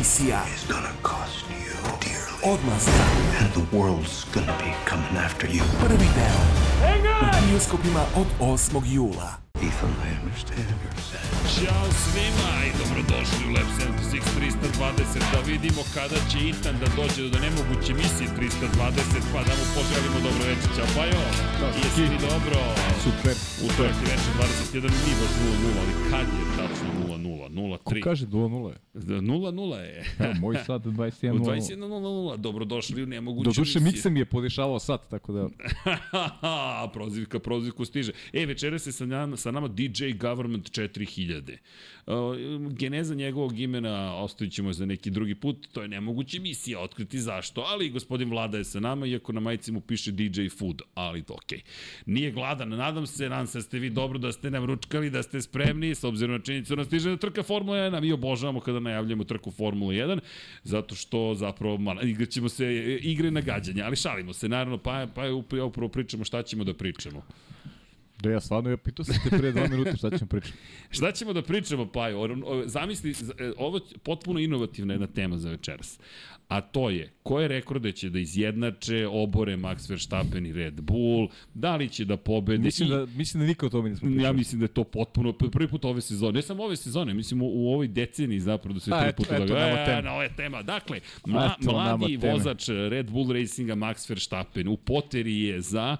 Tom Cruise. Mission Nemoguća misija. is gonna cost you dearly. Odmazda. And the world's gonna be coming after you. Prvi deo. U bioskopima od 8. jula. Ethan, I understand. Ćao svima i dobrodošli u Lab 76 320 da vidimo kada će Itan da dođe do nemoguće misije 320 pa da mu poželimo dobro večer. Ćao Pajo, jesi li dobro? Super. Utorak je večer 21, nije baš 0-0, ali kad je tačno 0-0? 0-3. Kaže 2-0. 0-0 je. Evo, moj sad U 21 21.00, dobrodošli u nemoguće Do duše misije. mikse mi je podešavao sat, tako da... prozivka, prozivku stiže. E, večera se sa nama, sa nama DJ Government 4000. Uh, geneza njegovog imena ostavit ćemo za neki drugi put, to je nemoguće misija, otkriti zašto, ali gospodin Vlada je sa nama, iako na majici mu piše DJ Food, ali to okej. Okay. Nije gladan, nadam se, nadam se da ste vi dobro, da ste nam ručkali, da ste spremni, s obzirom na činjenicu da nas stiže na trka Formula 1, a mi obožavamo kada najavljamo trku Formula 1, zato što zapravo malo, igraćemo se e, igre nagađanja, ali šalimo se, naravno, pa, pa upravo pričamo šta ćemo da pričamo. Da ja stvarno, ja pitao sam te pre dva minuta šta ćemo pričati. Šta ćemo da pričamo, Paju? O- o- Zamisli, e, ovo je potpuno inovativna jedna tema za večeras. A to je, koje rekorde će da izjednače, obore Max Verstappen i Red Bull, da li će da pobede Mislim i- da, mislim da nikad o tome nismo pričali. Ja mislim da je to potpuno prvi put ove sezone, ne samo ove sezone, mislim u, u ovoj deceniji zapravo da se A, prvi eto, put eto, događa. nama tema. E, je tema. Dakle, mla, Eto, mladi vozač Red Bull Racinga Max Verstappen u poteri je za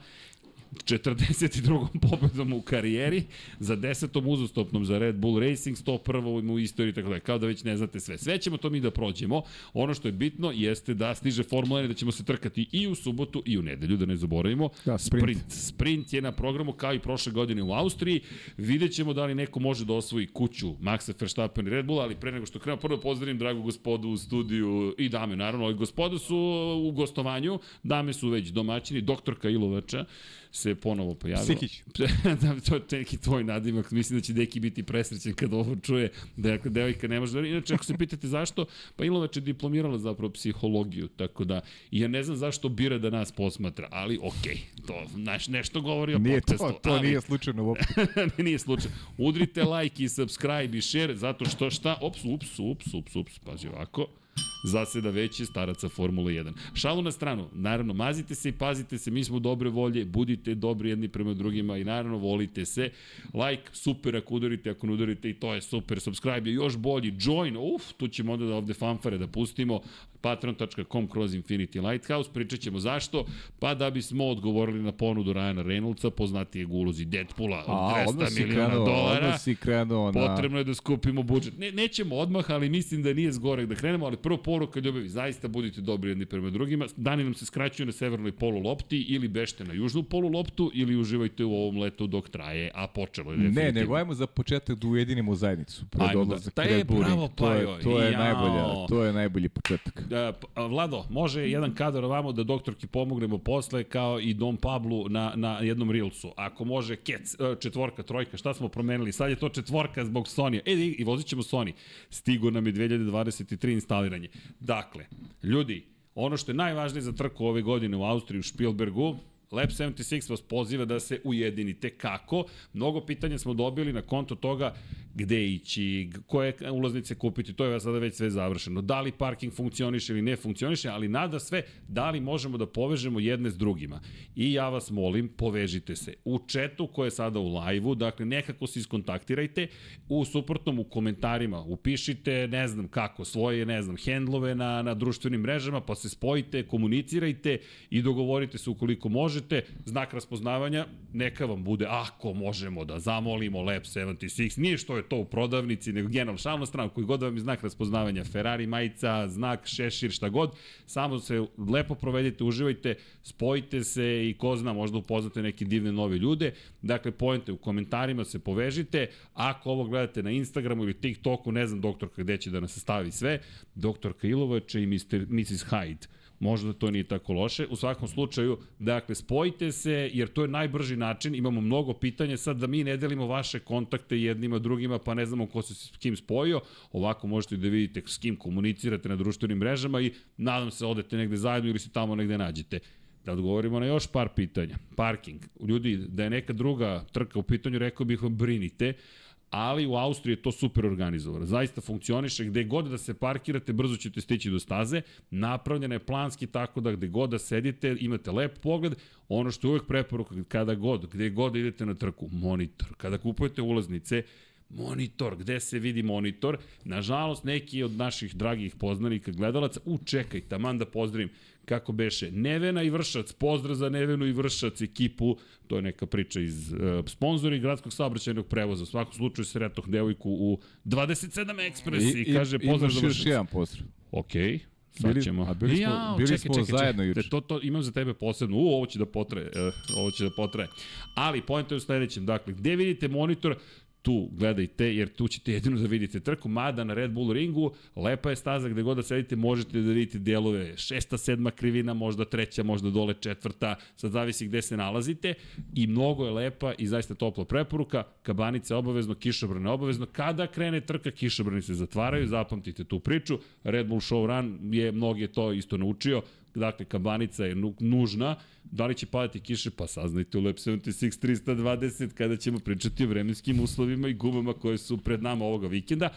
42. pobedom u karijeri, za 10. uzastopnom za Red Bull Racing, 101. u istoriji, tako da kao da već ne znate sve. Sve ćemo to mi da prođemo. Ono što je bitno jeste da stiže Formula 1 i da ćemo se trkati i u subotu i u nedelju, da ne zaboravimo. Da, sprint. sprint. Sprint je na programu kao i prošle godine u Austriji. Vidjet ćemo da li neko može da osvoji kuću Maxa Verstappen i Red Bull, ali pre nego što krenu, prvo pozdravim dragu gospodu u studiju i dame, naravno, ali gospoda su u gostovanju, dame su već domaćini, doktorka Ilovača se ponovo pojavila. Psihić. da, to je neki tvoj nadimak. Mislim da će Deki biti presrećen kada ovo čuje. Da dakle, devojka ne može da... Inače, ako se pitate zašto, pa Ilovač je diplomirala zapravo psihologiju, tako da ja ne znam zašto bira da nas posmatra, ali okej, to naš, nešto govori o Nije podcastu. to, to ali, nije slučajno uopšte. nije slučaj. Udrite like i subscribe i share, zato što šta? Ops, ups, ups, ups, ups, pazi ovako zaseda veće staraca Formule 1. Šalu na stranu, naravno, mazite se i pazite se, mi smo dobre volje, budite dobri jedni prema drugima i naravno volite se. Like, super ako udarite, ako ne udarite i to je super. Subscribe je još bolji. Join, uf, tu ćemo onda da ovde fanfare da pustimo patreon.com kroz Infinity Lighthouse, pričat ćemo zašto, pa da bismo odgovorili na ponudu Ryana Reynoldsa, poznatijeg u ulozi Deadpoola od A, odmah 200 si miliona krenuo, dolara. si krenuo na... Potrebno je da skupimo budžet. Ne, nećemo odmah, ali mislim da nije zgorek da krenemo, ali prvo poruka ljubavi, zaista budite dobri jedni prema drugima. Dani nam se skraćuju na severnoj polu lopti ili bešte na južnu polu loptu ili uživajte u ovom letu dok traje, a počelo je Ne, definitivno. nego ajmo za početak da ujedinimo zajednicu. Pred Ajmo da- odlazak Ta u je bravo, Ring. To je, to je jao. najbolja, to je najbolji početak. Da, pa, Vlado, može jedan kadar ovamo da doktorki pomognemo posle kao i Dom Pablu na, na jednom Reelsu. Ako može kec, e, četvorka, trojka, šta smo promenili? Sad je to četvorka zbog Sony. E, i, i vozit ćemo Sony. Stigo nam je 2023 instaliranje. Dakle, ljudi, ono što je najvažnije za trku ove godine u Austriji u Spielbergu, Lab 76 vas poziva da se ujedinite. Kako? Mnogo pitanja smo dobili na konto toga gde ići, koje ulaznice kupiti, to je sada već sve završeno. Da li parking funkcioniše ili ne funkcioniše, ali nada sve, da li možemo da povežemo jedne s drugima. I ja vas molim, povežite se. U četu koje je sada u live-u, dakle nekako se iskontaktirajte, u suprotnom u komentarima upišite, ne znam kako, svoje, ne znam, hendlove na, na društvenim mrežama, pa se spojite, komunicirajte i dogovorite se ukoliko možete. Znak raspoznavanja, neka vam bude, ako možemo da zamolimo Lab 76, nije što je to u prodavnici, nego generalno šalno stranu, koji god vam je znak raspoznavanja, Ferrari majica, znak, šešir, šta god, samo se lepo provedite, uživajte, spojite se i ko zna, možda upoznate neke divne nove ljude. Dakle, pojente u komentarima se povežite. Ako ovo gledate na Instagramu ili TikToku, ne znam doktorka gde će da nas stavi sve, doktorka Ilovače i Mr. Mrs. Hyde. Možda to nije tako loše. U svakom slučaju, dakle, spojite se, jer to je najbrži način. Imamo mnogo pitanja sad da mi ne delimo vaše kontakte jednima drugima, pa ne znamo ko se s kim spojio. Ovako možete da vidite s kim komunicirate na društvenim mrežama i nadam se odete negde zajedno ili se tamo negde nađete. Da odgovorimo na još par pitanja. Parking. Ljudi, da je neka druga trka u pitanju, rekao bih vam brinite ali u Austriji je to super organizovano. Zaista funkcioniše, gde god da se parkirate, brzo ćete stići do staze, napravljena je planski tako da gde god da sedite, imate lep pogled, ono što je uvek preporuka, kada god, gde god idete na trku, monitor. Kada kupujete ulaznice, monitor, gde se vidi monitor. Nažalost, neki od naših dragih poznanika, gledalaca, u čekaj, taman da pozdravim, kako beše, Nevena i Vršac, pozdrav za Nevenu i Vršac ekipu, to je neka priča iz uh, sponzori gradskog saobraćajnog prevoza, u svakom slučaju sretoh devojku u 27 ekspres i, i kaže pozdrav za Imaš još Vršac. jedan pozdrav. Okej. Sad Bili- ćemo. a bili smo- Jao, bili čekaj, smo čekaj, zajedno juče. To, to imam za tebe posebno. U, ovo će da potraje. Uh, ovo će da potraje. Ali, pojenta je u sledećem. Dakle, gde vidite monitor, tu gledajte, jer tu ćete jedino da vidite trku, mada na Red Bull ringu, lepa je staza gde god da sedite, možete da vidite delove. Šesta, sedma krivina, možda treća, možda dole četvrta, sad zavisi gde se nalazite. I mnogo je lepa i zaista topla preporuka, kabanica je obavezno, kišobran je obavezno, kada krene trka, kišobrani se zatvaraju, zapamtite tu priču, Red Bull Show Run je mnogi je to isto naučio, dakle kabanica je nu- nužna, da li će padati kiše, pa saznajte u Lab 76 320 kada ćemo pričati o vremenskim uslovima i gumama koje su pred nama ovoga vikenda,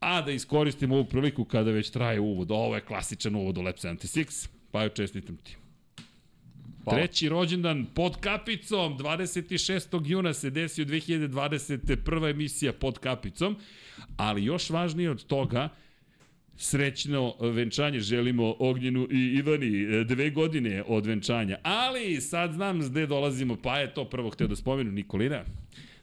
a da iskoristimo ovu priliku kada već traje uvod, ovo je klasičan uvod u Lab 76, pa joj čestitam ti. Hvala. Treći rođendan pod kapicom, 26. juna se desio 2020. prva emisija pod kapicom, ali još važnije od toga, srećno venčanje želimo Ognjenu i Ivani, e, dve godine od venčanja. Ali sad znam gde dolazimo, pa je to prvo hteo da spomenu Nikolina.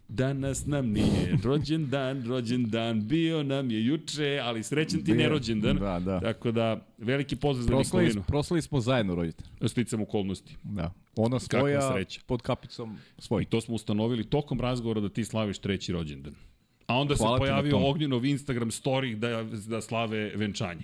Danas nam nije rođendan, rođendan bio nam je juče, ali srećan ti Bio, nerođendan. da, da. Tako da, veliki pozdrav za Proslali, Nikolinu. proslali smo zajedno roditelj. Sticam okolnosti. Da. Ona svoja sreća. pod kapicom svoj. I to smo ustanovili tokom razgovora da ti slaviš treći rođendan. A onda Hvala se pojavio. Ognjenov Instagram story da, da slave venčanje.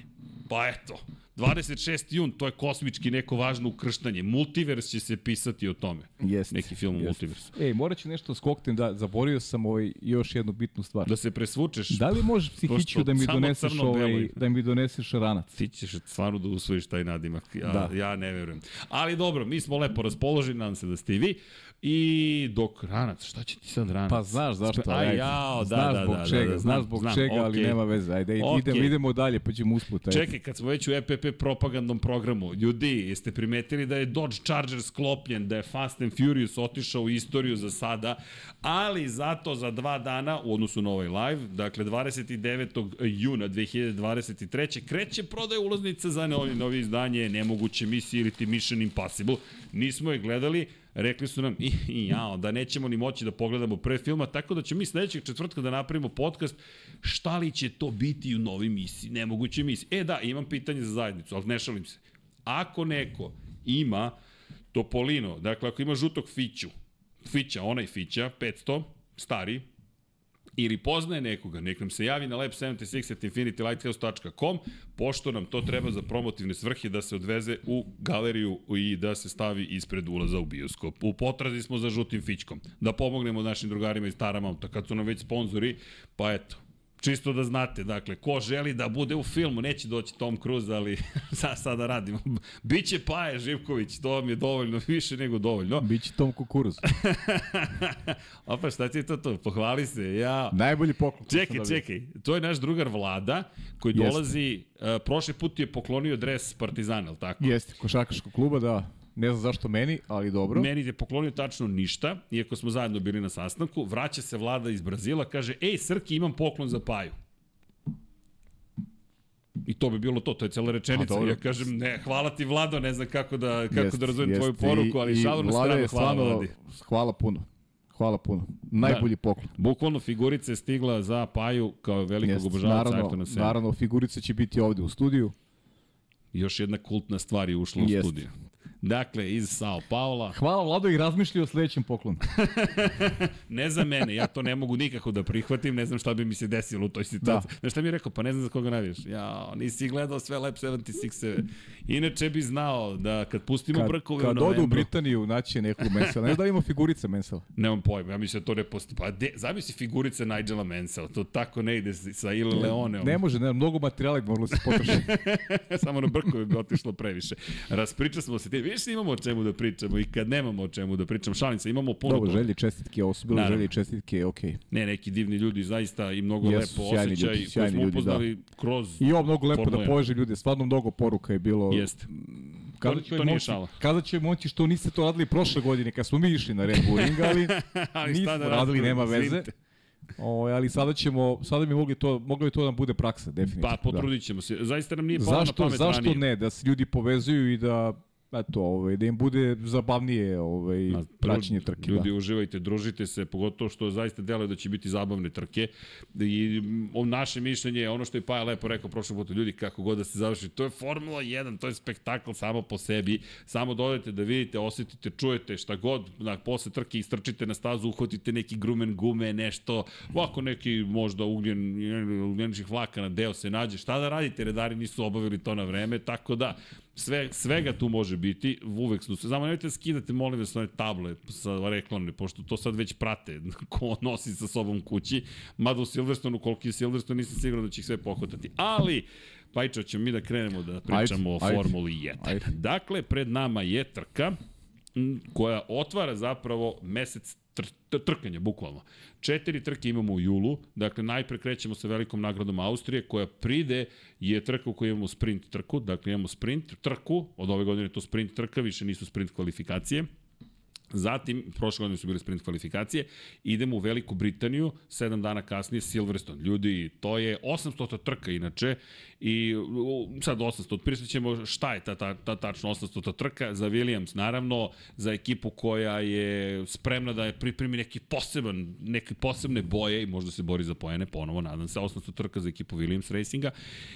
Pa eto, 26. jun, to je kosmički neko važno ukrštanje. Multivers će se pisati o tome. Jest, Neki film o jest. multiversu. Ej, morat ću nešto skoknem da zaboravio sam ovaj još jednu bitnu stvar. Da se presvučeš, Da li možeš psihiću da mi doneseš ovaj, da mi doneseš ranac? ti ćeš stvarno da usvojiš taj nadimak. Ja, Da. ja ne verujem. Ali dobro, mi smo lepo raspoloženi, nadam se da ste i vi. I dok ranac, šta će ti sad ranac? Pa znaš zašto, Spe- ajde. Aj, jao, da, znaš da, zbog da, čega, da, da, znaš zbog znam, čega, ali okej. nema veze. Ajde, Okej. idemo, idemo dalje, pa ćemo usput. ajde. Čekaj, kad smo već u EPP propagandnom programu, ljudi, jeste primetili da je Dodge Charger sklopljen, da je Fast and Furious otišao u istoriju za sada, ali zato za dva dana, u odnosu na ovaj live, dakle 29. juna 2023. kreće prodaja ulaznica za novi, novi izdanje Nemoguće misije ili ti Mission Impossible. Nismo je gledali, rekli su nam i, i jao, da nećemo ni moći da pogledamo pre filma, tako da ćemo mi sledećeg četvrtka da napravimo podcast šta li će to biti u novoj misiji, nemoguće misiji. E da, imam pitanje za zajednicu, ali ne šalim se. Ako neko ima Topolino, dakle ako ima žutog Fiću, Fića, onaj Fića, 500, stari, ili poznaje nekoga, nek nam se javi na lab76 at infinitylighthouse.com, pošto nam to treba za promotivne svrhe da se odveze u galeriju i da se stavi ispred ulaza u bioskop. U potrazi smo za žutim fićkom, da pomognemo našim drugarima iz Taramouta, kad su nam već sponzori, pa eto, Čisto da znate, dakle, ko želi da bude u filmu, neće doći Tom Cruise, ali sa, sada radimo. Biće Paje Živković, to vam je dovoljno, više nego dovoljno. Biće Tom Kukuruz. Opa, šta ti je to to? Pohvali se, ja... Najbolji poklon. Čekaj, dobio. čekaj, to je naš drugar Vlada, koji Jeste. dolazi, uh, prošli put je poklonio dres Partizana, ali tako? Jeste, košarkaškog kluba, da. Ne znam zašto meni, ali dobro. Meni je poklonio tačno ništa, iako smo zajedno bili na sastanku. Vraća se Vlada iz Brazila, kaže, ej, Srki, imam poklon za Paju. I to bi bilo to, to je cela rečenica. Dobro. Ja kažem, ne, hvala ti Vlado, ne znam kako da, kako Jest, da razumem jest. tvoju poruku, ali šalu na stranu, hvala Vladi. Hvala puno. Hvala puno. Najbolji poklon. Bukvalno figurica je stigla za Paju kao velikog Jest. obožavaca Naravno, Ayrtona Sena. naravno, figurica će biti ovde u studiju. Još jedna kultna stvar je ušla u Jest. studiju. Dakle, iz Sao Paula, Hvala Vlado i razmišlja o sledećem poklonu. ne za mene, ja to ne mogu nikako da prihvatim, ne znam šta bi mi se desilo u toj situaciji. Da. Znaš šta mi je rekao? Pa ne znam za koga navijaš. Ja, nisi gledao sve Lab 76-eve. Inače bi znao da kad pustimo Kad, brkove kad u odu u novembru, Britaniju, naći neku mensela. Ne znam da ima figurica mensela. nemam pojma, ja mislim da to ne postoji. Pa de, zamisli figurice Nigela Mansell, to tako ne ide sa Il Leoneom. Ne može, ne, mnogo materijala moralo se potrošiti. Samo na brkove bi otišlo previše. Raspričali smo se ti, Viš imamo o čemu da pričamo i kad nemamo o čemu da pričamo. Šalim se, imamo puno Dobro, želje čestitke, ovo su bile Naravno. želje čestitke, okej. Okay. Ne, neki divni ljudi zaista i mnogo Jesu, lepo osjećaj ljudi, koji smo ljudi, da. upoznali kroz... I ovo mnogo lepo da poveže ljude, stvarno mnogo poruka je bilo. Jeste. Kazat To- ću to moći, šala. ću im moći što niste to radili prošle godine kad smo mi išli na Red Bull Ring, ali, Ali nismo da radili, nema veze. izvinite. O, ali sada ćemo, sada bi mogli to, moglo bi to da bude praksa, definitivno. Pa, potrudit ćemo se. Zaista nam nije palo Zašto, na pamet zašto ranije. ne, da se ljudi povezuju i da eto, ovaj, da im bude zabavnije ovaj, Ma, praćenje trke. Ljudi, da. uživajte, družite se, pogotovo što zaista deluje da će biti zabavne trke. I mm, o naše mišljenje je ono što je Paja lepo rekao prošlog puta, ljudi, kako god da se završi, to je Formula 1, to je spektakl samo po sebi. Samo dodajte da vidite, osetite, čujete šta god, na, posle trke istrčite na stazu, uhvatite neki grumen gume, nešto, ovako neki možda ugljen, ugljeničnih vlaka na deo se nađe. Šta da radite, redari nisu obavili to na vreme, tako da sve, svega tu može biti, uvek su se, samo nemojte da skidate, molim vas, one table sa reklamne, pošto to sad već prate ko nosi sa sobom kući, mada u Silverstonu, koliki je Silverstone, nisam siguran da će ih sve pohvatati, ali Pajčo, ćemo mi da krenemo da pričamo Ajde, o. Formuli 1. Ajde. Dakle, pred nama je trka koja otvara zapravo mesec tr tr trkanja, bukvalno. Četiri trke imamo u julu, dakle najpre krećemo sa velikom nagradom Austrije, koja pride je trka u kojoj imamo sprint trku, dakle imamo sprint trku, od ove godine to sprint trka, više nisu sprint kvalifikacije. Zatim, prošle godine su bile sprint kvalifikacije, idemo u Veliku Britaniju, sedam dana kasnije Silverstone. Ljudi, to je 800 trka inače i sad 800, otprisat ćemo šta je ta, ta, ta tačno 800 trka za Williams, naravno, za ekipu koja je spremna da je pripremi neki poseban, neke posebne boje i možda se bori za pojene, ponovo, nadam se, 800 trka za ekipu Williams Racinga.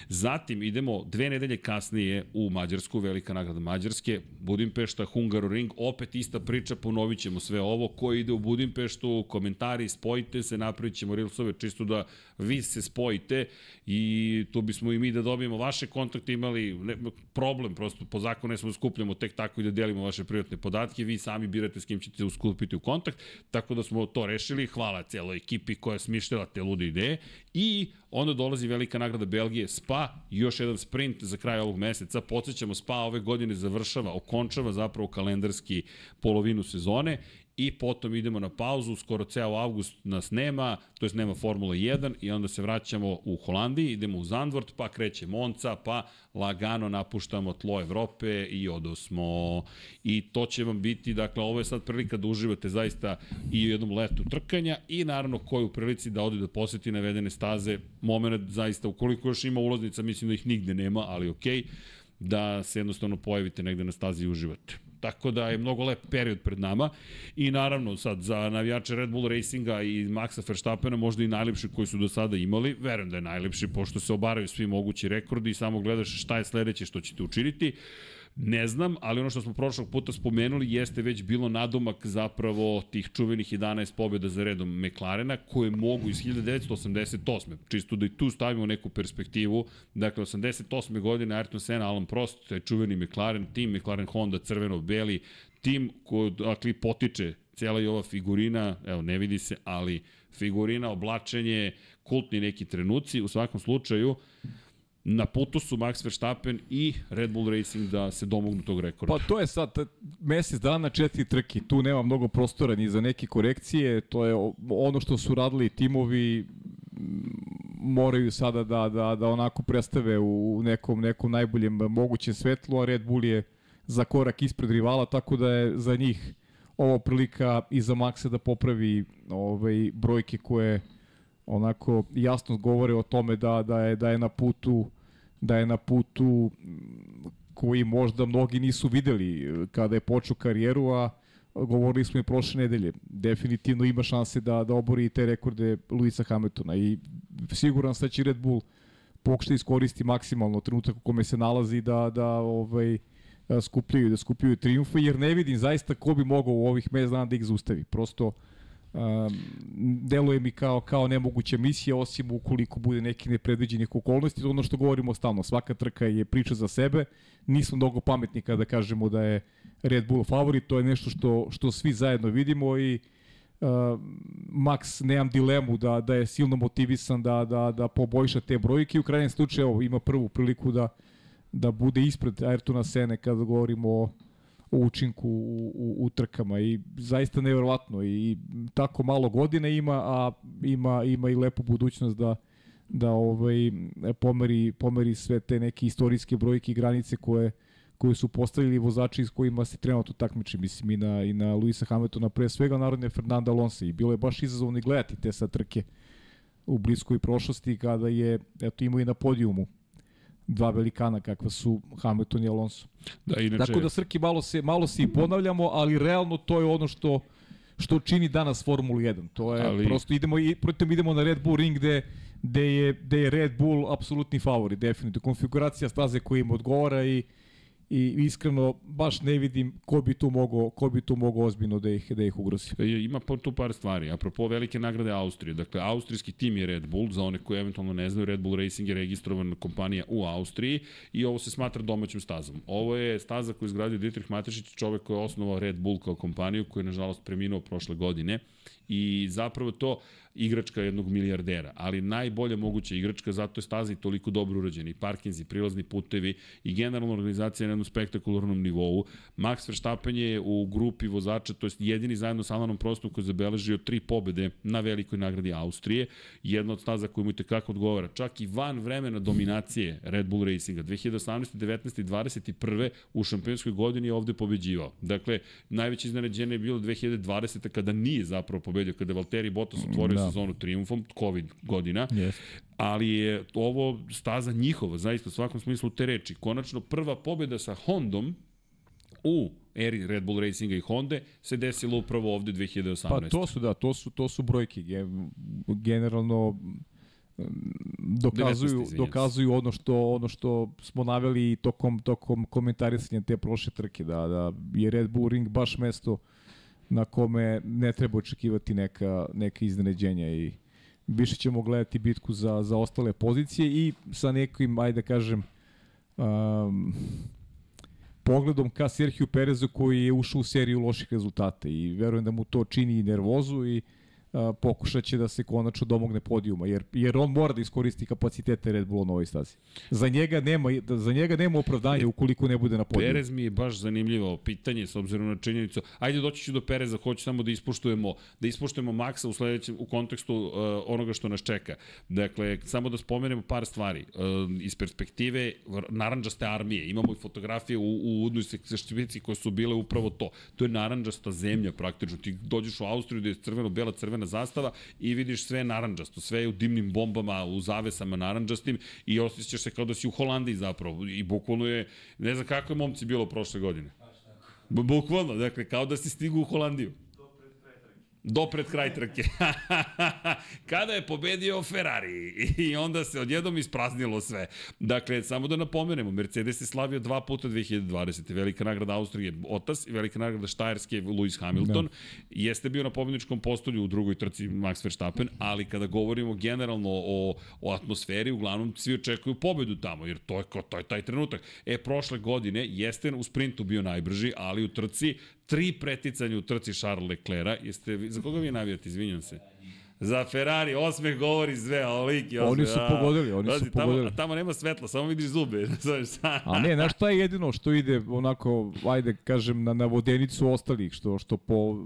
Zatim idemo dve nedelje kasnije u Mađarsku, velika nagrada Mađarske, Budimpešta, Hungaroring, opet ista priča, ponovit ćemo sve ovo, ko ide u Budimpeštu, komentari, spojite se, napravit ćemo Reelsove čisto da vi se spojite i tu bismo i mi da dobijemo vaše kontakte, imali ne, problem, prosto po zakonu ne smo da skupljamo tek tako i da delimo vaše privatne podatke, vi sami birate s kim ćete uskupiti u kontakt, tako da smo to rešili, hvala celoj ekipi koja smišljala te lude ideje i onda dolazi velika nagrada Belgije, Spa, još jedan sprint za kraj ovog meseca, podsjećamo Spa ove godine završava, okončava zapravo kalendarski polovinu sezone i potom idemo na pauzu, skoro ceo avgust nas nema, to jest nema Formula 1 i onda se vraćamo u Holandiji, idemo u Zandvort, pa kreće Monca, pa lagano napuštamo tlo Evrope i odosmo. I to će vam biti, dakle, ovo je sad prilika da uživate zaista i u jednom letu trkanja i naravno ko je u prilici da ode da poseti navedene staze, moment zaista, ukoliko još ima ulaznica, mislim da ih nigde nema, ali okej, da se jednostavno pojavite negde na stazi i uživate. Tako da je mnogo lep period pred nama i naravno sad za navijače Red Bull Racinga i Maxa Verstappena možda i najlepši koji su do sada imali, verujem da je najlepši pošto se obaraju svi mogući rekordi i samo gledaš šta je sledeće što ćete učiniti. Ne znam, ali ono što smo prošlog puta spomenuli jeste već bilo nadomak zapravo tih čuvenih 11 pobjeda za redom McLarena koje mogu iz 1988. Čisto da i tu stavimo neku perspektivu. Dakle, 88. godine Ayrton Senna, Alan Prost, taj čuveni McLaren, tim McLaren Honda crveno-beli, tim koji dakle, potiče cijela i ova figurina, evo ne vidi se, ali figurina, oblačenje, kultni neki trenuci, u svakom slučaju, na putu su Max Verstappen i Red Bull Racing da se domognu tog rekorda. Pa to je sad mesec dana četiri trke, tu nema mnogo prostora ni za neke korekcije, to je ono što su radili timovi moraju sada da, da, da onako predstave u nekom, nekom najboljem mogućem svetlu, a Red Bull je za korak ispred rivala, tako da je za njih ovo prilika i za Maxa da popravi ovaj, brojke koje onako jasno govore o tome da, da, je, da je na putu da je na putu m, koji možda mnogi nisu videli e, kada je počeo karijeru, a govorili smo i prošle nedelje. Definitivno ima šanse da, da obori te rekorde Luisa Hamiltona i siguran sam da će Red Bull pokušati iskoristi maksimalno trenutak u kome se nalazi da, da ovaj, e, skupljaju, da skupljaju triumfe, jer ne vidim zaista ko bi mogao u ovih mesec dana da ih zaustavi. Prosto um, deluje mi kao kao nemoguća misija osim ukoliko bude neki nepredviđenih okolnosti, ono što govorimo stalno, svaka trka je priča za sebe, nismo mnogo pametni kada kažemo da je Red Bull favorit, to je nešto što što svi zajedno vidimo i uh, Max nemam dilemu da da je silno motivisan da da da poboljša te brojke. U krajnjem slučaju evo, ima prvu priliku da da bude ispred Ayrtona Sene kada govorimo o o učinku u, u, u trkama i zaista neverovatno i tako malo godine ima, a ima, ima i lepu budućnost da da ovaj pomeri pomeri sve te neke istorijske brojke i granice koje koje su postavili vozači s kojima se trenutno takmiči, mislim i na, i na Luisa Hamiltona, pre svega narodne Fernanda Alonso i bilo je baš izazovno gledati te sa trke u bliskoj prošlosti kada je, eto imao i na podijumu dva velikana kakva su Hamilton i Alonso. Da, inače... Tako da Srki malo se, malo se i ponavljamo, ali realno to je ono što što čini danas Formulu 1. To je ali... prosto idemo i protiv idemo na Red Bull ring gde gde je, gde je Red Bull apsolutni favorit, definitivno. Konfiguracija staze koja im odgovara i i iskreno baš ne vidim ko bi tu mogao ko bi tu mogao ozbiljno da ih da ih ugrozi. E, ima tu par stvari. Apropo velike nagrade Austrije. Dakle austrijski tim je Red Bull, za one koji eventualno ne znaju, Red Bull Racing je registrovana kompanija u Austriji i ovo se smatra domaćom stazom. Ovo je staza koju izgradio Dietrich Matešić, čovek koji je osnovao Red Bull kao kompaniju, koji je nažalost preminuo prošle godine i zapravo to igračka jednog milijardera, ali najbolja moguća igračka, zato je staza i toliko dobro urađena, i parkinzi, prilazni putevi i generalna organizacija na jednom spektakularnom nivou. Max Verstappen je u grupi vozača, to je jedini zajedno sa Alanom Prostom koji je zabeležio tri pobede na velikoj nagradi Austrije, jedna od staza koja mu te kako odgovara, čak i van vremena dominacije Red Bull Racinga, 2018. 19. i 21. u šampionskoj godini je ovde pobeđivao. Dakle, najveće iznenađenje je bilo 2020. kada nije zapravo pobedio, kada Valtteri Bottas otvorio da. Sezonu triumfom, COVID godina, yes. ali je ovo staza njihova, zaista u svakom smislu te reči. Konačno prva pobjeda sa Hondom u eri Red Bull Racinga i Honda se desilo upravo ovde 2018. Pa to su da, to su to su brojke generalno dokazuju 19, dokazuju ono što ono što smo naveli tokom tokom komentarisanja te prošle trke da da je Red Bull Ring baš mesto na kome ne treba očekivati neka, neka iznenađenja i više ćemo gledati bitku za, za ostale pozicije i sa nekim, ajde da kažem, um, pogledom ka Sergio Perezu koji je ušao u seriju loših rezultata i verujem da mu to čini i nervozu i uh, pokušat će da se konačno domogne podijuma, jer, jer on mora da iskoristi kapacitete Red Bulla na ovoj stazi. Za njega nema, za njega nema opravdanja ukoliko ne bude na podijumu. Perez mi je baš zanimljivo pitanje s obzirom na činjenicu. Ajde doći ću do Pereza, hoću samo da ispoštujemo da ispoštujemo Maxa u sledećem u kontekstu uh, onoga što nas čeka. Dakle, samo da spomenemo par stvari. Uh, iz perspektive naranđaste armije, imamo i fotografije u, u udnoj seštivici koje su bile upravo to. To je naranđasta zemlja praktično. Ti dođeš u Austriju da je crveno-bela crvena crvena zastava i vidiš sve naranđasto, sve je u dimnim bombama, u zavesama naranđastim i osjećaš se kao da si u Holandiji zapravo i bukvalno je, ne znam kako je momci bilo prošle godine. Bukvalno, dakle, kao da si stigu u Holandiju. Do pred kraj trke. Kada je pobedio Ferrari i onda se odjednom ispraznilo sve. Dakle, samo da napomenemo, Mercedes je slavio dva puta 2020. Velika nagrada Austrije Otas i velika nagrada Štajerske Lewis Hamilton. Da. Jeste bio na pobedničkom postolju u drugoj trci Max Verstappen, ali kada govorimo generalno o, o atmosferi, uglavnom svi očekuju pobedu tamo, jer to je, to je taj trenutak. E, prošle godine jeste u sprintu bio najbrži, ali u trci tri preticanja u trci Charles Leclerca. Jeste, za koga vi navijate, izvinjam se? Za Ferrari, osmeh govori sve, a lik je Oni su pogodili, oni su tamo, pogodili. Tamo nema svetla, samo vidiš zube. a ne, znaš šta je jedino što ide onako, ajde kažem, na, na vodenicu ostalih, što, što po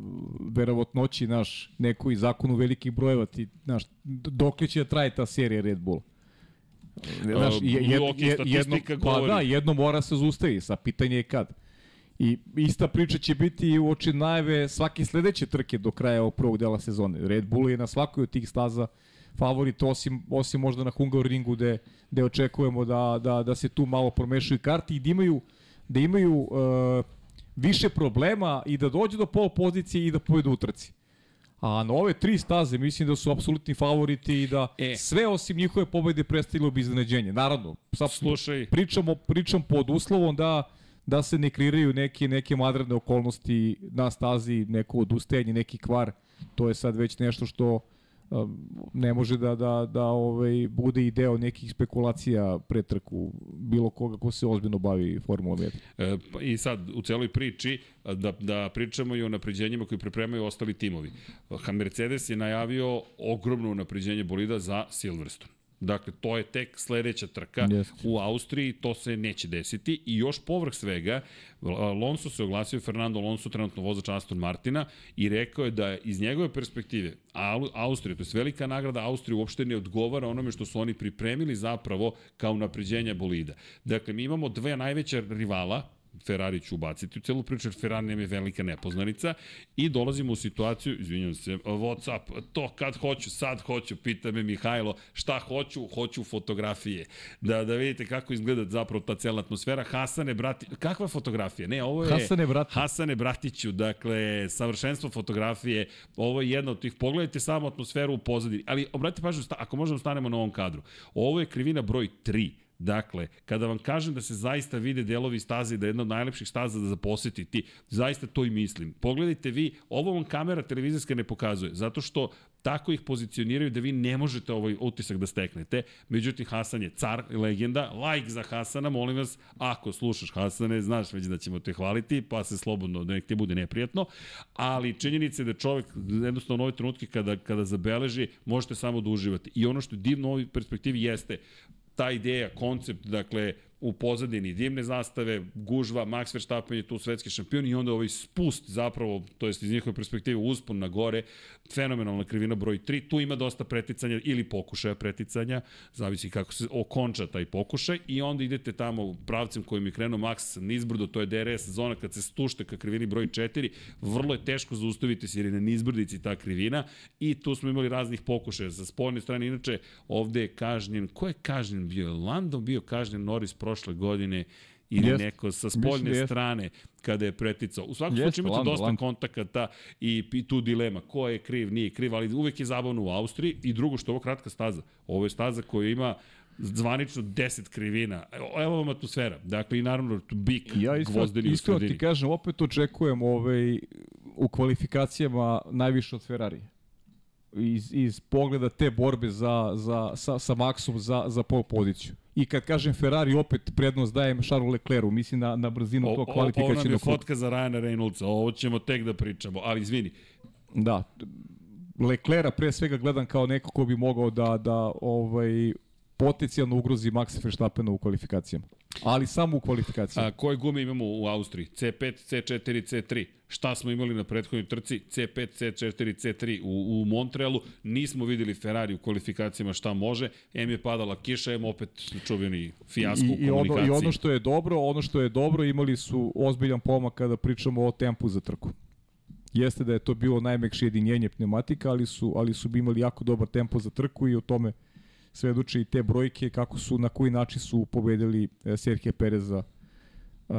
verovotnoći, naš, neko i zakonu velikih brojeva, ti, znaš, dok će da traje ta serija Red Bull? Znaš, jed, jed, jedno, pa da, jedno mora se zustavi, sa pitanje je kad. I ista priča će biti i u oči najve svake sledeće trke do kraja ovog prvog dela sezone. Red Bull je na svakoj od tih staza favorit, osim, osim možda na Hungaroringu gde, gde očekujemo da, da, da se tu malo promešaju karti i da imaju, da imaju uh, više problema i da dođe do pol pozicije i da povedu u trci. A na ove tri staze mislim da su apsolutni favoriti i da e. sve osim njihove pobede predstavilo bi iznenađenje. Naravno, sad Slušaj. pričamo, pričam pod uslovom da da se ne kreiraju neke, neke madredne okolnosti na stazi, neko odustajanje, neki kvar, to je sad već nešto što um, ne može da, da, da ovaj, bude i deo nekih spekulacija pre trku bilo koga ko se ozbiljno bavi Formulom 1. E, pa I sad, u celoj priči, da, da pričamo i o napređenjima koji pripremaju ostali timovi. Mercedes je najavio ogromno napređenje bolida za Silverstone Dakle, to je tek sledeća trka Jeste. u Austriji, to se neće desiti i još povrh svega, Alonso se oglasio, Fernando Alonso, trenutno vozač Aston Martina, i rekao je da iz njegove perspektive Au- Austrija, to je velika nagrada Austrije, uopšte ne odgovara onome što su oni pripremili zapravo kao napređenja bolida. Dakle, mi imamo dve najveća rivala, Ferrari ću ubaciti u celu priču, jer Ferrari nam je velika nepoznanica i dolazimo u situaciju, izvinjam se, Whatsapp, to kad hoću, sad hoću, pita me Mihajlo, šta hoću, hoću fotografije, da, da vidite kako izgleda zapravo ta cela atmosfera. Hasane, brati, kakva fotografija? Ne, ovo je... Hasane, brate. Hasane Bratiću, dakle, savršenstvo fotografije, ovo je jedna od tih, pogledajte samo atmosferu u pozadini, ali obratite pažnju, ako možemo stanemo na ovom kadru, ovo je krivina broj 3, Dakle, kada vam kažem da se zaista vide delovi staze i da je jedna od najlepših staza da posetiti, zaista to i mislim. Pogledajte vi, ovo vam kamera televizijska ne pokazuje, zato što tako ih pozicioniraju da vi ne možete ovaj utisak da steknete. Međutim, Hasan je car, legenda, like za Hasana, molim vas, ako slušaš Hasane, znaš već da ćemo te hvaliti, pa se slobodno, da nek ti bude neprijatno, ali činjenica je da čovek jednostavno u ovoj trenutke kada, kada zabeleži, možete samo da uživate. I ono što je divno u ovoj perspektivi jeste ta ideja, koncept, dakle, u pozadini divne zastave, gužva, Max Verstappen je tu svetski šampion i onda ovaj spust zapravo, to jest iz njihove perspektive uspon na gore, fenomenalna krivina broj 3, tu ima dosta preticanja ili pokušaja preticanja, zavisi kako se okonča taj pokušaj i onda idete tamo pravcem kojim je krenuo Max nizbrdo, to je DRS zona kad se stušte ka krivini broj 4, vrlo je teško zaustaviti se jer je na nizbrdici ta krivina i tu smo imali raznih pokušaja sa spoljne strane, inače ovde je kažnjen, ko je kažnjen bio? Lando bio kažnjen Norris prošle godine ili Jest. neko sa Mislim spoljne jeste. strane kada je preticao. U svakom slučaju imate dosta Lando. kontakata i, i tu dilema ko je kriv, nije kriv, ali uvek je zabavno u Austriji i drugo što je ovo kratka staza. Ovo je staza koja ima zvanično 10 krivina. Evo, vam atmosfera. Dakle, i naravno bik Ja iskreno, gvozdeni u iskreno ti sredini. kažem, opet očekujem ovaj, u kvalifikacijama najviše od Ferrari. Iz, iz pogleda te borbe za, za, sa, sa Maxom za, za pol poziciju. I kad kažem Ferrari, opet prednost dajem Charlesu Leclercu, mislim na, na brzinu O, tog o, ovo nam je kvalifikacijnog kruga. fotka za Ryana Reynoldsa, ovo ćemo tek da pričamo, ali izvini, Da. Leclerca pre svega gledam kao neko ko bi mogao da, da ovaj, potencijalno ugrozi Maxa Verstappena u kvalifikacijama. Ali samo u kvalifikacijama. A, koje gume imamo u Austriji? C5, C4, C3. Šta smo imali na prethodnoj trci? C5, C4, C3 u, u Montrealu. Nismo videli Ferrari u kvalifikacijama šta može. M je padala kiša, M opet čuveni fijasko u I, i, ono, komunikaciji. I ono što je dobro, ono što je dobro, imali su ozbiljan pomak kada pričamo o tempu za trku. Jeste da je to bilo najmekše jedinjenje pneumatika, ali su, ali su imali jako dobar tempo za trku i o tome svedoče i te brojke kako su, na koji način su pobedili eh, Serhije Pereza uh,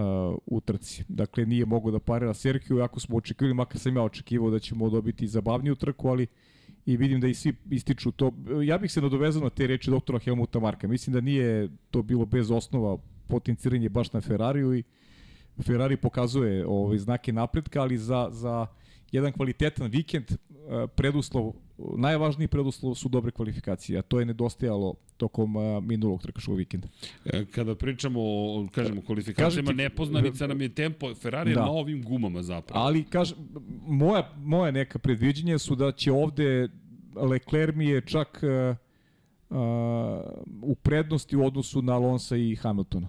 u trci. Dakle, nije mogao da parira Serhiju, ako smo očekivali, makar sam ja očekivao da ćemo dobiti zabavniju trku, ali i vidim da i svi ističu to. Ja bih se nadovezao na te reči doktora Helmuta Marka. Mislim da nije to bilo bez osnova potenciranje baš na Ferrariju i Ferrari pokazuje ovaj, znake napretka, ali za, za jedan kvalitetan vikend eh, preduslov, najvažniji preduslov su dobre kvalifikacije, a to je nedostajalo tokom eh, minulog trkaškog vikenda. E, Kada pričamo o, kažemo, kvalifikacijama, ti- nepoznanica nam je tempo. Ferrari Da. na ovim gumama zapravo. Ali kažem, moja, moja neka predviđenja su da će ovde Leclerc mi je čak uh, uh, u prednosti u odnosu na Alonsa i Hamiltona.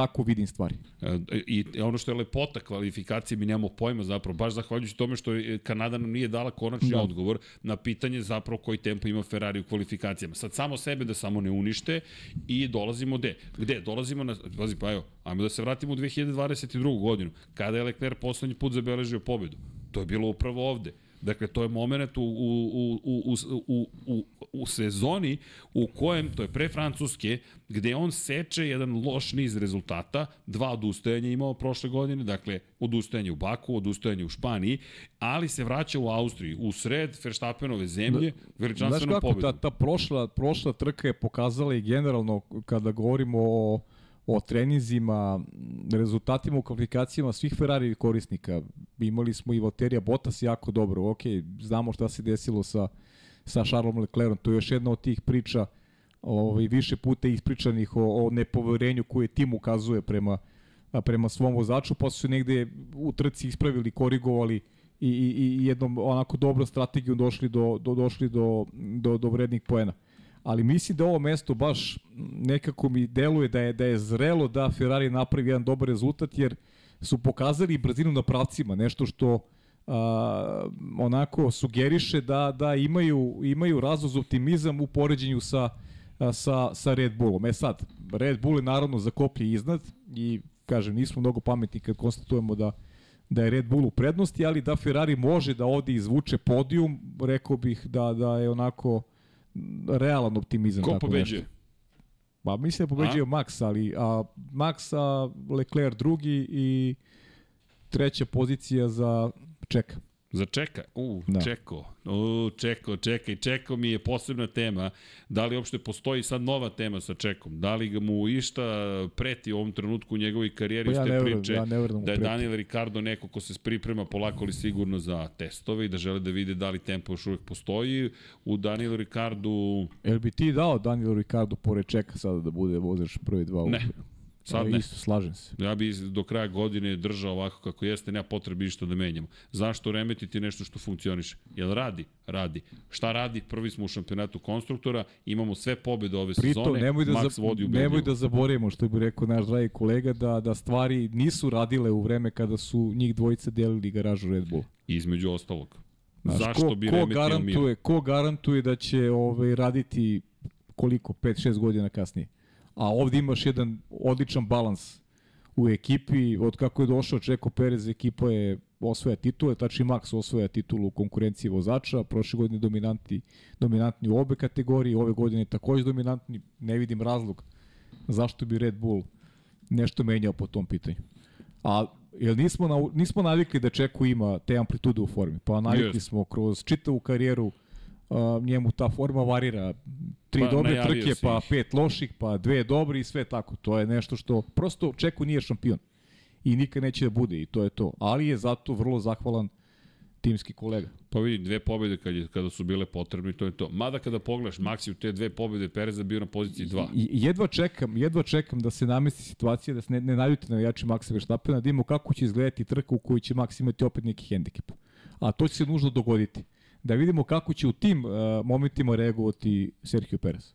Tako vidim stvari. E, I ono što je lepota kvalifikacije, mi nemamo pojma zapravo, baš zahvaljujući tome što Kanada nam nije dala konačni Da. odgovor na pitanje zapravo koji tempo ima Ferrari u kvalifikacijama. Sad samo sebe da samo ne unište i dolazimo gde? Gde? Dolazimo na, pazi pa evo, ajmo da se vratimo u 2022. godinu, kada je Leclerc poslednji put zabeležio pobedu. To je bilo upravo ovde. Dakle, to je moment u, u, u, u, u, u, u sezoni u kojem, to je pre Francuske, gde on seče jedan loš niz rezultata, dva odustajanja imao prošle godine, dakle, odustajanje u Baku, odustajanje u Španiji, ali se vraća u Austriju, u sred Verstappenove zemlje, Znaš veličanstvenom kako, ta, pobedom. ta prošla, prošla trka je pokazala i generalno kada govorimo o, o treninzima, rezultatima u kvalifikacijama svih Ferrari korisnika. Imali smo i Valterija Bottas jako dobro. Ok, znamo šta se desilo sa, sa Charlesom Leclercom. To je još jedna od tih priča ovaj, više puta ispričanih o, o nepoverenju koje tim ukazuje prema, prema svom vozaču, pa su negde u trci ispravili, korigovali i, i, i jednom onako dobro strategijom došli do, do, došli do, do, do vrednih poena. Ali mislim da ovo mesto baš nekako mi deluje da je da je zrelo da Ferrari napravi jedan dobar rezultat jer su pokazali brzinu na pravcima, nešto što a, onako sugeriše da da imaju imaju razlog za optimizam u poređenju sa a, sa sa Red Bullom. E sad, Red Bull je naravno za koplje iznad i kažem nismo mnogo pametni kad konstatujemo da da je Red Bull u prednosti, ali da Ferrari može da ovde izvuče podijum, rekao bih da da je onako realan optimizam. Ko pobeđuje? Nešto. Pa mislim da pobeđuje Max, ali a, Max, a Leclerc drugi i treća pozicija za Čeka. Za Čeka? U, Da. Čeko. U, Čeko, čekaj. Čeko mi je posebna tema. Da li uopšte postoji sad nova tema sa Čekom? Da li ga mu išta preti u ovom trenutku u njegovoj karijeri Pa ja ne priče? ja ne da da je. Daniel Ricardo neko ko se priprema polako ali sigurno za testove i da žele da vide da li tempo još uvek postoji. U Danielu Ricardu Jel bi ti dao Daniel Ricardo pored Čeka sada da bude vozač prvi dva? u- Ne, sad ne. Isto, slažem se. Ja bi do kraja godine držao ovako kako jeste, nema potrebe ništa da menjamo. Zašto remetiti nešto što funkcioniše? Jel radi? Radi. Šta radi? Prvi smo u šampionatu konstruktora, imamo sve pobede ove Pritom, sezone, nemoj da, Max vodi u nemoj Belgiju. da zaboravimo, što bi rekao naš dragi kolega, da, da stvari nisu radile u vreme kada su njih dvojica delili garažu Red Bull. Između ostalog. Znaš, Zašto ko, bi ko garantuje, mir? ko garantuje da će ovaj, raditi koliko, 5-6 godina kasnije. A ovde imaš jedan odličan balans u ekipi, od kako je došao Čeko Perez, ekipa je osvoja titule, tači Max osvoja titulu u konkurenciji vozača, prošle godine dominantni, dominantni u obe kategorije, ove godine takođe dominantni, ne vidim razlog zašto bi Red Bull nešto menjao po tom pitanju. A jel nismo, na, nismo navikli da Čeku ima te amplitude u formi, pa navikli Jest. smo kroz čitavu karijeru uh, njemu ta forma varira tri Pa, dobre trke, pa ih. pet loših, pa dve dobri i sve tako. To je nešto što prosto Čeku nije šampion i nikad neće da bude i to je to. Ali je zato vrlo zahvalan timski kolega. Pa vidi, dve pobede kad je, kada su bile potrebne, to je to. Mada kada pogledaš, Maxi u te dve pobede Pereza bio na poziciji 2. I, jedva čekam, jedva čekam da se namesti situacija da se ne, ne naljuti na jači Maxa Verstappena, da imamo kako će izgledati trka u kojoj će Max imati opet neki hendikep. A to će se nužno dogoditi. Da vidimo kako će u tim uh, momentima reagovati Sergio Perez.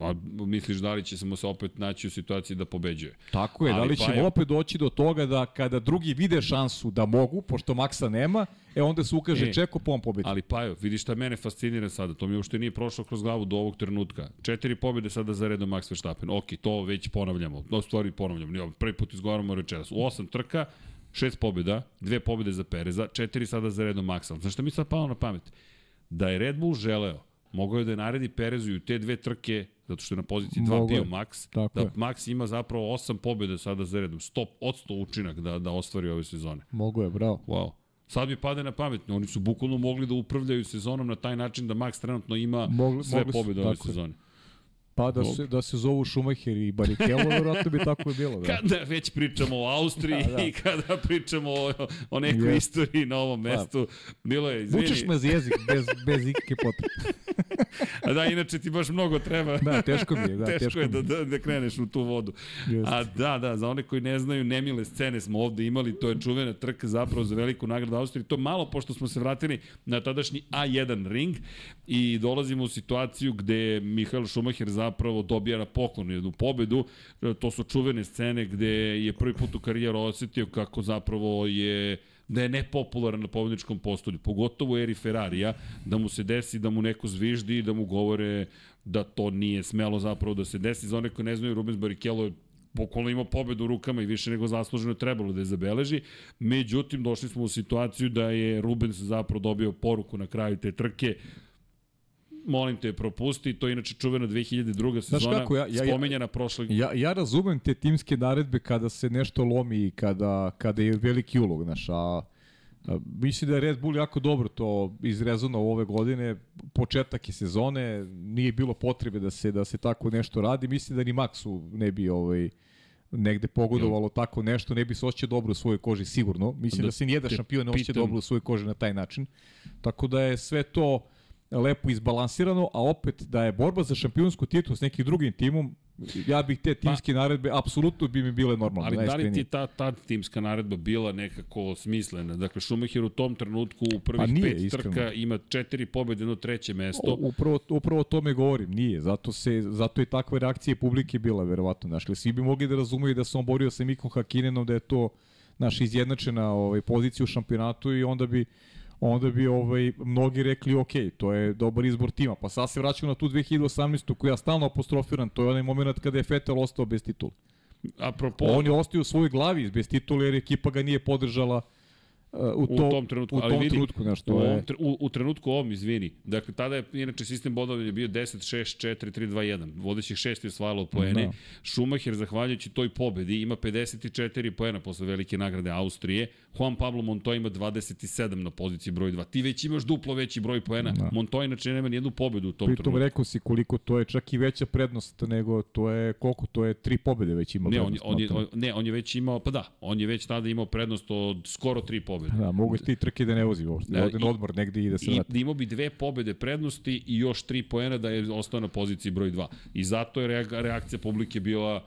A misliš da li će se mu se opet naći u situaciji da pobeđuje? Tako je, Ali da li pa ćemo evo. opet doći do toga da kada drugi vide šansu da mogu, pošto Maxa nema, e onda se ukaže E, Čeko po on pobedi. Ali pa evo, vidiš šta mene fascinira sada, to mi uopšte nije prošlo kroz glavu do ovog trenutka. Četiri pobjede sada za redom Max Verstappen. Ok, to već ponavljamo. No, stvari ponavljamo. Prvi put izgovaramo rečenas. U osam trka, šest pobjeda, dve pobjede za Pereza, četiri sada za redom Maxa. Znaš šta mi sad palo na pamet? Da je Red Bull želeo, mogao je da naredi Perezu i u te dve trke, zato što je na poziciji 2 Mogao bio je. Max, Tako da je. Max ima zapravo osam pobjede sada za redom. 100, od 100 učinak da, da ostvari ove sezone. Mogu je, bravo. Wow. Sad mi pade na pamet, oni su bukvalno mogli da upravljaju sezonom na taj način da Max trenutno ima Mogli- sve mogli pobjede ove tako je. Pa da se, da se zovu Schumacher i Barrichello, verovatno bi tako i bilo. Da. Kada već pričamo o Austriji Da, da. i kada pričamo o, o nekoj Jeste. istoriji na ovom mestu, bilo je, izvini, Vučeš me za jezik bez, bez ikakve potrebe. a da, inače ti baš mnogo treba. Da, teško mi je, da, teško, teško je da, je. da, da kreneš u tu vodu. Jeste. A da, da, za one koji ne znaju, nemile scene smo ovde imali, to je čuvena trka zapravo za veliku nagradu Austrije. To malo pošto smo se vratili na tadašnji A1 ring i dolazimo u situaciju gde Mihael Schumacher zapravo dobija na poklon jednu pobedu. E, To su čuvene scene gde je prvi put u karijeru osetio kako zapravo je da je nepopularan na pobedničkom postolju, pogotovo u eri Ferrarija, da mu se desi da mu neko zviždi i da mu govore da to nije smelo zapravo da se desi. Za one koji ne znaju, Rubens Barrichello je bukvalno imao pobedu u rukama i više nego zasluženo je trebalo da je zabeleži. Međutim, došli smo u situaciju da je Rubens zapravo dobio poruku na kraju te trke molim te, propusti, to je inače čuvena 2002. sezona, kako, ja- ja- spomenjena prošle... Ja, ja razumem te timske naredbe kada se nešto lomi i kada, kada je veliki ulog, znaš, a, a mislim da je Red Bull jako dobro to izrezano ove godine, početak je sezone, nije bilo potrebe da se da se tako nešto radi, mislim da ni Maxu ne bi ovaj negde pogodovalo tako nešto, ne bi se osjećao dobro u svojoj koži sigurno. Mislim Da da, se nijedan šampion ne osjeća dobro u svojoj koži na taj način. Tako da je sve to lepo izbalansirano, a opet da je borba za šampionsku titulu s nekim drugim timom, Ja bih te timske naredbe, apsolutno bi mi bile normalne. Ali da li ti ta, ta timska naredba bila nekako smislena? Dakle, Schumacher u tom trenutku u prvih Pa nije, pet iskreno. trka ima četiri pobjede, jedno treće mesto. U- Upravo, upravo o tome govorim, nije. Zato, se, zato je takva reakcija publike bila, verovatno. Znaš, svi bi mogli da razumeju da se on borio sa Mikom Hakinenom, da je to naš izjednačena ovaj, pozicija u šampionatu i onda bi onda bi ovaj mnogi rekli ok, to je dobar izbor tima. Pa sad se vraćamo na tu 2018. koju ja stalno apostrofiram, to je onaj moment kada je Vettel ostao bez titula. Apropo, On je ostao u svojoj glavi bez titula jer ekipa ga nije podržala u, u to, tom trenutku, u ali tom vidi, trenutku, znaš, u, to ovom je... u, u trenutku ovom, izvini, dakle, tada je, inače, sistem bodovanja bio 10, 6, 4, 3, 2, 1, vodećih šest je osvajalo poene, Da. Schumacher, zahvaljujući toj pobedi, ima 54 poena posle velike nagrade Austrije, Juan Pablo Montoya ima 27 na poziciji broj 2, ti već imaš duplo veći broj poena, Da. Montoya inače nema nijednu pobedu u tom Pritom trenutku. rekao si koliko to je čak i veća prednost nego to je koliko to je tri pobede već ima Ne on, on je, on, ne, on je već imao, pa da, on je već tada imao prednost od skoro tri pobede. Da, mogu ti trke da ne vozi uopšte. Da, ode i- na odmor negde i da se I vrati. imao bi dve pobede prednosti i još tri poena da je ostao na poziciji broj 2. I zato je reak- reakcija publike bila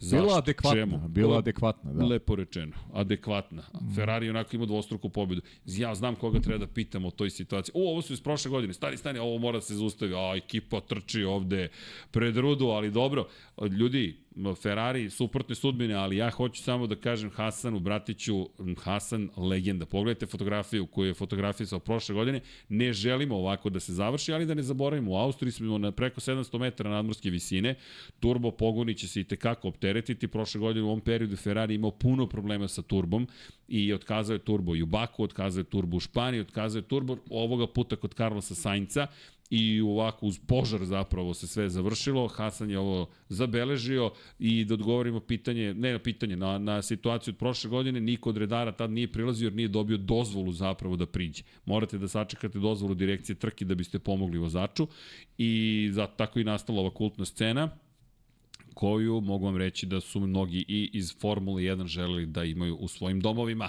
Zašto? Bila adekvatna, Čemu? bila adekvatna, da. Lepo rečeno, adekvatna. Ferrari onako ima dvostruku pobedu. Ja znam koga treba da pitam o toj situaciji. O, ovo su iz prošle godine, stani, stani, ovo mora da se zaustavi. A, ekipa trči ovde pred rudu, ali dobro. Ljudi, Ferrari, suprotne sudbine, ali ja hoću samo da kažem Hasanu Bratiću, Hasan legenda. Pogledajte fotografiju koju je fotografisao prošle godine. Ne želimo ovako da se završi, ali da ne zaboravimo, u Austriji smo na preko 700 metara nadmorske visine, turbo pogoni će se i tekako opteretiti. Prošle godine u ovom periodu Ferrari imao puno problema sa turbom i otkazao je turbo i u Baku, otkazao je turbo u Španiji, otkazao je turbo ovoga puta kod Carlosa Sainca i ovako uz požar zapravo se sve završilo. Hasan je ovo zabeležio i da odgovorimo pitanje, ne na pitanje, na, na situaciju od prošle godine, niko od redara tad nije prilazio jer nije dobio dozvolu zapravo da priđe. Morate da sačekate dozvolu direkcije trke da biste pomogli vozaču i zato tako i nastala ova kultna scena koju mogu vam reći da su mnogi i iz Formule 1 želeli da imaju u svojim domovima.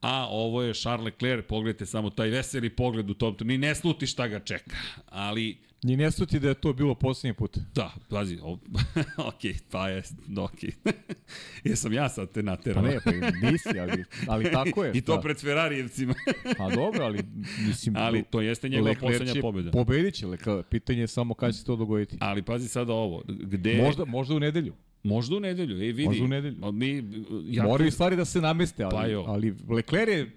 A ovo je Charles Leclerc, pogledajte samo taj veseli pogled u tom, ni ne sluti šta ga čeka. Ali Ni ne sluti da je to bilo posljednji put. Da, pazi, ok, pa je, ok. Jesam ja sad te Pa naterao. ne, pa nisi, ali, ali tako je. I to da. pred Ferrarijevcima. Pa dobro, ali mislim... Ali to jeste njegova poslednja pobjeda. Pobedit će Leclerc. Pitanje je samo kada će se to dogoditi. Ali pazi sada ovo, gde... Možda, možda u nedelju. Možda u nedelju, ej vidi. Možda u nedelju. Mi, ja, Moraju stvari da se nameste, ali, Pa jo. ali Leclerc je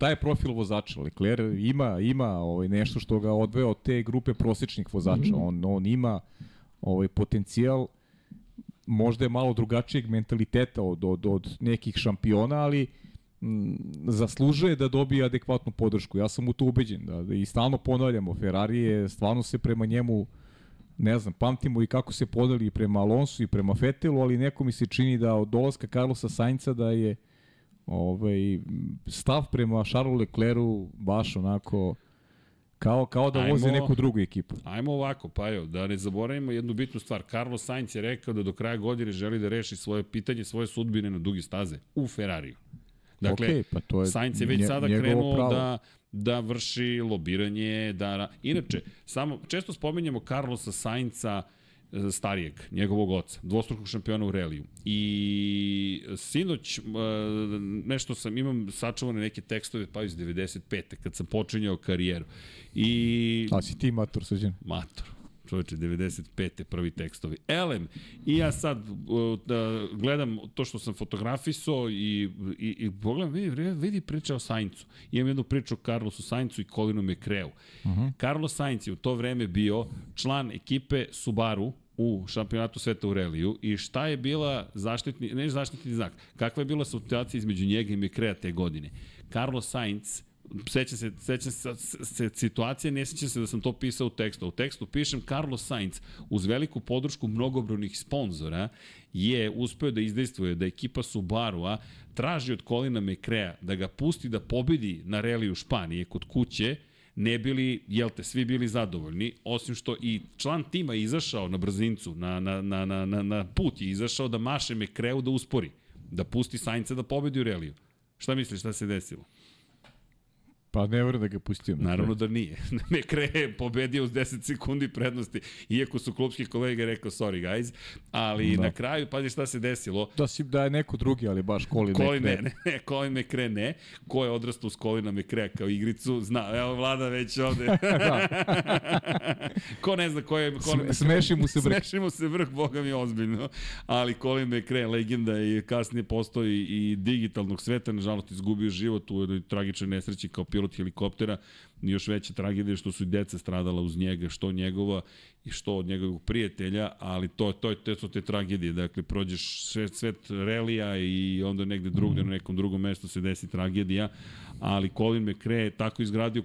taj profil vozača. Leclerc ima, ima ovaj, nešto što ga odveo od te grupe prosječnih vozača. On, on ima ovaj, potencijal možda je malo drugačijeg mentaliteta od, od, od nekih šampiona, ali m, zaslužuje da dobije adekvatnu podršku. Ja sam u to ubeđen. Da, da, I stalno ponavljamo, Ferrari je stvarno se prema njemu ne znam, pamtimo i kako se podeli prema Alonsu i prema Fetelu, ali neko mi se čini da od dolaska Carlosa Sainca da je ovaj, stav prema Charlesu Leclercu baš onako kao, kao da Ajmo- neku drugu ekipu. Ajmo ovako, pa evo, da ne zaboravimo jednu bitnu stvar. Carlos Sainz je rekao da do kraja godine želi da reši svoje pitanje, svoje sudbine na dugi staze u Ferrariju. Dakle, Okej, pa to je Sainz je već nje- sada krenuo pravo. da da vrši lobiranje, da... Inače, samo, često spomenjamo Carlosa Sainca e, starijeg, njegovog oca, dvostrukog šampiona u reliju. I sinoć e, nešto sam, imam sačuvane neke tekstove pa iz 95. kad sam počinjao karijeru. I A si ti mator suđen? Mator. Čoveče, 95. prvi tekstovi. Elem, i ja sad uh, da gledam to što sam fotografisao i, i, i pogledam, vidi, vidi priča o Saincu. Imam jednu priču o Carlosu Saincu i Colinu McRae-u. Uh -huh. Carlos Sainz je u to vreme bio član ekipe Subaru u šampionatu sveta u reliju i šta je bila zaštitni, ne zaštitni znak, kakva je bila situacija između njega i McRae te godine. Carlos Sainz sećam se, sećam se, se situacije, ne sećam se da sam to pisao u tekstu. U tekstu pišem Carlos Sainz uz veliku podršku mnogobrojnih sponzora je uspeo da izdejstvuje da ekipa Subaru-a traži od Colina McRae da ga pusti da pobedi na reliju Španije kod kuće, ne bili, jel te, svi bili zadovoljni, osim što i član tima je izašao na brzincu, na, na, na, na, na, na put je izašao da maše McRae da uspori, da pusti Sainca da pobedi u reliju. Šta misliš, šta se desilo? Pa ne verujem da ga je pustio. Naravno da nije. Mekre je pobedio uz 10 sekundi prednosti, iako su klubski kolege rekao sorry guys, ali Da. na kraju, pazi šta se desilo, Da, si, da je neko drugi, ali baš Colin Colin McRae. ne, ne, Colin McRae ne. Ko je odrastao uz Colina McRae kao igricu, zna. Evo Vlada već ovde. ko ne zna ko je Colin Sme- smeši mu se vrh. Smeši mu se vrh, boga mi ozbiljno. Ali Colin McRae, legenda i kasnije postoji i digitalnog sveta, nažalost izgubio život u jednoj tragičnoj nesreći kao pilot helikoptera. Još veća tragedija što su i deca stradala uz njega, što njegova i što od njegovog prijatelja, ali to, to, to su te tragedije. Dakle, prođeš svet, svet relija i onda negde drugde, na nekom drugom mestu se desi tragedija, ali Colin McRae je tako izgradio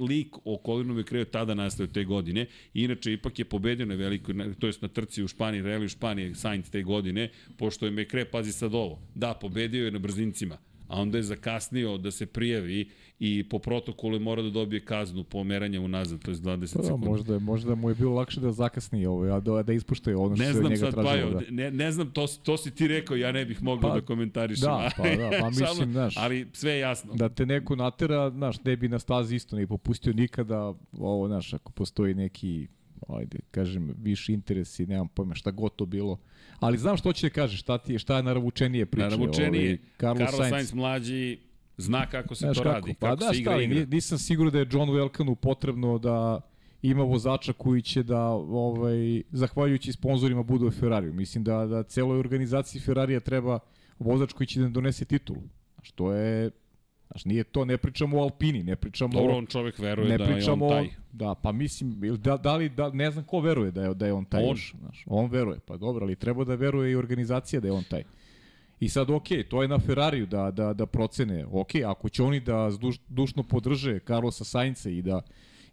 lik o Colinu McRae je tada nastao te godine. Inače, ipak je pobedio na velikoj, to jest na trci u Španiji, reliju u Španiji, Sainz te godine, pošto je McRae, pazi sad ovo, da, pobedio je na brzincima, a onda je zakasnio da se prijavi i po protokolu je mora da dobije kaznu pomeranja unazad, to je 20 Pa da, sekundi. možda, možda mu je bilo lakše da zakasni ovo, a da, da ispuštaju ono što Ne se znam njega sad, tražilo. Pajo, da. ne, ne znam, to, to si ti rekao, ja ne bih mogao Pa, da komentarišem. da, pa da, pa mislim, znaš. Ali sve je jasno. Da te neko natera, znaš, ne bi na stazi isto ne popustio nikada, ovo, znaš, ako postoji neki, ajde, kažem, viši interes i nemam pojma šta god to bilo. Ali znam što će da kažeš, šta, ti, šta je naravučenije priče. Naravno, ovaj, Carlos, Carlos, Sainz. Sainz. mlađi zna kako se Znaš to kako? radi, Pa kako da, se igra šta, igra. ni- nisam siguran da je John Welkanu potrebno da ima vozača koji će da, ovaj, zahvaljujući sponzorima, bude u Ferrariju. Mislim da, da celoj organizaciji Ferrarija treba vozač koji će da donese titulu. Znaš, to je, znaš, nije to, ne pričamo o Alpini, ne pričamo Dobro, on čovek veruje Ne da je on taj. o, da, pa mislim, da, da li, da, ne znam ko veruje da je, da je on taj On. još, znaš, on veruje, pa dobro, ali treba da veruje i organizacija da je on taj. I sad, ok, to je na Ferrariju da, da, da procene, ok, ako će oni da zduš, dušno podrže Carlosa Sainca i da,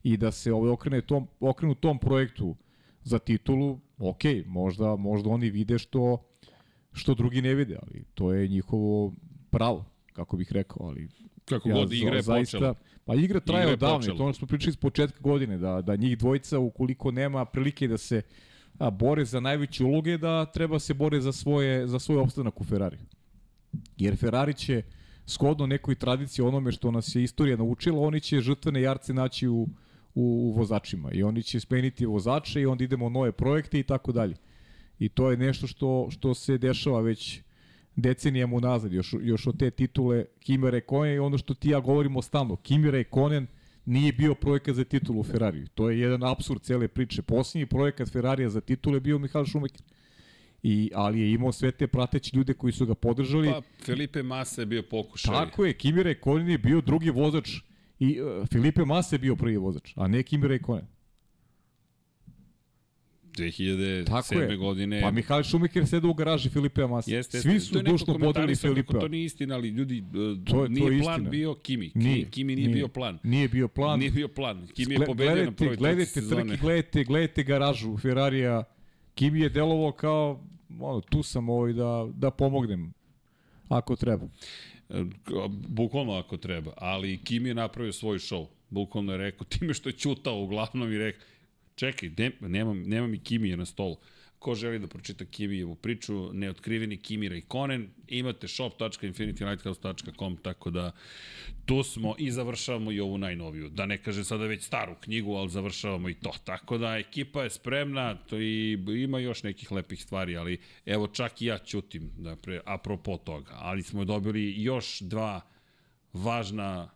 i da se ovaj, okrene tom, okrenu tom projektu za titulu, ok, možda, možda oni vide što, što drugi ne vide, ali to je njihovo pravo, kako bih rekao, ali Kako god igra je počela. Pa igra traje odavno, to ono što smo pričali s početka godine, da, da njih dvojica, ukoliko nema prilike da se a, bore za najveće uloge, da treba se bore za, svoje, za svoj opstanak u Ferrari. Jer Ferrari će shodno nekoj tradiciji onome što nas je istorija naučila, oni će žrtvene jarce naći u, u, u vozačima i oni će smeniti vozače i onda idemo u nove projekte i tako dalje. I to je nešto što, što se dešava već decenijama unazad, još, još od te titule Kimi Räikkönen i ono što ti i ja govorimo stalno. Kimi Räikkönen nije bio projekat za titulu u Ferrariju. To je jedan absurd cele priče. Posljednji projekat Ferrarija za titulu je bio Mihael Schumacher. I, ali je imao sve te prateći ljude koji su ga podržali. Pa, Felipe Massa je bio pokušaj. Tako je, Kimi Räikkönen je bio drugi vozač i uh, Filipe Massa je bio prvi vozač, a ne Kimi Räikkönen. 2007. Tako je. godine. Pa Mihael Schumacher sede u garaži Filipe Massa. Jeste, jeste. Svi su dušno komentarisao kako Filipe. To nije istina, ali ljudi, e, To je- nije to je plan istina. bio Kimi. Nije, Kimi, Kimi nije, bio plan. Nije bio plan. Nije bio plan. Kimi je pobedio na prvoj gledajte trke, gledajte, gledajte garažu Ferrarija. Kimi je delovao kao, ono, tu sam ovaj da, da pomognem ako treba. E, Bukvalno ako treba, ali Kim je napravio svoj show. Bukvalno je rekao, time što je čutao uglavnom i rekao, čekaj, ne, nemam, nemam i Kimije na stolu. Ko želi da pročita Kimijevu priču, neotkriveni Kimi Raikkonen, imate shop.infinitylighthouse.com, tako da tu smo i završavamo i ovu najnoviju. Da ne kažem sada već staru knjigu, ali završavamo i to. Tako da ekipa je spremna to i ima još nekih lepih stvari, ali evo čak i ja ćutim, napre, apropo toga. Ali smo dobili još dva važna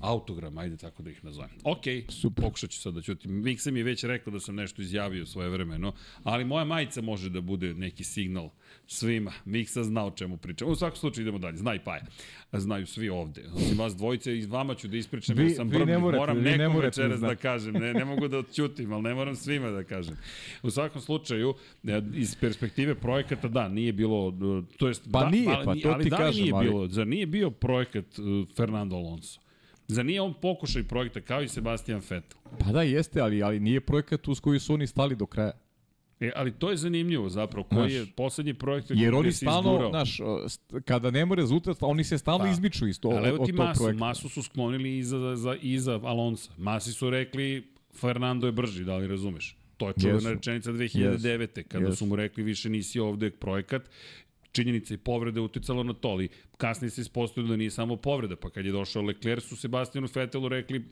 autograma, ajde tako da ih nazovem. Ok, Super. pokušat ću sad da ćutim. Miksa mi je već rekao da sam nešto izjavio svoje vremeno, ali moja majica može da bude neki signal svima. Miksa zna o čemu pričam. U svakom slučaju idemo dalje. Zna i Paja. Znaju svi ovde. Osim vas dvojice i vama ću da ispričam Vi- jer sam ne morate, Moram ne nekom da večeras da, znate. kažem. Ne, ne mogu da odćutim, ali ne moram svima da kažem. U svakom slučaju, e, iz perspektive projekata, da, nije bilo... e, To jest, Pa da, nije, ali, pa ni- to ali ti da kažem, nije ali- bilo? Zar nije bio projekat uh, Fernando Alonso? Zar nije on pokušaj projekta kao i Sebastian Vettel? Pa da, jeste, ali, ali nije projekat uz koji su oni stali do kraja. E, ali to je zanimljivo zapravo, koji Znaš, je poslednji projekat Jer gde oni stalno, znaš, kada nema rezultat, oni se stalno Pa, izmiču iz to, Ali evo ti Masu, projekta. Masu su sklonili iza, za, iza Alonsa. Masi su rekli Fernando je brži, da li razumeš? To je čuvena Jesu. rečenica 2009. kada Jesu. su mu rekli više nisi ovde projekat. Činjenica i povrede uticalo na to, ali kasnije se ispostavilo da nije samo povreda, pa kad je došao Leclerc su Sebastianu Fetelu rekli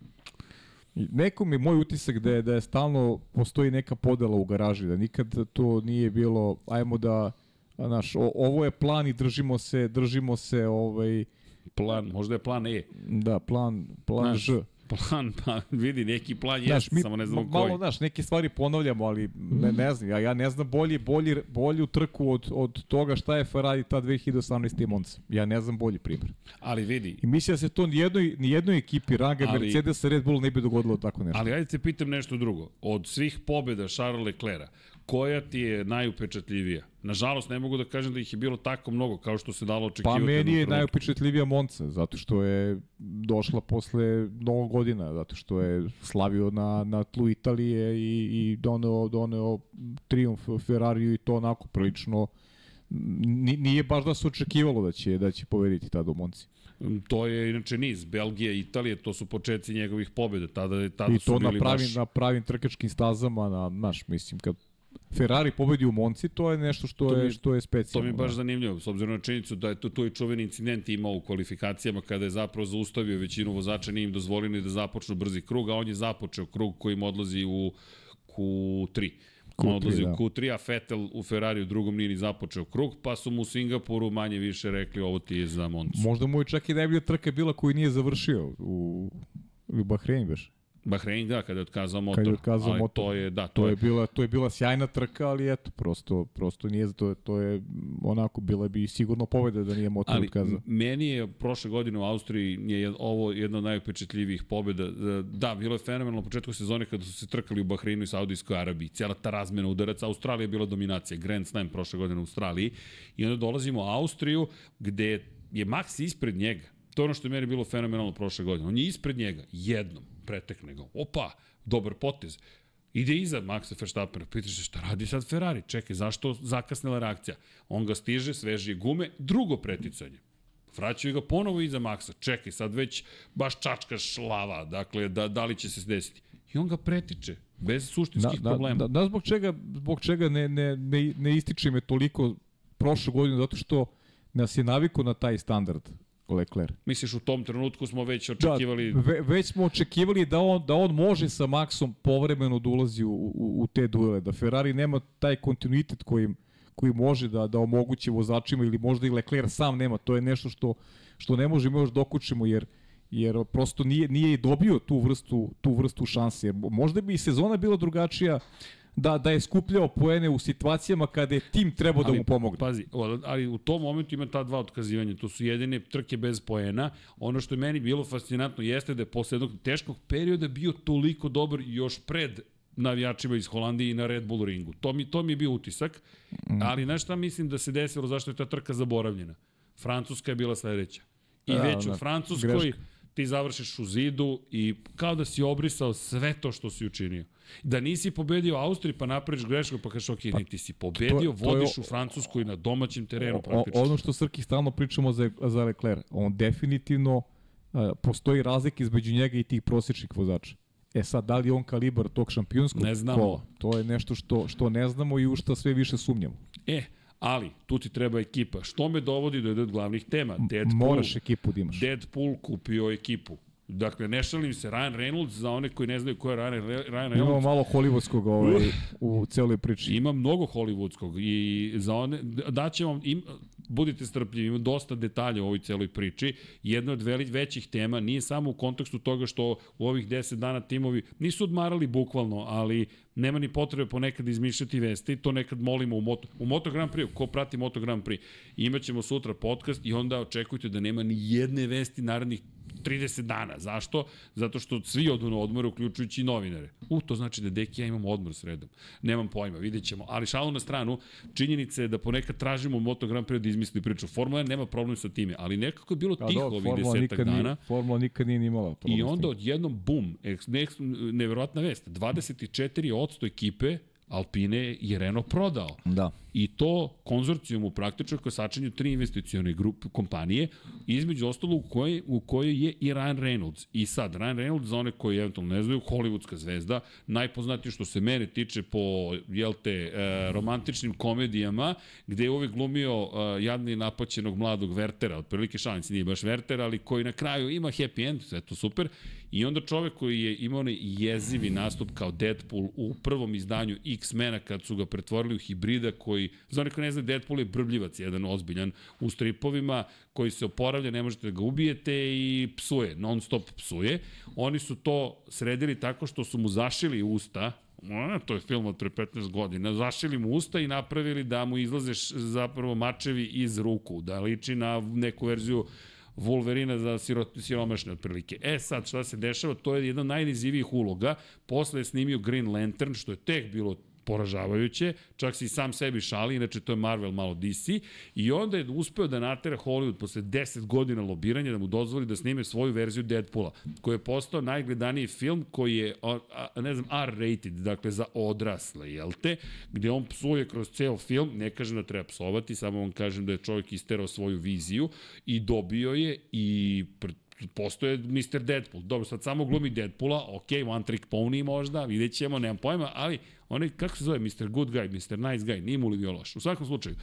Neko mi moj utisak da je, da je stalno postoji neka podela u garaži, da nikad to nije bilo, ajmo da, a, znaš, o, ovo je plan i držimo se, držimo se, ovaj, plan, možda je plan E, da, plan, plan Znaš, Ž. plan, pa vidi, neki plan je, Znaš, mi samo ne znamo ma- koji. malo, znaš, neke stvari ponavljamo, ali ne, ne znam, ja, ja ne znam bolji, bolji, bolju trku od, od toga šta je Ferrari ta 2018. Monza. Ja ne znam bolji primjer. Ali vidi, I mislim da se to nijednoj, nijednoj ekipi ranga Ali- Mercedes Red Bull ne bi dogodilo tako nešto. Ali ajde te pitam nešto drugo. Od svih pobjeda Charles Leclerca, koja ti je najupečatljivija? Nažalost, ne mogu da kažem da ih je bilo tako mnogo kao što se dalo Pa očekivati. meni je najupečetljivija Monca, zato što je došla posle mnogo godina, zato što je slavio na, na tlu Italije i, i doneo, doneo triumf Ferrariju i to onako prilično ni- nije baš da se očekivalo da će da će pobediti tada u Monci. To je inače niz. Belgija, Italija, to su početci njegovih pobjeda. Tada, je- tada I su to na bili pravim baš... na pravim trkačkim stazama, na naš mislim kad Ferrari pobedi u Monci, to je nešto što To mi- je što je To specijalno. mi je baš da. zanimljivo, s obzirom na činjenicu da je to, to i čuveni incident imao u kvalifikacijama kada je zapravo zaustavio većinu vozača, nije im dozvolio ni da započnu brzi krug, a on je započeo krug kojim odlazi u Q3. On Q3, odlazi da. u Q3, a Vettel u Ferrari u drugom nije ni započeo krug, pa su mu u Singapuru manje više rekli ovo ti je za Moncu. Možda mu je čak i najbolja trka bila koju nije završio u u Bahrein baš. Bahrein, da, kada je otkazao motor. Kad je otkazao ali motor. To je, da, To je bila to je bila sjajna trka, ali eto prosto prosto nije to to je onako bila bi sigurno pobeda da nije motor Ali otkazao. meni je prošle godine u Austriji je ovo jedna od najupečatljivijih pobjeda. E, Da, bilo je fenomenalno na početku sezone kada su se trkali u Bahreinu i Saudijskoj Arabiji. Cijela ta razmena udaraca. Australija je bila dominacija. Grand Slam prošle godine u Australiji. I onda dolazimo u Austriju gde je Max ispred njega. To je ono što je meni bilo fenomenalno prošle godine. On je ispred njega, jednom, pretekne ga. Opa, dobar potez. Ide iza Maxa Verstappena, pitaš se šta radi sad Ferrari, čekaj, zašto zakasnila reakcija? On ga stiže, sveži gume, drugo preticanje. Vraćaju ga ponovo iza Maxa, čekaj, sad već baš čačka šlava, dakle, da, da li će se desiti. I on ga pretiče, bez suštinskih da, problema. Da, da, zbog čega, zbog čega ne, ne, ne, ne ističe me toliko prošle godine, zato što nas je navikao na taj standard Leclerc. Misliš, u tom trenutku smo već Da, očekivali... ve, već smo očekivali da on, da on može sa Maxom povremeno da ulazi u, u, u te duele, da Ferrari nema taj kontinuitet koji, koji može da, da omogući vozačima ili možda i Leclerc sam nema, to je nešto što, što ne možemo još dokučimo jer jer prosto nije nije i dobio tu vrstu tu vrstu šanse. Možda bi i sezona bila drugačija da da je skupljao poene u situacijama kada je tim trebao da mu pomogne. Pazi, ali u tom momentu ima ta dva otkazivanja. To su jedine trke bez poena. Ono što je meni bilo fascinantno jeste da je posle jednog teškog perioda bio toliko dobar još pred navijačima iz Holandije i na Red Bull ringu. To mi, to mi je bio utisak. Ali znaš šta mislim da se desilo, zašto je ta trka zaboravljena? Francuska je bila sledeća. I Da, već u Francuskoj greška. Ti završiš u zidu i kao da si obrisao sve to što si učinio. Da nisi pobedio u Austriji pa napraviš grešku pa kažeš ok, pa, ti si pobedio, to je- vodiš u Francuskoj na domaćem terenu O, praktično. ono što Srki stalno pričamo za, za Leclerc, on definitivno uh, postoji razlika između njega i tih prosječnih vozača. E sad, da li je on kalibar tog šampionskog Ne znamo. kola? To je nešto što, što ne znamo i u što sve više sumnjamo. E, ali, tu ti treba ekipa. Što me dovodi do jedne od glavnih tema? Deadpool, Moraš ekipu da imaš. Deadpool kupio ekipu. Dakle, ne šalim se, Ryan Reynolds, za one koji ne znaju ko je Ryan, Ryan Imamo Reynolds, malo hollywoodskog ovaj, u celoj priči. Ima mnogo hollywoodskog i za one, daće vam, im, budite strpljivi, ima dosta detalja u ovoj celoj priči. Jedna od veli, većih tema nije samo u kontekstu toga što u ovih 10 dana timovi nisu odmarali bukvalno, ali nema ni potrebe ponekad izmišljati vesti, to nekad molimo u Moto, u Moto Grand Prix, ko prati Moto Grand Prix, imaćemo sutra podcast i onda očekujte da nema ni jedne vesti narednih 30 dana. Zašto? Zato što svi odu na odmor, uključujući i novinare. U, to znači da Deki ja imamo odmor sredom. Nemam pojma, vidjet ćemo. Ali šalu na stranu, činjenica je da ponekad tražimo u Moto Grand Prix da izmisli priču. Formula 1 nema problem sa time, ali nekako je bilo Pa tiho ovih desetak dana. Nije, Formula nikad nije ni imala problem I onda odjednom, bum, eks, ne, eks, neverovatna vest, 24% ekipe Alpine je Renault prodao. Da. I to konzorcijumu praktično koje sačinju tri investicione grupe kompanije, između ostalo u kojoj, u kojoj je i Ryan Reynolds. I sad, Ryan Reynolds, za one koji eventualno ne znaju, hollywoodska zvezda, najpoznatiji što se mene tiče po, jel te, e, romantičnim komedijama, gde je uvek glumio e, jadni napaćenog mladog Vertera, otprilike šalic, nije baš Verter, ali koji na kraju ima happy end, sve to super. I onda čovek koji je imao onaj jezivi nastup kao Deadpool u prvom izdanju X-mena kad su ga pretvorili u hibrida koji, za one koji ne znaju, Deadpool je brbljivac, jedan ozbiljan u stripovima koji se oporavlja, ne možete da ga ubijete i psuje, non stop psuje. Oni su to sredili tako što su mu zašili usta, to je film od pre 15 godina. Zašili mu usta i napravili da mu izlaze zapravo mačevi iz ruku, da liči na neku verziju Wolverina za siromašne otprilike. E sad, šta se dešava, to je jedna najnizivijih uloga. Posle je snimio Green Lantern, što je tek bilo poražavajuće, čak se i sam sebi šali, inače to je Marvel malo DC, i onda je uspeo da natera Hollywood posle 10 godina lobiranja da mu dozvoli da snime svoju verziju Deadpoola, koji je postao najgledaniji film koji je, ne znam, R-rated, dakle za odrasle, jel te, gde on psuje kroz ceo film, ne kažem da treba psovati, samo vam kažem da je čovjek isterao svoju viziju i dobio je i postoje Mr. Deadpool. Dobro, sad samo glumi Deadpoola, ok, one trick pony možda, vidjet ćemo, nemam pojma, ali onaj, kako se zove, Mr. Good Guy, Mr. Nice Guy, nije mu li bio loš. U svakom slučaju,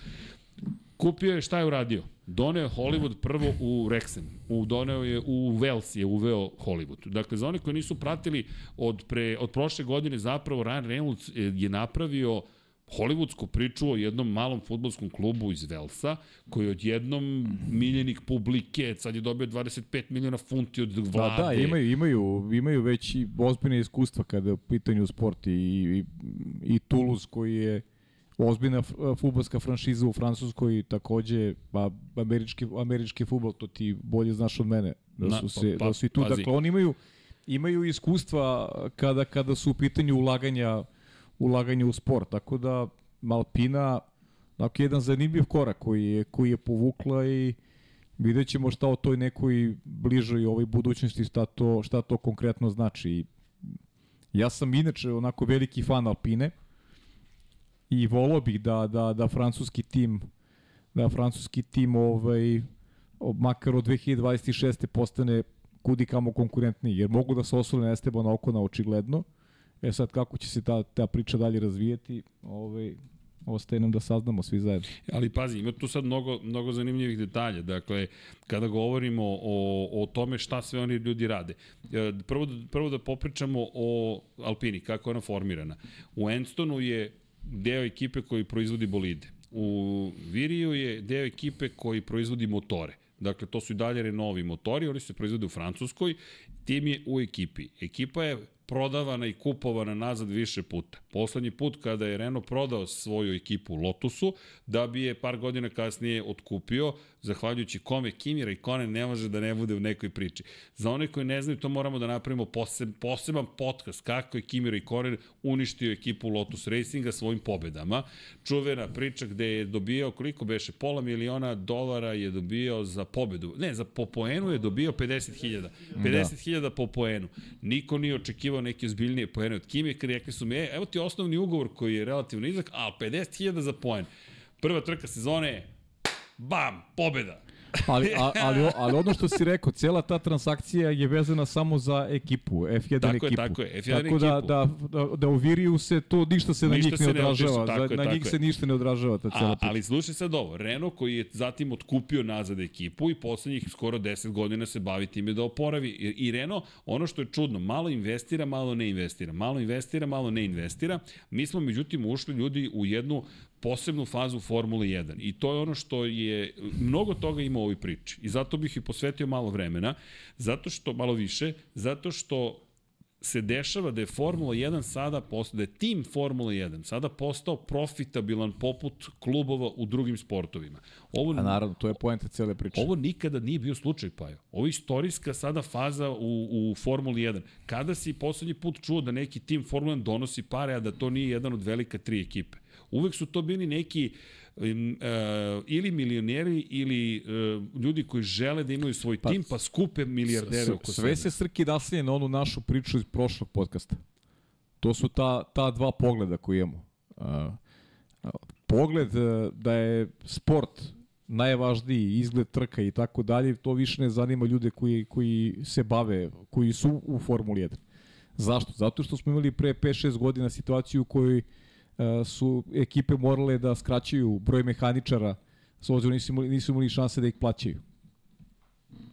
kupio je, šta je uradio? Doneo je Hollywood prvo u Rexen, u, doneo je u Wales je uveo Hollywood. Dakle, za one koji nisu pratili od, pre, od prošle godine zapravo Ryan Reynolds je napravio hollywoodsku priču o jednom malom futbolskom klubu iz Velsa, koji je odjednom miljenik publike, sad je dobio 25 miliona funti od vlade. Da, da, imaju, imaju, imaju već i ozbiljne iskustva kada je u pitanju sport i, i, i Toulouse koji je ozbiljna futbolska franšiza u Francuskoj takođe pa američki američki fudbal to ti bolje znaš od mene da su se pa, pa, da su i tu pazi. dakle oni imaju imaju iskustva kada kada su u pitanju ulaganja ulaganje u sport. Tako da Malpina dakle, jedan zanimljiv korak koji je, koji je povukla i vidjet ćemo šta o toj nekoj bližoj ovoj budućnosti, šta to, šta to konkretno znači. Ja sam inače onako veliki fan Alpine i volao bih da, da, da francuski tim da francuski tim ovaj, makar od 2026. postane kudi kamo konkurentniji, jer mogu da se osule na Esteban Okona očigledno, E sad, kako će se ta, ta priča dalje razvijeti, ovaj, ostaje nam da saznamo svi zajedno. Ali pazi, ima tu sad mnogo, mnogo zanimljivih detalja. Dakle, kada govorimo o, o tome šta sve oni ljudi rade. E, prvo, prvo da popričamo o Alpini, kako je ona formirana. U Enstonu je deo ekipe koji proizvodi bolide. U Viriju je deo ekipe koji proizvodi motore. Dakle, to su i dalje Renaultovi motori, oni se proizvode u Francuskoj, tim je u ekipi. Ekipa je prodavana i kupovana nazad više puta. Poslednji put kada je Renault prodao svoju ekipu Lotusu, da bi je par godina kasnije otkupio, zahvaljujući kome Kimira i Kone ne može da ne bude u nekoj priči. Za one koji ne znaju, to moramo da napravimo poseb, poseban podcast kako je Kimira i Kone uništio ekipu Lotus Racinga svojim pobedama. Čuvena priča gde je dobio, koliko beše, pola miliona dolara je dobio za pobedu. Ne, za po poenu je dobio 50.000. 50.000 da. po poenu. Niko nije očekivao neke ozbiljnije poene od Kimi, kad rekli su mi, e, evo ti osnovni ugovor koji je relativno nizak, a 50.000 za poen. Prva trka sezone, bam, pobeda. Ali, a, ali, ali ono što si rekao, cela ta transakcija je vezana samo za ekipu, F1 tako ekipu. Je, tako je, F1 tako da, ekipu. da, da, da u Viriju se to ništa se ništa na njih ne odražava. Ne za, na njih je. se ništa ne odražava ta cela a, Ali slušaj sad ovo, Renault koji je zatim otkupio nazad ekipu i poslednjih skoro 10 godina se bavi time da oporavi. I, I Renault, ono što je čudno, malo investira, malo ne investira. Malo investira, malo ne investira. Mi smo međutim ušli ljudi u jednu posebnu fazu Formule 1 i to je ono što je mnogo toga ima u ovoj priči i zato bih i posvetio malo vremena zato što malo više zato što se dešava da je Formula 1 sada postao, da je tim Formula 1 sada postao profitabilan poput klubova u drugim sportovima. Ovo, A naravno, to je poenta cele priče. Ovo nikada nije bio slučaj, Pajo. Ovo je istorijska sada faza u, u Formuli 1. Kada si poslednji put čuo da neki tim Formula 1 donosi pare, a da to nije jedan od velika tri ekipe? Uvek su to bili neki uh, ili milioneri ili uh, ljudi koji žele da imaju svoj pa, tim pa skupe milijardere oko sebe. Sve se srki daslije na onu našu priču iz prošlog podcasta. To su ta, ta dva pogleda koje imamo. A, a, pogled a, da je sport najvažniji izgled trka i tako dalje, to više ne zanima ljude koji, koji se bave, koji su u Formuli 1. Zašto? Zato što smo imali pre 5-6 godina situaciju u kojoj a, su ekipe morale da skraćaju broj mehaničara s obzirom nisu imali, nisu imali šanse da ih plaćaju.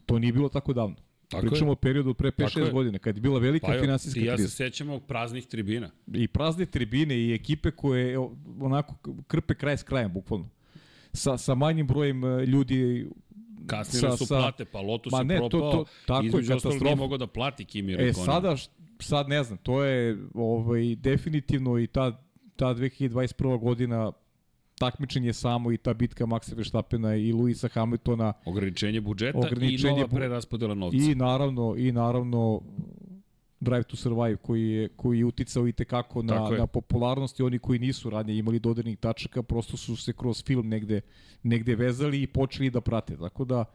To nije bilo tako davno. Tako Pričamo je. o periodu od pre Tako 5-6 je. godina, kad je bila velika Pa finansijska i ja se kriza. sećam ovog praznih tribina. I prazne tribine i ekipe koje onako krpe kraj s krajem, bukvalno. Sa, sa manjim brojem e, ljudi Kasnije Sa- su sa- plate, pa Lotus Ma je ne, to- propao. to- tako je, između ostalog nije mogao da plati Kimi E Räikkönen. sada, sad ne znam, to je ovaj, definitivno i ta, ta 2021. godina takmičenje samo i ta bitka Maxa Verstappena i Luisa Hamiltona Ograničenje budžeta Ograničenje i nova preraspodela novca. i naravno i naravno Drive to Survive koji je koji je uticao i te kako na na popularnost i oni koji nisu ranije imali dodirnih tačaka prosto su se kroz film negde negde vezali i počeli da prate. Tako da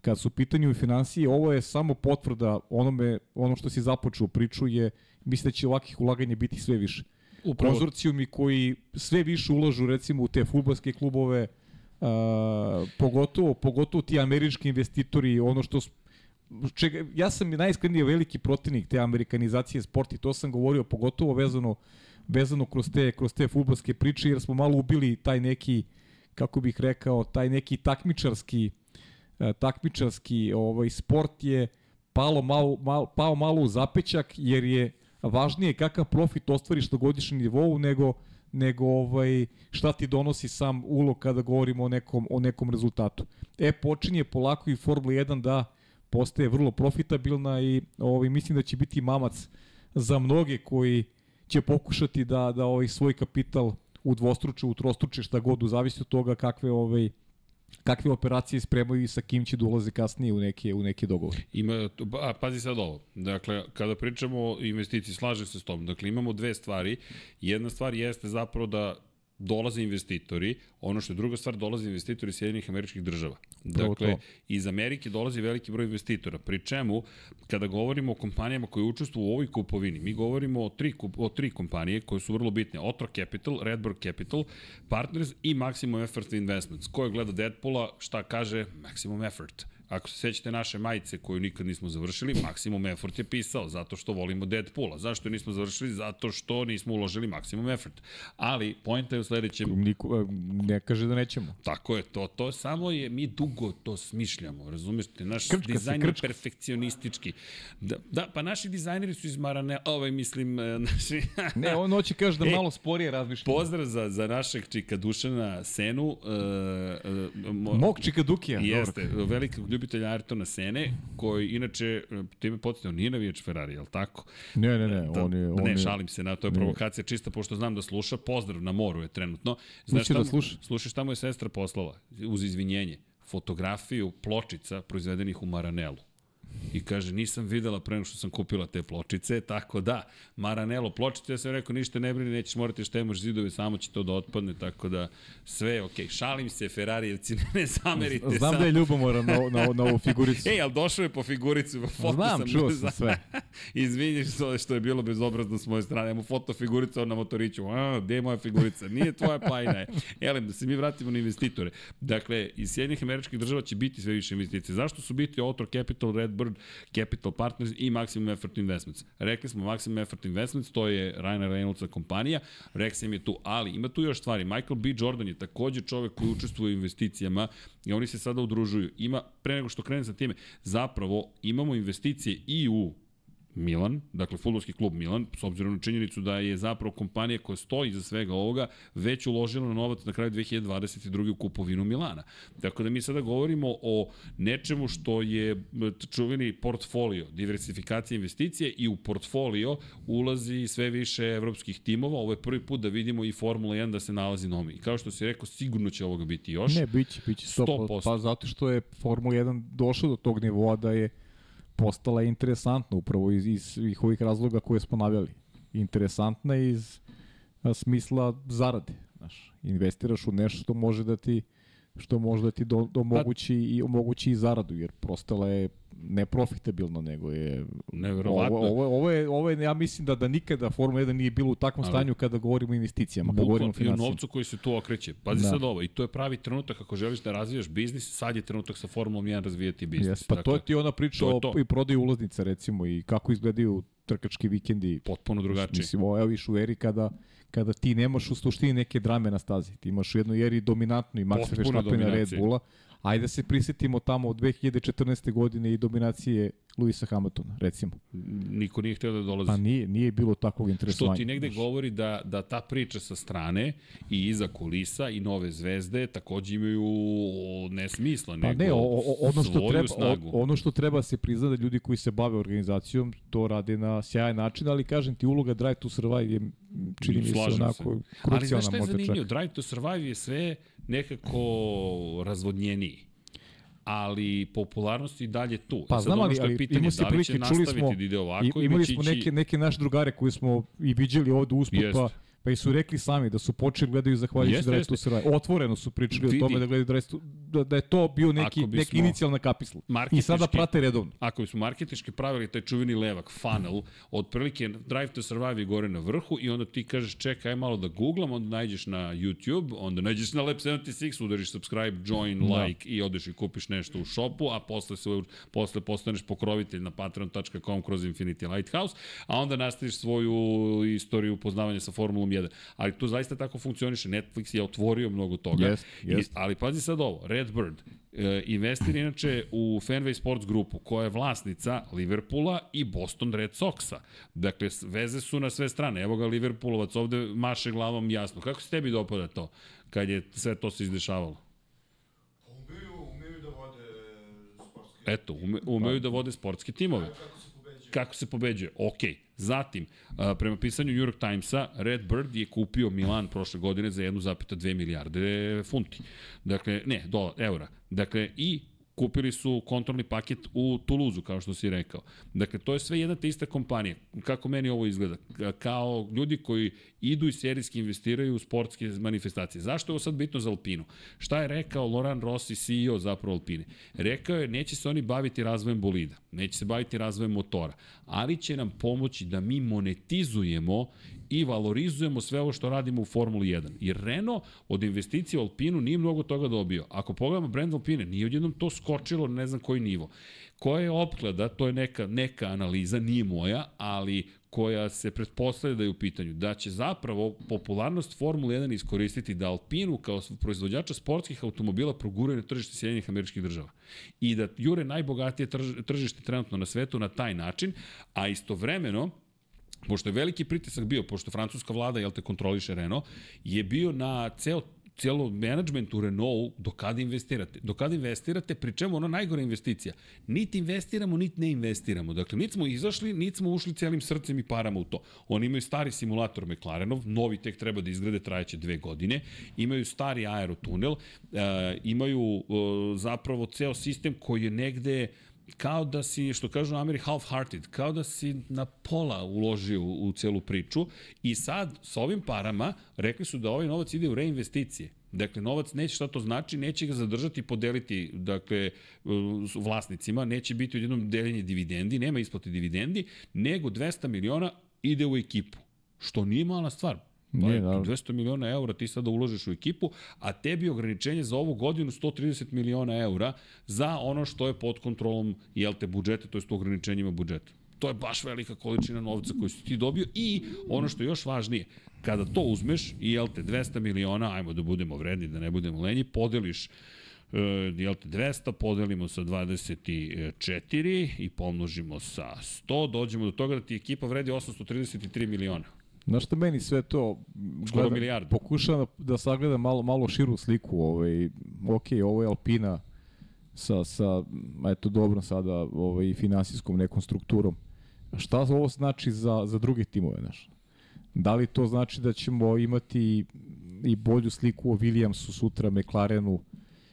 kad su u pitanju i financije, ovo je samo potvrda onome ono što si započeo priču je mislim da će ovakvih ulaganja biti sve više. Upravo. Konzorcijumi koji sve više ulažu recimo u te fudbalske klubove, uh, pogotovo, pogotovo ti američki investitori, ono što čega, ja sam najiskrenije veliki protivnik te amerikanizacije sporta i to sam govorio pogotovo vezano vezano kroz te kroz te fudbalske priče jer smo malo ubili taj neki kako bih rekao taj neki takmičarski takmičarski ovaj sport je palo malo, malo, pao malo u zapećak jer je važnije kakav profit ostvariš na godišnjem nivou nego nego ovaj šta ti donosi sam ulog kada govorimo o nekom o nekom rezultatu. E počinje polako i Formula 1 da postaje vrlo profitabilna i ovaj mislim da će biti mamac za mnoge koji će pokušati da da ovaj svoj kapital udvostruče, utrostruče šta god u zavisnosti od toga kakve ovaj kakve operacije spremaju i sa kim će da ulaze kasnije u neke u neke dogovore. Ima, a, pazi sad ovo. Dakle, kada pričamo o investiciji, slažem se s tom. Dakle, imamo dve stvari. Jedna stvar jeste zapravo da dolaze investitori, ono što je druga stvar, dolaze investitori iz Sjedinih američkih država. Dakle, iz Amerike dolazi veliki broj investitora, pri čemu, kada govorimo o kompanijama koje učestvuju u ovoj kupovini, mi govorimo o tri, o tri kompanije koje su vrlo bitne. Otro Capital, Redbird Capital, Partners i Maximum Effort Investments. Ko je gleda Deadpoola, šta kaže Maximum Effort? Ako se sećate naše majice koju nikad nismo završili, Maximum Effort je pisao zato što volimo Deadpoola. Zašto je nismo završili? Zato što nismo uložili Maximum Effort. Ali, pojenta je u sledećem, Niko, e, ne kaže da nećemo. Tako je, to, to samo je, mi dugo to smišljamo, razumeš naš Krčka se, dizajn je krčka. perfekcionistički. Da, da, pa naši dizajneri su iz Marane, ovaj mislim, e, naši... Ne, on hoće kaže da E, malo sporije razmišlja. Pozdrav za, za našeg čika Dušana Senu. Uh, uh, mo, Mog čika Dukija. Jeste, velikog ljubitelja Ayrtona Sene, koji inače, e, time podsjetio, nije navijač Ferrari, je li tako? Ne, ne, ne, Da, on je... On ne, šalim se, na to je provokacija čista, pošto znam da sluša. Pozdrav na moru je trenutno. Znaš šta da sluša? Slušaš šta mu je sestra poslala, uz izvinjenje, fotografiju pločica proizvedenih u Maranelu. I kaže, nisam videla pre nego što sam kupila te pločice, tako da, Maranello pločice, ja sam rekao, ništa ne brini, nećeš morati štemaš zidove, samo će to da otpadne, tako da sve okej. Šalim se, Ferarijevci, ne, ne zamerite. Znam da je ljubomoran na, na, na ovu figuricu. Ej, ali došao je po figuricu, foto Znam, sam čuo mu sam sve. Izvini što, što je bilo bezobrazno s moje strane. Imamo foto figurica na motoriću. A, gde je moja figurica? Nije tvoja plajna je. Elem, da se mi vratimo na investitore. Dakle, iz Sjedinjenih američkih država će biti sve više investicije. Zašto su biti Otro Capital, Redbird, Capital Partners i Maximum Effort Investments? Rekli smo Maximum Effort Investments, to je Rainer Reynoldsa kompanija. Rexem je tu, ali ima tu još stvari. Michael B. Jordan je takođe čovek koji učestvuje u investicijama i oni se sada udružuju. Ima, pre nego što krenem sa time, zapravo imamo investicije i u Milan, dakle futbolski klub Milan, s obzirom na činjenicu da je zapravo kompanija koja stoji za svega ovoga već uložila na novac na kraju 2022. u kupovinu Milana. Tako da mi sada govorimo o nečemu što je m, čuveni portfolio, diversifikacija investicije i u portfolio ulazi sve više evropskih timova. Ovo je prvi put da vidimo i Formula 1 da se nalazi na omi. I kao što si rekao, sigurno će ovoga biti još. Ne, biće, biće 100%. 100%. Pa zato što je Formula 1 došla do tog nivoa da je postala interesantna upravo iz, iz svih ovih razloga koje smo navjeli. Interesantna iz a, smisla zarade. Znaš, investiraš u nešto što može da ti što možda ti do, do omogući, i, omogući i zaradu, jer prostala je ne profitabilno, nego je... Neverovatno. Ovo, ovo, ovo, je, ovo je, ja mislim da, da nikada Formula 1 nije bilo u takvom stanju kada govorimo o investicijama, kada govorimo o i o financijama. novcu koji se tu okreće. Pazi Da. sad ovo, i to je pravi trenutak ako želiš da razvijaš biznis, sad je trenutak sa Formulom 1 razvijati biznis. Jes, pa to je ti ona priča o i prodaju ulaznica recimo i kako izgledaju trkački vikendi. potpuno drugačije. Mislim, evo viš u eri kada kada ti nemaš u suštini neke drame na stazi. Ti imaš u jednoj eri dominantnu i Maxa Potpuna Verstappena Red. Bulla. Ajde da se prisetimo tamo od 2014. godine i dominacije Luisa Hamiltona, recimo. Niko nije htio da dolazi. Pa nije, nije bilo takvog Što interesovanja. ti negde govori da, da ta priča sa strane i iza kulisa i nove zvezde takođe imaju ne smisla, Pa nego ne, o, o, ono što treba snagu. o, ono što treba se prizna da ljudi koji se bave organizacijom to rade na sjajan način, ali kažem ti uloga Drive to Survive je čini mi se onako Ali znaš krucijalna šta je možda čak. zanimljivo? Drive to Survive je sve nekako razvodnjeniji ali popularnost i dalje tu. Pa sad znam, ali, ali pitanje, imali ste da prilike, čuli smo, da ide ovako i, imali smo neke, neke naše drugare koji smo i viđali ovde usput, pa, pa i su rekli sami da su počeli gledaju zahvaljujući Jeste, Drive to. Survive. Otvoreno su pričali Vidi. o tome da gledaju Drive to, da, da je to bio neki, neki inicijalna kapisla. I sada prate redovno. Ako bismo marketički pravili taj čuveni levak, funnel, otprilike Drive to Survive je gore na vrhu i onda ti kažeš čekaj aj malo da googlam, onda nađeš na YouTube, onda nađeš na Lab 76, udariš subscribe, join, Da. like i odeš i kupiš nešto u shopu, a posle, se, posle postaneš pokrovitelj na patreon.com kroz Infinity Lighthouse, a onda nastaviš svoju istoriju upoznavanja sa Formulom 1. Ali to zaista tako funkcioniše. Netflix je otvorio mnogo toga. Jest, jest. I, ali pazi sad ovo, Redbird e, investira inače u Fenway Sports grupu koja je vlasnica Liverpoola i Boston Red Soxa. Dakle, veze su na sve strane. Evo ga Liverpoolovac ovde maše glavom jasno. Kako se tebi dopada to kad je sve to se izdešavalo? Da sportske. Eto, ume, umeju da vode sportske timove. Kako se pobeđuje. Kako se pobeđuje? Ok. Zatim, prema pisanju New York Timesa, Redbird je kupio Milan prošle godine za 1,2 milijarde funti. Dakle, ne, dolar, eura. Dakle, i kupili su kontrolni paket u Tuluzu, kao što si rekao. Dakle, to je sve jedna te ista kompanija. Kako meni ovo izgleda? Ka- Kao ljudi koji idu i serijski investiraju u sportske manifestacije. Zašto je ovo sad bitno za Alpinu? Šta je rekao Loran Rossi, CEO zapravo Alpine? Rekao je, neće se oni baviti razvojem bolida, neće se baviti razvojem motora, ali će nam pomoći da mi monetizujemo i valorizujemo sve ovo što radimo u Formuli 1. Jer Renault od investicije u Alpinu nije mnogo toga dobio. Ako pogledamo brand Alpine, nije odjednom to skočilo ne znam koji nivo. Koja je opklada, to je neka, neka analiza, nije moja, ali koja se pretpostavlja da je u pitanju, da će zapravo popularnost Formule 1 iskoristiti da Alpinu kao proizvođača sportskih automobila proguraju na tržište Sjedinjenih američkih država. I da jure najbogatije trž, tržište trenutno na svetu na taj način, a istovremeno pošto je veliki pritisak bio, pošto francuska vlada, jel te, kontroliše Renault, je bio na ceo cijelo menadžment u Renault do kada investirate. Do kada investirate, pri čemu ono najgore investicija. Niti investiramo, niti ne investiramo. Dakle, niti smo izašli, niti smo ušli cijelim srcem i parama u to. Oni imaju stari simulator McLarenov, novi tek treba da izgrade, trajeće dve godine. Imaju stari aerotunel, uh, imaju uh, zapravo ceo sistem koji je negde kao da si, što kažu u Ameri, half-hearted, kao da si na pola uložio u, u celu priču i sad sa ovim parama rekli su da ovaj novac ide u reinvesticije. Dakle, novac neće šta to znači, neće ga zadržati i podeliti dakle, s vlasnicima, neće biti odjednom deljenje dividendi, nema isplate dividendi, nego 200 miliona ide u ekipu. Što nije mala stvar. Nije, je, naravno. 200 miliona eura ti sada uložiš u ekipu, a tebi ograničenje za ovu godinu 130 miliona eura za ono što je pod kontrolom jel te budžeta, to je ograničenjima budžeta. To je baš velika količina novca koju si ti dobio i ono što je još važnije, kada to uzmeš i jel te 200 miliona, ajmo da budemo vredni, da ne budemo lenji, podeliš e, jel te 200, podelimo sa 24 i pomnožimo sa 100, dođemo do toga da ti ekipa vredi 833 miliona. Znaš šta meni sve to Skoro milijardu. Pokušavam da, da sagledam malo, malo širu sliku. Ovaj, ok, ovo je Alpina sa, sa eto, dobro sada ovaj, finansijskom nekom strukturom. Šta ovo znači za, za druge timove, znaš? Da li to znači da ćemo imati i bolju sliku o Williamsu sutra, McLarenu?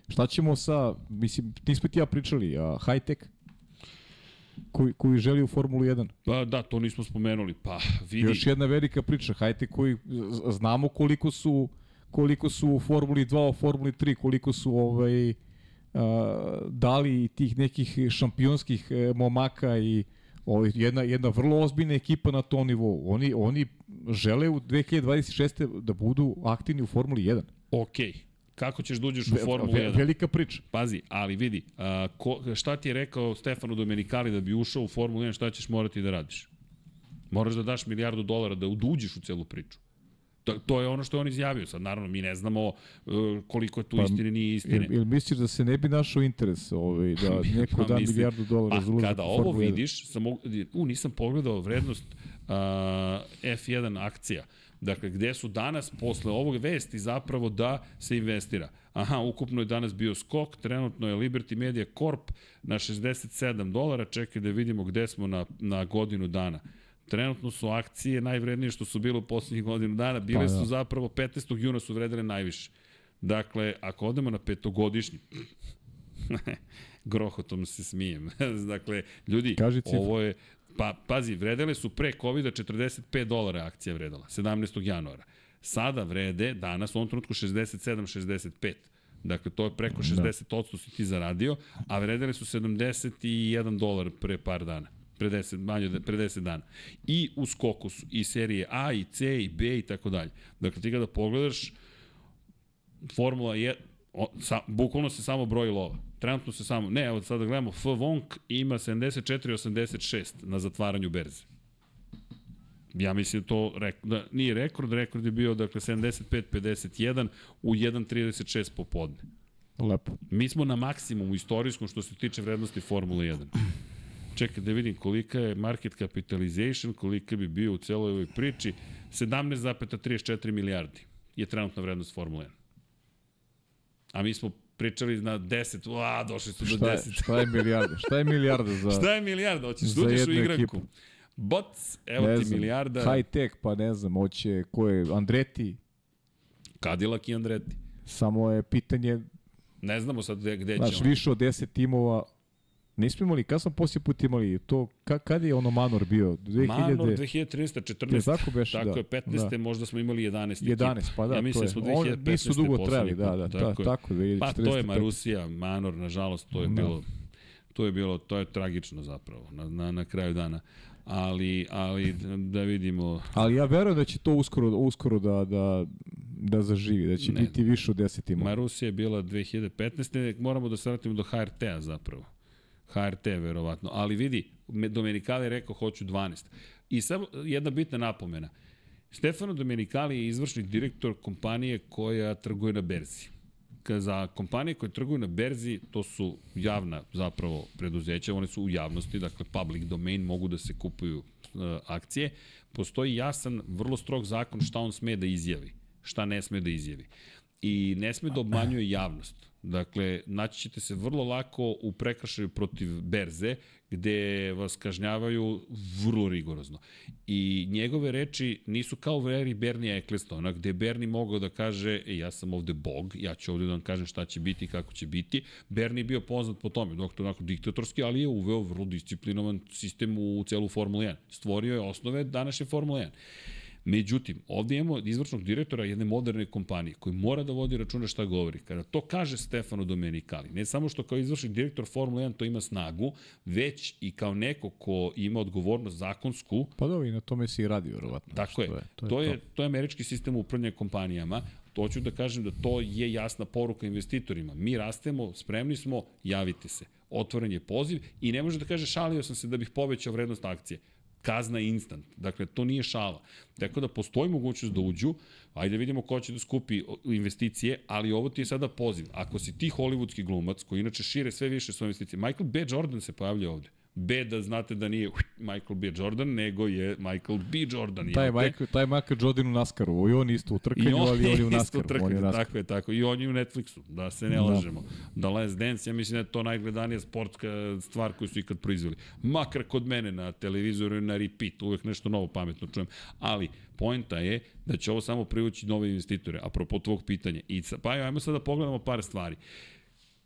Šta ćemo sa, mislim, nismo ti ja pričali, a high-tech? Koji, koji želi u Formulu 1. Pa da, to nismo spomenuli. Pa vidi, Još jedna velika priča, hajte koji znamo koliko su koliko su u Formuli 2, u Formuli 3, koliko su ovaj, a, dali tih nekih šampionskih e, momaka i ovaj, jedna, jedna vrlo ozbiljna ekipa na tom nivou. Oni, oni žele u 2026. da budu aktivni u Formuli 1. Okej. Kako ćeš da uđeš u Formulu ve- 1? Velika priča. Pazi, ali vidi, a, ko, šta ti je rekao Stefano Domenicali da bi ušao u Formulu 1, šta ćeš morati da radiš? Moraš da daš milijardu dolara da uđeš u celu priču. To, to je ono što je on izjavio. Sad, naravno, mi ne znamo uh, koliko je tu Pa, istine, nije istine. Ili, misliš da se ne bi našao interes ovaj, da neko Pa da mislim- milijardu dolara Pa za ulazak kada ovo Formulu 1? vidiš, sam, u, nisam pogledao vrednost uh, F1 akcija. Dakle, gde su danas, posle ovog vesti, zapravo da se investira. Aha, ukupno je danas bio skok, trenutno je Liberty Media Corp na 67 dolara, čekaj da vidimo gde smo na, na godinu dana. Trenutno su akcije najvrednije što su bile u poslednjih godinu dana, bile Pa da. su zapravo 15. juna su vredile najviše. Dakle, ako odemo na petogodišnji, grohotom se smijem. dakle, ljudi, ovo je, pa, pazi, vredele su pre COVID-a 45 dolara akcija vredela, 17. januara. Sada vrede, danas, u ovom trenutku 67-65. Dakle, to je preko 60% si ti zaradio, a vredele su 71 dolar pre par dana pre 10, manje od pre 10 dana. I u skoku su i serije A i C i B i tako dalje. Dakle, ti kada pogledaš, Formula je, o, sa, bukvalno se samo broji lova. Trenutno se samo, ne, evo sada gledamo, F Vonk ima 74,86 na zatvaranju berze. Ja mislim da to rek, da nije rekord, rekord je bio dakle 75-51 u 1.36 popodne. Lepo. Mi smo na maksimumu istorijskom što se tiče vrednosti Formule 1. Čekaj da vidim kolika je market capitalization, kolika bi bio u celoj ovoj priči. 17,34 milijardi je trenutna vrednost Formule 1. A mi smo pričali na 10, a došli su do Šta je, 10. šta je milijarda? Šta je milijarda za... Šta je milijarda? Hoćeš da uđeš u igranku? ekipu? Boc, evo ne ti znam, milijarda. High tech, pa ne znam, hoće, ko je, Andreti, Cadillac i Andretti. samo je pitanje, Ne znamo sad gde, gde će znaš, više od 10 timova, nismo imali, kad smo poslije put imali to, ka, kad je ono Manor bio? 2000... Manor 2013. 14. Je tako beše, Tako da. je, 15. Da. možda smo imali 11. 11, ekipa. pa da, ja mislim to da smo je. On- 2015. nisu dugo trajali, da, da, ta- je. tako, 2014, Pa to je 15. Marusija, Manor, nažalost, to je Da. bilo to je bilo, to je tragično zapravo na, na, na kraju dana. Ali, ali da vidimo, Ali ja verujem da će to uskoro, uskoro da, da, da zaživi, da će Ne. biti više od 10 timova. Marusija je bila 2015. Moramo da se vratimo do HRT-a zapravo. HRT verovatno. Ali vidi, me- Domenicali je rekao hoću 12. I samo jedna bitna napomena. Stefano Domenicali je izvršni direktor kompanije koja trguje na berzi. Za kompanije koje trguju na berzi, to su javna zapravo preduzeća, one su u javnosti, dakle public domain, mogu da se kupuju e, akcije. Postoji jasan, vrlo strog zakon šta on sme da izjavi, šta ne sme da izjavi. I ne sme da obmanjuje javnost. Dakle, naći ćete se vrlo lako u prekršaju protiv berze, gde vas kažnjavaju vrlo rigorozno. I njegove reči nisu kao u eri Bernija Ecclestona, gde Berni mogao da kaže, e, ja sam ovde bog, ja ću ovde da vam kažem šta će biti i kako će biti. Berni je bio poznat po tome, doktor onako diktatorski, ali je uveo vrlo disciplinovan sistem u celu Formulu 1. Stvorio je osnove današnje Formule 1. Međutim, ovdje imamo izvršnog direktora jedne moderne kompanije koji mora da vodi računa šta govori. Kada to kaže Stefano Domenicali, ne samo što kao izvršni direktor Formule 1 to ima snagu, već i kao neko ko ima odgovornost zakonsku, Pa dobro, i na tome se i radi, verovatno. Tako je. Što To je, to je, to je američki sistem upravljanja kompanijama. To ću da kažem da to je jasna poruka investitorima. Mi rastemo, spremni smo, javite se. Otvoren je poziv i ne može da kaže šalio sam se da bih povećao vrednost akcije. Kazna je instant. Dakle, to nije šala. Tako da postoji mogućnost da uđu, ajde vidimo ko će da skupi investicije, ali ovo ti je sada poziv. Ako si ti hollywoodski glumac, koji inače šire sve više svoje investicije, Michael B. Jordan se pojavlja ovde. B da znate da nije Michael B. Jordan, nego je Michael B. Jordan. Taj? Michael, taj Michael Jordan u Naskaru, i on isto u trkanju, ali on je u Naskaru. trka, on je Naskaru. tako je, tako. I on je u Netflixu, da se ne Da. lažemo. Da Last Dance, ja mislim da je to najgledanija sportska stvar koju su ikad proizveli. Makar kod mene na televizoru i na repeat, uvek nešto novo pametno čujem. Ali, poenta je da će ovo samo privući nove investitore, apropo tvog pitanja. I, pa ajmo sad da pogledamo par stvari.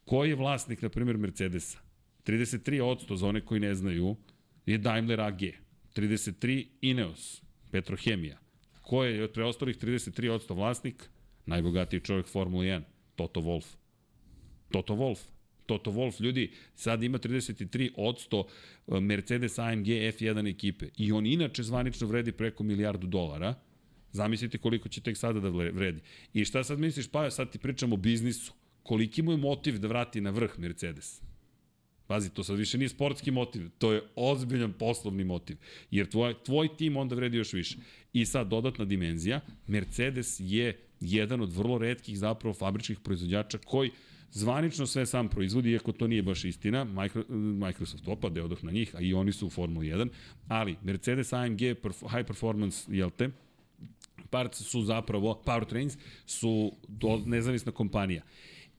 Ko je vlasnik, na primjer, Mercedesa? 33% za one koji ne znaju je Daimler AG. 33 Ineos, Petrohemija. Ko je od preostalih 33% vlasnik? najbogatiji čovjek Formule 1, Toto Wolff. Toto Wolff. Toto Wolff, ljudi, sad ima 33 od 100 Mercedes AMG F1 ekipe i on inače zvanično vredi preko milijardu dolara. Zamislite koliko će tek sada da vredi. I šta sad misliš, pa sad ti pričamo o biznisu. Koliki mu je motiv da vrati na vrh Mercedes? Pazi, to sad više nije sportski motiv, to je ozbiljan poslovni motiv. Jer tvoj, tvoj tim onda vredi još više. I sad dodatna dimenzija, Mercedes je jedan od vrlo redkih zapravo fabričkih proizvođača koji zvanično sve sam proizvodi, iako to nije baš istina, Microsoft opade odah na njih, a i oni su u Formuli 1, ali Mercedes AMG High Performance, jel te, parts su zapravo, Powertrains su do, nezavisna kompanija.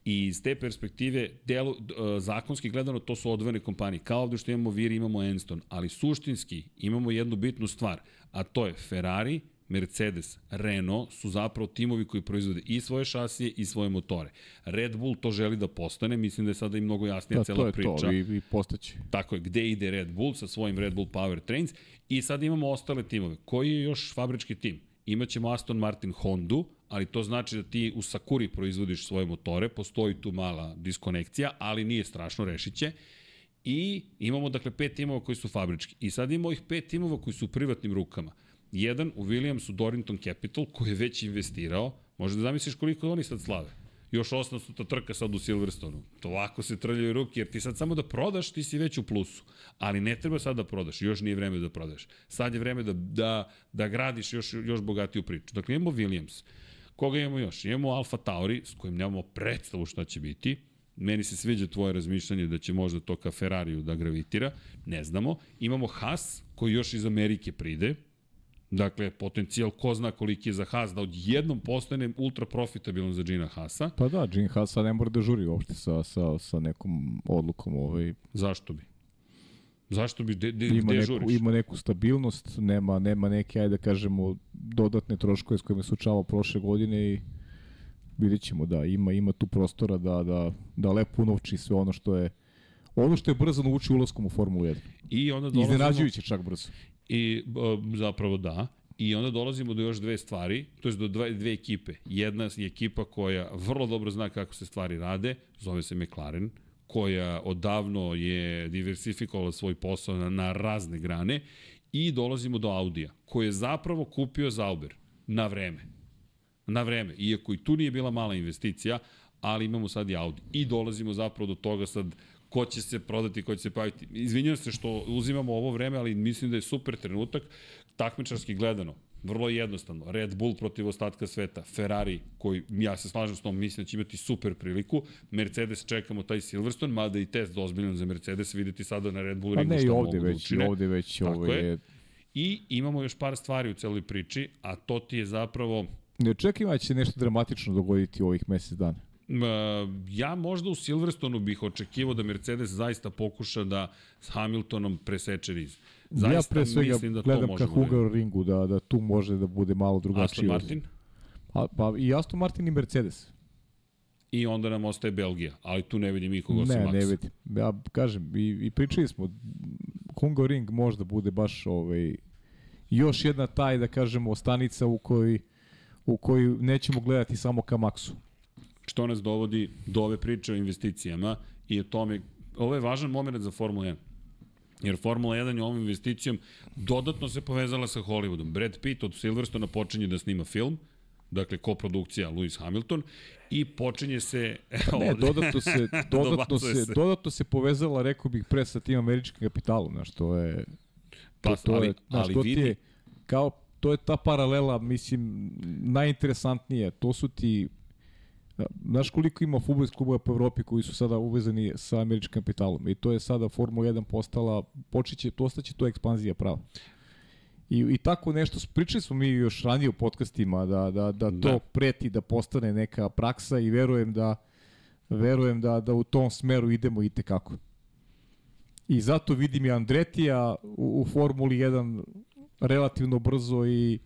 I iz te perspektive, delu, zakonski gledano, to su odvojene kompanije. Kao ovde što imamo Vir, imamo Enston, ali suštinski imamo jednu bitnu stvar, a to je Ferrari, Mercedes, Renault su zapravo timovi koji proizvode i svoje šasije i svoje motore. Red Bull to želi da postane, mislim da je sada i mnogo jasnija da, cela priča. To je to, i, i postaće. Tako je, gde ide Red Bull sa svojim Red Bull Power Trains i sad imamo ostale timove. Koji je još fabrički tim? Imaćemo Aston Martin Hondu, ali to znači da ti u Sakuri proizvodiš svoje motore, postoji tu mala diskonekcija, ali nije strašno, rešit će. I imamo dakle pet timova koji su fabrički. I sad imamo ovih pet timova koji su u privatnim rukama. Jedan u Williamsu Dorrington Capital koji je već investirao, možda da zamisliš koliko oni sad slave. Još 800 trka sad u Silverstonu. To ovako se trljaju ruke, jer ti sad samo da prodaš, ti si već u plusu. Ali ne treba sad da prodaš, još nije vreme da prodaš. Sad je vreme da, da, da gradiš još, još bogatiju priču. Dakle, imamo Williams. Koga imamo još? Imamo Alfa Tauri, s kojim nemamo predstavu šta će biti. Meni se sviđa tvoje razmišljanje da će možda to ka Ferrariju da gravitira. Ne znamo. Imamo Haas, koji još iz Amerike pride Dakle, potencijal ko zna koliki je za Haas da odjednom postane ultra profitabilan za Gina Haasa. Pa da, Gina Haasa ne mora da žuri uopšte sa, sa, sa nekom odlukom. Ovaj. Zašto bi? Zašto bi, de, de, ima neku, žuriš? Ima neku stabilnost, nema, nema neke, ajde da kažemo, dodatne troškove s kojima se učavao prošle godine i vidjet ćemo da ima, ima tu prostora da, da, da lepo unovči sve ono što je ono što je brzo nauči ulaskom u Formulu 1. I onda dolazimo... Iznenađujuće čak brzo. I zapravo da. I onda dolazimo do još dve stvari, to je do dve, dve ekipe. Jedna je ekipa koja vrlo dobro zna kako se stvari rade, zove se McLaren, koja odavno je diversifikovala svoj posao na, na razne grane i dolazimo do Audija, koji je zapravo kupio Zauber na vreme. Na vreme, iako i tu nije bila mala investicija, ali imamo sad i Audi. I dolazimo zapravo do toga sad ko će se prodati, ko će se paviti. Izvinjam se što uzimamo ovo vreme, ali mislim da je super trenutak, takmičarski gledano. Vrlo jednostavno. Red Bull protiv ostatka sveta. Ferrari, koji ja se slažem s tom, mislim da će imati super priliku. Mercedes čekamo taj Silverstone, mada i test dozbiljan za Mercedes videti sada na Red Bull pa ringu ne, šta ovde mogu da učine. ovde već Tako ovo je... je. I imamo još par stvari u celoj priči, a to ti je zapravo Ne očekivam da će nešto dramatično dogoditi u ovih mesec dana. Ja možda u Silverstonu bih očekivao da Mercedes zaista pokuša da s Hamiltonom preseče riz. Zaista ja pre svega mislim da gledam ka Hugar ringu da, da tu može da bude malo drugačije. Aston Martin? A, pa i Aston Martin i Mercedes. I onda nam ostaje Belgija, ali tu ne vidim nikoga osim Ne, Maxa. ne vidim. Ja kažem, i, i pričali smo, Hungar ring možda bude baš ovaj, još jedna taj, da kažemo, stanica u kojoj u koju nećemo gledati samo ka maksu. Što nas dovodi do ove priče o investicijama i o tome, ovo je važan moment za Formula 1. Jer Formula 1 je ovom investicijom dodatno se povezala sa Hollywoodom. Brad Pitt od Silverstona počinje da snima film, dakle koprodukcija Lewis Hamilton i počinje se Ne, dodatno se dodatno se, se. dodatno se povezala, rekao bih pre sa tim američkim kapitalom, znaš, to je to, Pa, to ali- je, znaš, ali to vidi- je kao to je ta paralela, mislim, najinteresantnije. To su ti Znaš koliko ima fudbalskih klubova po Evropi koji su sada uvezani sa američkim kapitalom i to je sada Formula 1 postala, počeće, to ostaće to ekspanzija prava. I, I tako nešto, pričali smo mi još ranije u podcastima da, da, da to Da. preti da postane neka praksa i verujem da verujem da, da u tom smeru idemo i tekako. I zato vidim i Andretija u, u Formuli 1 relativno brzo i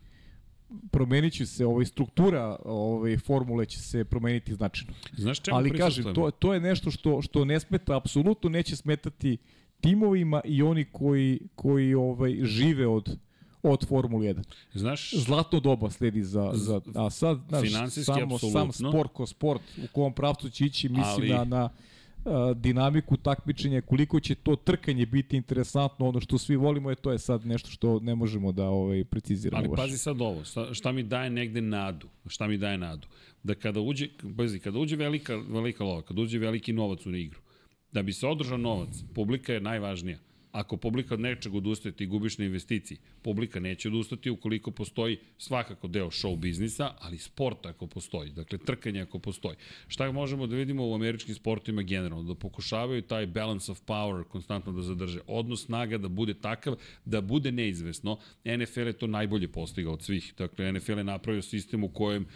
promenit će se, ovaj, struktura ovaj, formule će se promeniti značajno. Znaš čemu Ali kažem, to, to je nešto što, što ne smeta, apsolutno neće smetati timovima i oni koji, koji ovaj žive od, od Formule 1. Znaš, Zlatno doba sledi za, za a sad znaš, samo, sam sport ko sport u kom pravcu će ići mislim Ali- na, na dinamiku takmičenja, koliko će to trkanje biti interesantno, ono što svi volimo je to je sad nešto što ne možemo da ovaj preciziramo Ali baš. pazi sad ovo, šta, šta mi daje negde nadu, šta mi daje nadu, da kada uđe, pazi, kada uđe velika, velika lova, kada uđe veliki novac u igru, da bi se održao novac, publika je najvažnija. Ako publika od nečeg odustaje, ti gubiš na investiciji. Publika neće odustati ukoliko postoji svakako deo show biznisa, ali sport ako postoji, dakle trkanje ako postoji. Šta možemo da vidimo u američkim sportovima generalno? Da pokušavaju taj balance of power konstantno da zadrže. Odnos snaga da bude takav, da bude neizvesno. NFL je to najbolje postigao od svih. Dakle, NFL je napravio sistem u kojem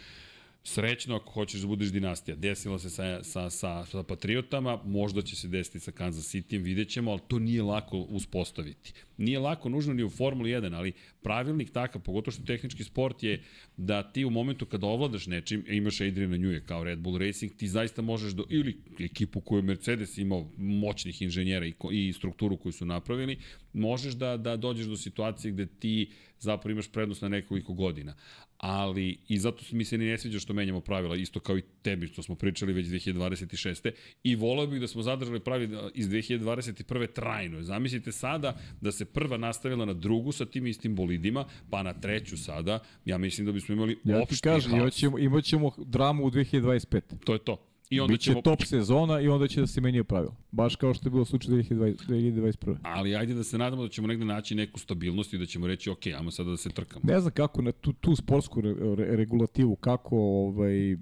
Srećno ako hoćeš da budeš dinastija. Desilo se sa, sa, sa, sa Patriotama, možda će se desiti sa Kansas City, vidjet ćemo, ali to nije lako uspostaviti. Nije lako nužno ni u Formuli 1, ali pravilnik takav, pogotovo što tehnički sport je da ti u momentu kada ovladaš nečim, imaš Adriana Njuje kao Red Bull Racing, ti zaista možeš do, ili ekipu koju je Mercedes imao moćnih inženjera i, i strukturu koju su napravili, možeš da, da dođeš do situacije gde ti zapravo imaš prednost na nekoliko godina. Ali, i zato mi se ni ne sviđa što menjamo pravila, isto kao i tebi što smo pričali već 2026. I voleo bih da smo zadržali pravila iz 2021. trajno. Zamislite sada da se prva nastavila na drugu sa tim istim bolidima, pa na treću sada, ja mislim da bismo imali Ja ti opšti kažem, haos. imaćemo, imaćemo dramu u 2025. To je to. I onda Biće ćemo... top sezona i onda će da se menjaju pravila. Baš kao što je bilo slučaj 2020, 2021. Ali ajde da se nadamo da ćemo negde naći neku stabilnost i da ćemo reći, ok, ajmo sada da se trkamo. Ne znam kako na tu, tu sportsku re, re, regulativu, kako ovaj,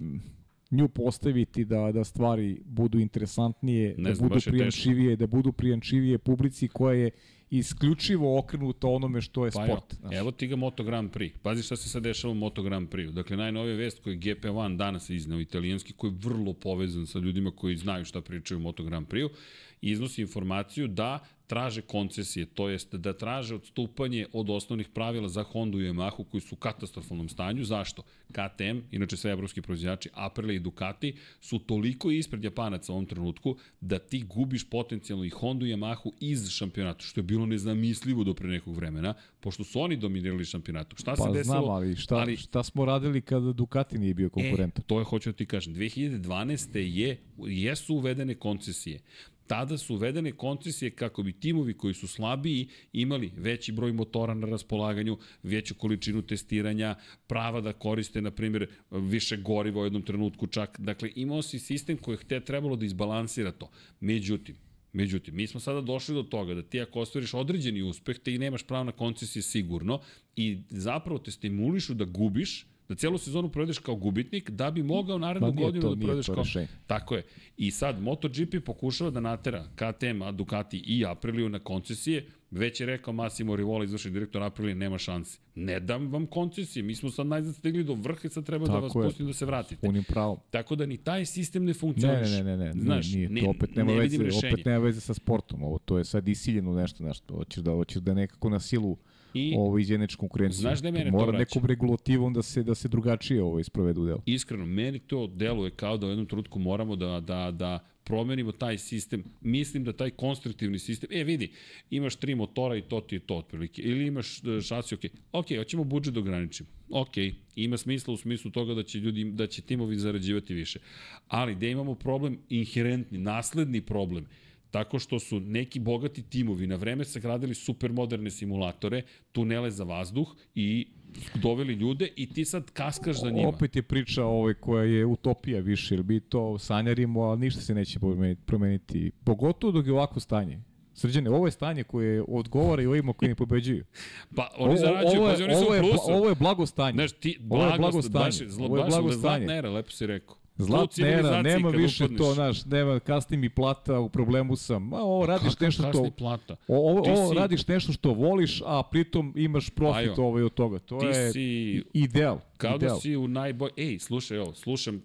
nju postaviti da, da stvari budu interesantnije, Ne da znam, budu baš je prijančivije, da budu prijančivije publici koja je isključivo okrenuta onome što je Pa sport. evo, evo ti ga Moto Grand Prix. Pazi šta se sad dešava u Moto Grand Prix. Dakle, najnovija vest koju je GP1 danas izneo italijanski, koji je vrlo povezan sa ljudima koji znaju šta pričaju u Moto Grand Prix, iznosi informaciju da traže koncesije, to jest da traže odstupanje od osnovnih pravila za Honda i Yamahu koji su u katastrofalnom stanju. Zašto? KTM, inače sve evropski proizvođači, Aprilia i Ducati su toliko ispred Japanaca u ovom trenutku da ti gubiš potencijalno i Honda i Yamahu iz šampionata, što je bilo nezamislivo do pre nekog vremena, pošto su oni dominirali šampionatu. Šta se Pa desilo? znam, ali šta, ali šta smo radili kada Ducati nije bio konkurent? E, to je, hoću da ti kažem, 2012. Je, jesu uvedene koncesije. Tada su uvedene koncesije kako bi timovi koji su slabiji imali veći broj motora na raspolaganju, veću količinu testiranja, prava da koriste, na primjer, više goriva u jednom trenutku čak. Dakle, imao si sistem koji je te trebalo da izbalansira to. Međutim, Međutim, mi smo sada došli do toga da ti ako ostvariš određeni uspeh, ti nemaš pravo na koncesije sigurno i zapravo te stimulišu da gubiš, da celu sezonu provedeš kao gubitnik, da bi mogao narednu nije godinu to- da nije provedeš kao... rešenje. Tako je. I sad MotoGP pokušava da natera KTM, Ducati i Apriliju na koncesije. Već je rekao Massimo Rivola, izvršni direktor Aprilije, nema šanse. Ne dam vam koncesije, mi smo sad najzad stigli do vrha i sad treba da Tako vas je. pustim da se vratite. Punim pravom. Tako da ni taj sistem ne funkcioniše. ne, ne, ne, ne, Znaš, nije, ne, to opet nema ne veze, opet nema veze sa sportom, ovo to je sad isiljeno nešto, nešto, hoćeš da, hoćeš da nekako na silu I ovo izjedneš konkurenciju. Znaš da je mene to Mora nekom regulativom da se da se drugačije ovo isprovedu delo. iskreno, meni to deluje kao da u jednom trenutku moramo da, da, da promenimo taj sistem. Mislim da taj konstruktivni sistem, e vidi, imaš tri motora i to ti je to otprilike. Ili imaš e, šasi, ok, ok, hoćemo budžet da ograničimo. Ok, ima smisla u smislu toga da će ljudi, da će timovi zarađivati više. Ali da imamo problem inherentni, nasledni problem, tako što su neki bogati timovi na vreme sagradili supermoderne simulatore, tunele za vazduh i doveli ljude i ti sad kaskaš za njima. Opet je priča ovaj koja je utopija više, jer mi to sanjarimo, a ništa se neće promeniti. Pogotovo dok je ovako stanje. Srđane, ovo je stanje koje odgovara i ovima koji ne pobeđuju. Pa oni zarađuju, ovo, je, pazi, oni su ovo, u je, bla- plusu. ovo je blago stanje. Znaš, ti, ovo je blago, blago baš, stanje. zlo, Ovo je blago stanje. era, lepo si rekao. Zlatna era, nema više upadneš. to, znaš, nema, kasni mi plata, u problemu sam. Ma, ovo radiš Kakav nešto što... plata? O, ovo, ovo si- radiš nešto što voliš, a pritom imaš profit Ajo, ovaj od toga. To ti je si- ideal. Kao da ideal. si u najbolj... Ej, slušaj ovo, slušam uh,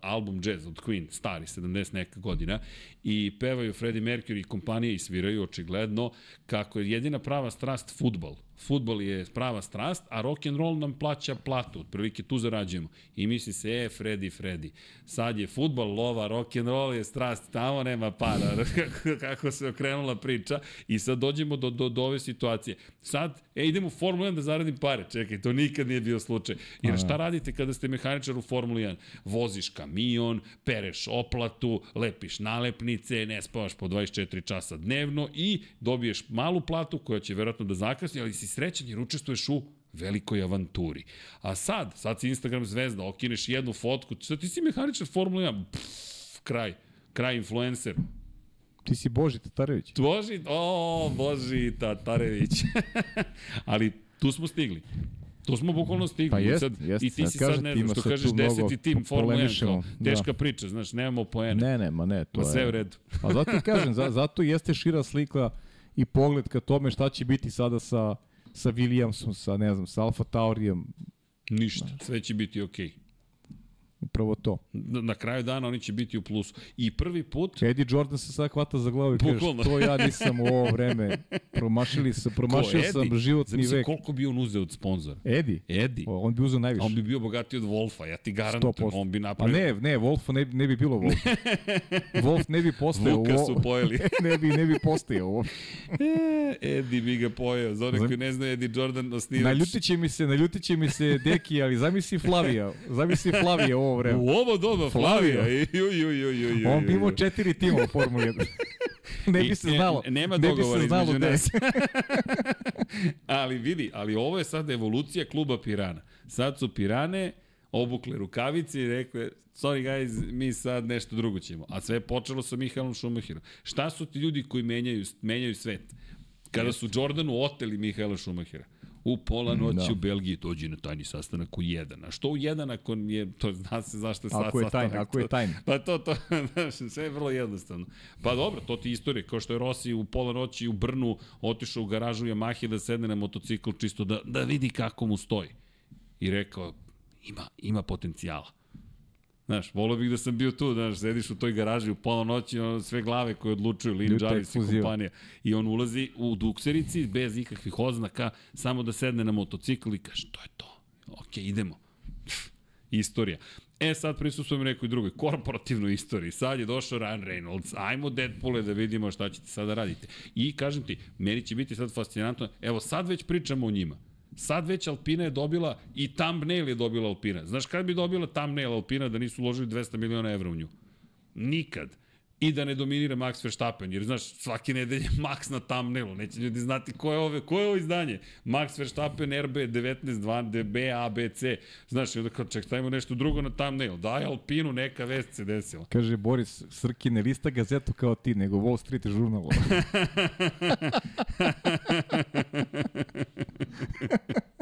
album Jazz od Queen, stari, 70 neka godina, i pevaju Freddie Mercury i kompanije i sviraju očigledno kako je jedina prava strast futbol. Futbol je prava strast, a rock and roll nam plaća platu, otprilike tu zarađujemo. I misli se, e, Freddy, Freddy. Sad je futbol, lova, rock and roll je strast, tamo nema para, kako, kako se okrenula priča. I sad dođemo do, do, do ove situacije. Sad, e, idem u Formulu 1 da zaradim pare. Čekaj, to nikad nije bio slučaj. Jer šta radite kada ste mehaničar u Formuli 1? Voziš kamion, pereš oplatu, lepiš nalepnice, ne spavaš po 24 časa dnevno i dobiješ malu platu koja će verovatno da zakasni, ali si srećan jer učestvuješ u velikoj avanturi. A sad, sad si Instagram zvezda, okineš jednu fotku, sad ti si mehaničar Formula 1, pff, kraj, kraj influencer. Ti si Boži Tatarević. Boži, o, Boži Tatarević. Ali tu smo stigli. Tu smo bukvalno stigli. Pa jest, sad, jest. I ti si sad, ne znam, što kažeš deseti tim Formula 1, kao, polemišemo, da. teška priča, znaš, nemamo poene. Ne, ne, ma ne, to Ma sve u je... redu. A zato ti kažem, za, zato jeste šira slika i pogled ka tome šta će biti sada sa, sa Williamsom, sa, ne znam, sa Alfa Taurijem, Ništa, sve će biti okej. Upravo to. Na, na kraju dana oni će biti u plusu. I prvi put, Eddie Jordan se sad hvata za glavu i kaže, to ja nisam u ovo vreme, promašili se, promašio Ko, sam Eddie? životni Zamisli vek. koliko bi on uzeo od sponzora. Eddie? Edi. O, On bi uzeo najviše. On bi bio bogatiji od Wolfa, ja ti garantujem, 100%. on bi A napravio... ne, ne, Wolf ne, ne bi bilo Wolf. Wolf ne bi postao Vuka ovo. su pojeli. ne bi, ne bi postao ovo. E, Edi bi ga pojeo. Za one koji ne znaju, Edi Jordan osnivač. Naljutit će mi se, naljutit će mi se Deki, ali zamisli Flavija. Zamisli Flavija u ovo vreme. U ovo doba Flavija. Ju, ju, ju, ju, ju, On bi imao četiri tima u Formuli 1. ne bi se znalo. Ne, nema ne bi dogovora se znalo između nas. ali vidi, ali ovo je sad evolucija kluba Pirana. Sad su Pirane obukle rukavice i rekle, sorry guys, mi sad nešto drugo ćemo. A sve je počelo sa Mihaelom Schumacherom. Šta su ti ljudi koji menjaju, menjaju svet? Kada su Jordanu oteli Mihaela Schumachera. U pola noći Da. u Belgiji dođe na tajni sastanak u jedan. A što u jedan ako je, to zna se zašto je Ako je tajn, ako je tajn. Pa to, to, znaš, sve je vrlo jednostavno. Pa dobro, to ti je istorija, kao što je Rossi u pola noći u Brnu otišao u garažu Yamahe da sedne na motocikl čisto da, da vidi kako mu stoji. I rekao, ima, ima potencijala. Znaš, volio bih da sam bio tu, znaš, sediš u toj garaži u pola noći, ono, sve glave koje odlučuju, Lin Jarvis i kompanija. I on ulazi u dukserici bez ikakvih oznaka, samo da sedne na motocikl i kaže, to je to. Ok, idemo. Istorija. E, sad prisustujemo nekoj drugoj, korporativnoj istoriji. Sad je došao Ryan Reynolds, ajmo Deadpoole da vidimo šta ćete sada raditi. I kažem ti, meni će biti sad fascinantno, evo sad već pričamo o njima. Sad već Alpina je dobila i thumbnail je dobila Alpina. Znaš kad bi dobila thumbnail Alpina da nisu uložili 200 miliona evra u nju? Nikad. I da ne dominira Max Verstappen, jer znaš, svake nedelje Max na thumbnailu, neće ljudi znati ko je, ove, ko je ovo izdanje. Max Verstappen RB 19.2 DB ABC, znaš, i onda kao ček, stavimo nešto drugo na thumbnail, daj Alpinu, neka vest se desila. Kaže Boris Srki, ne lista gazetu kao ti, nego Wall Street žurnal.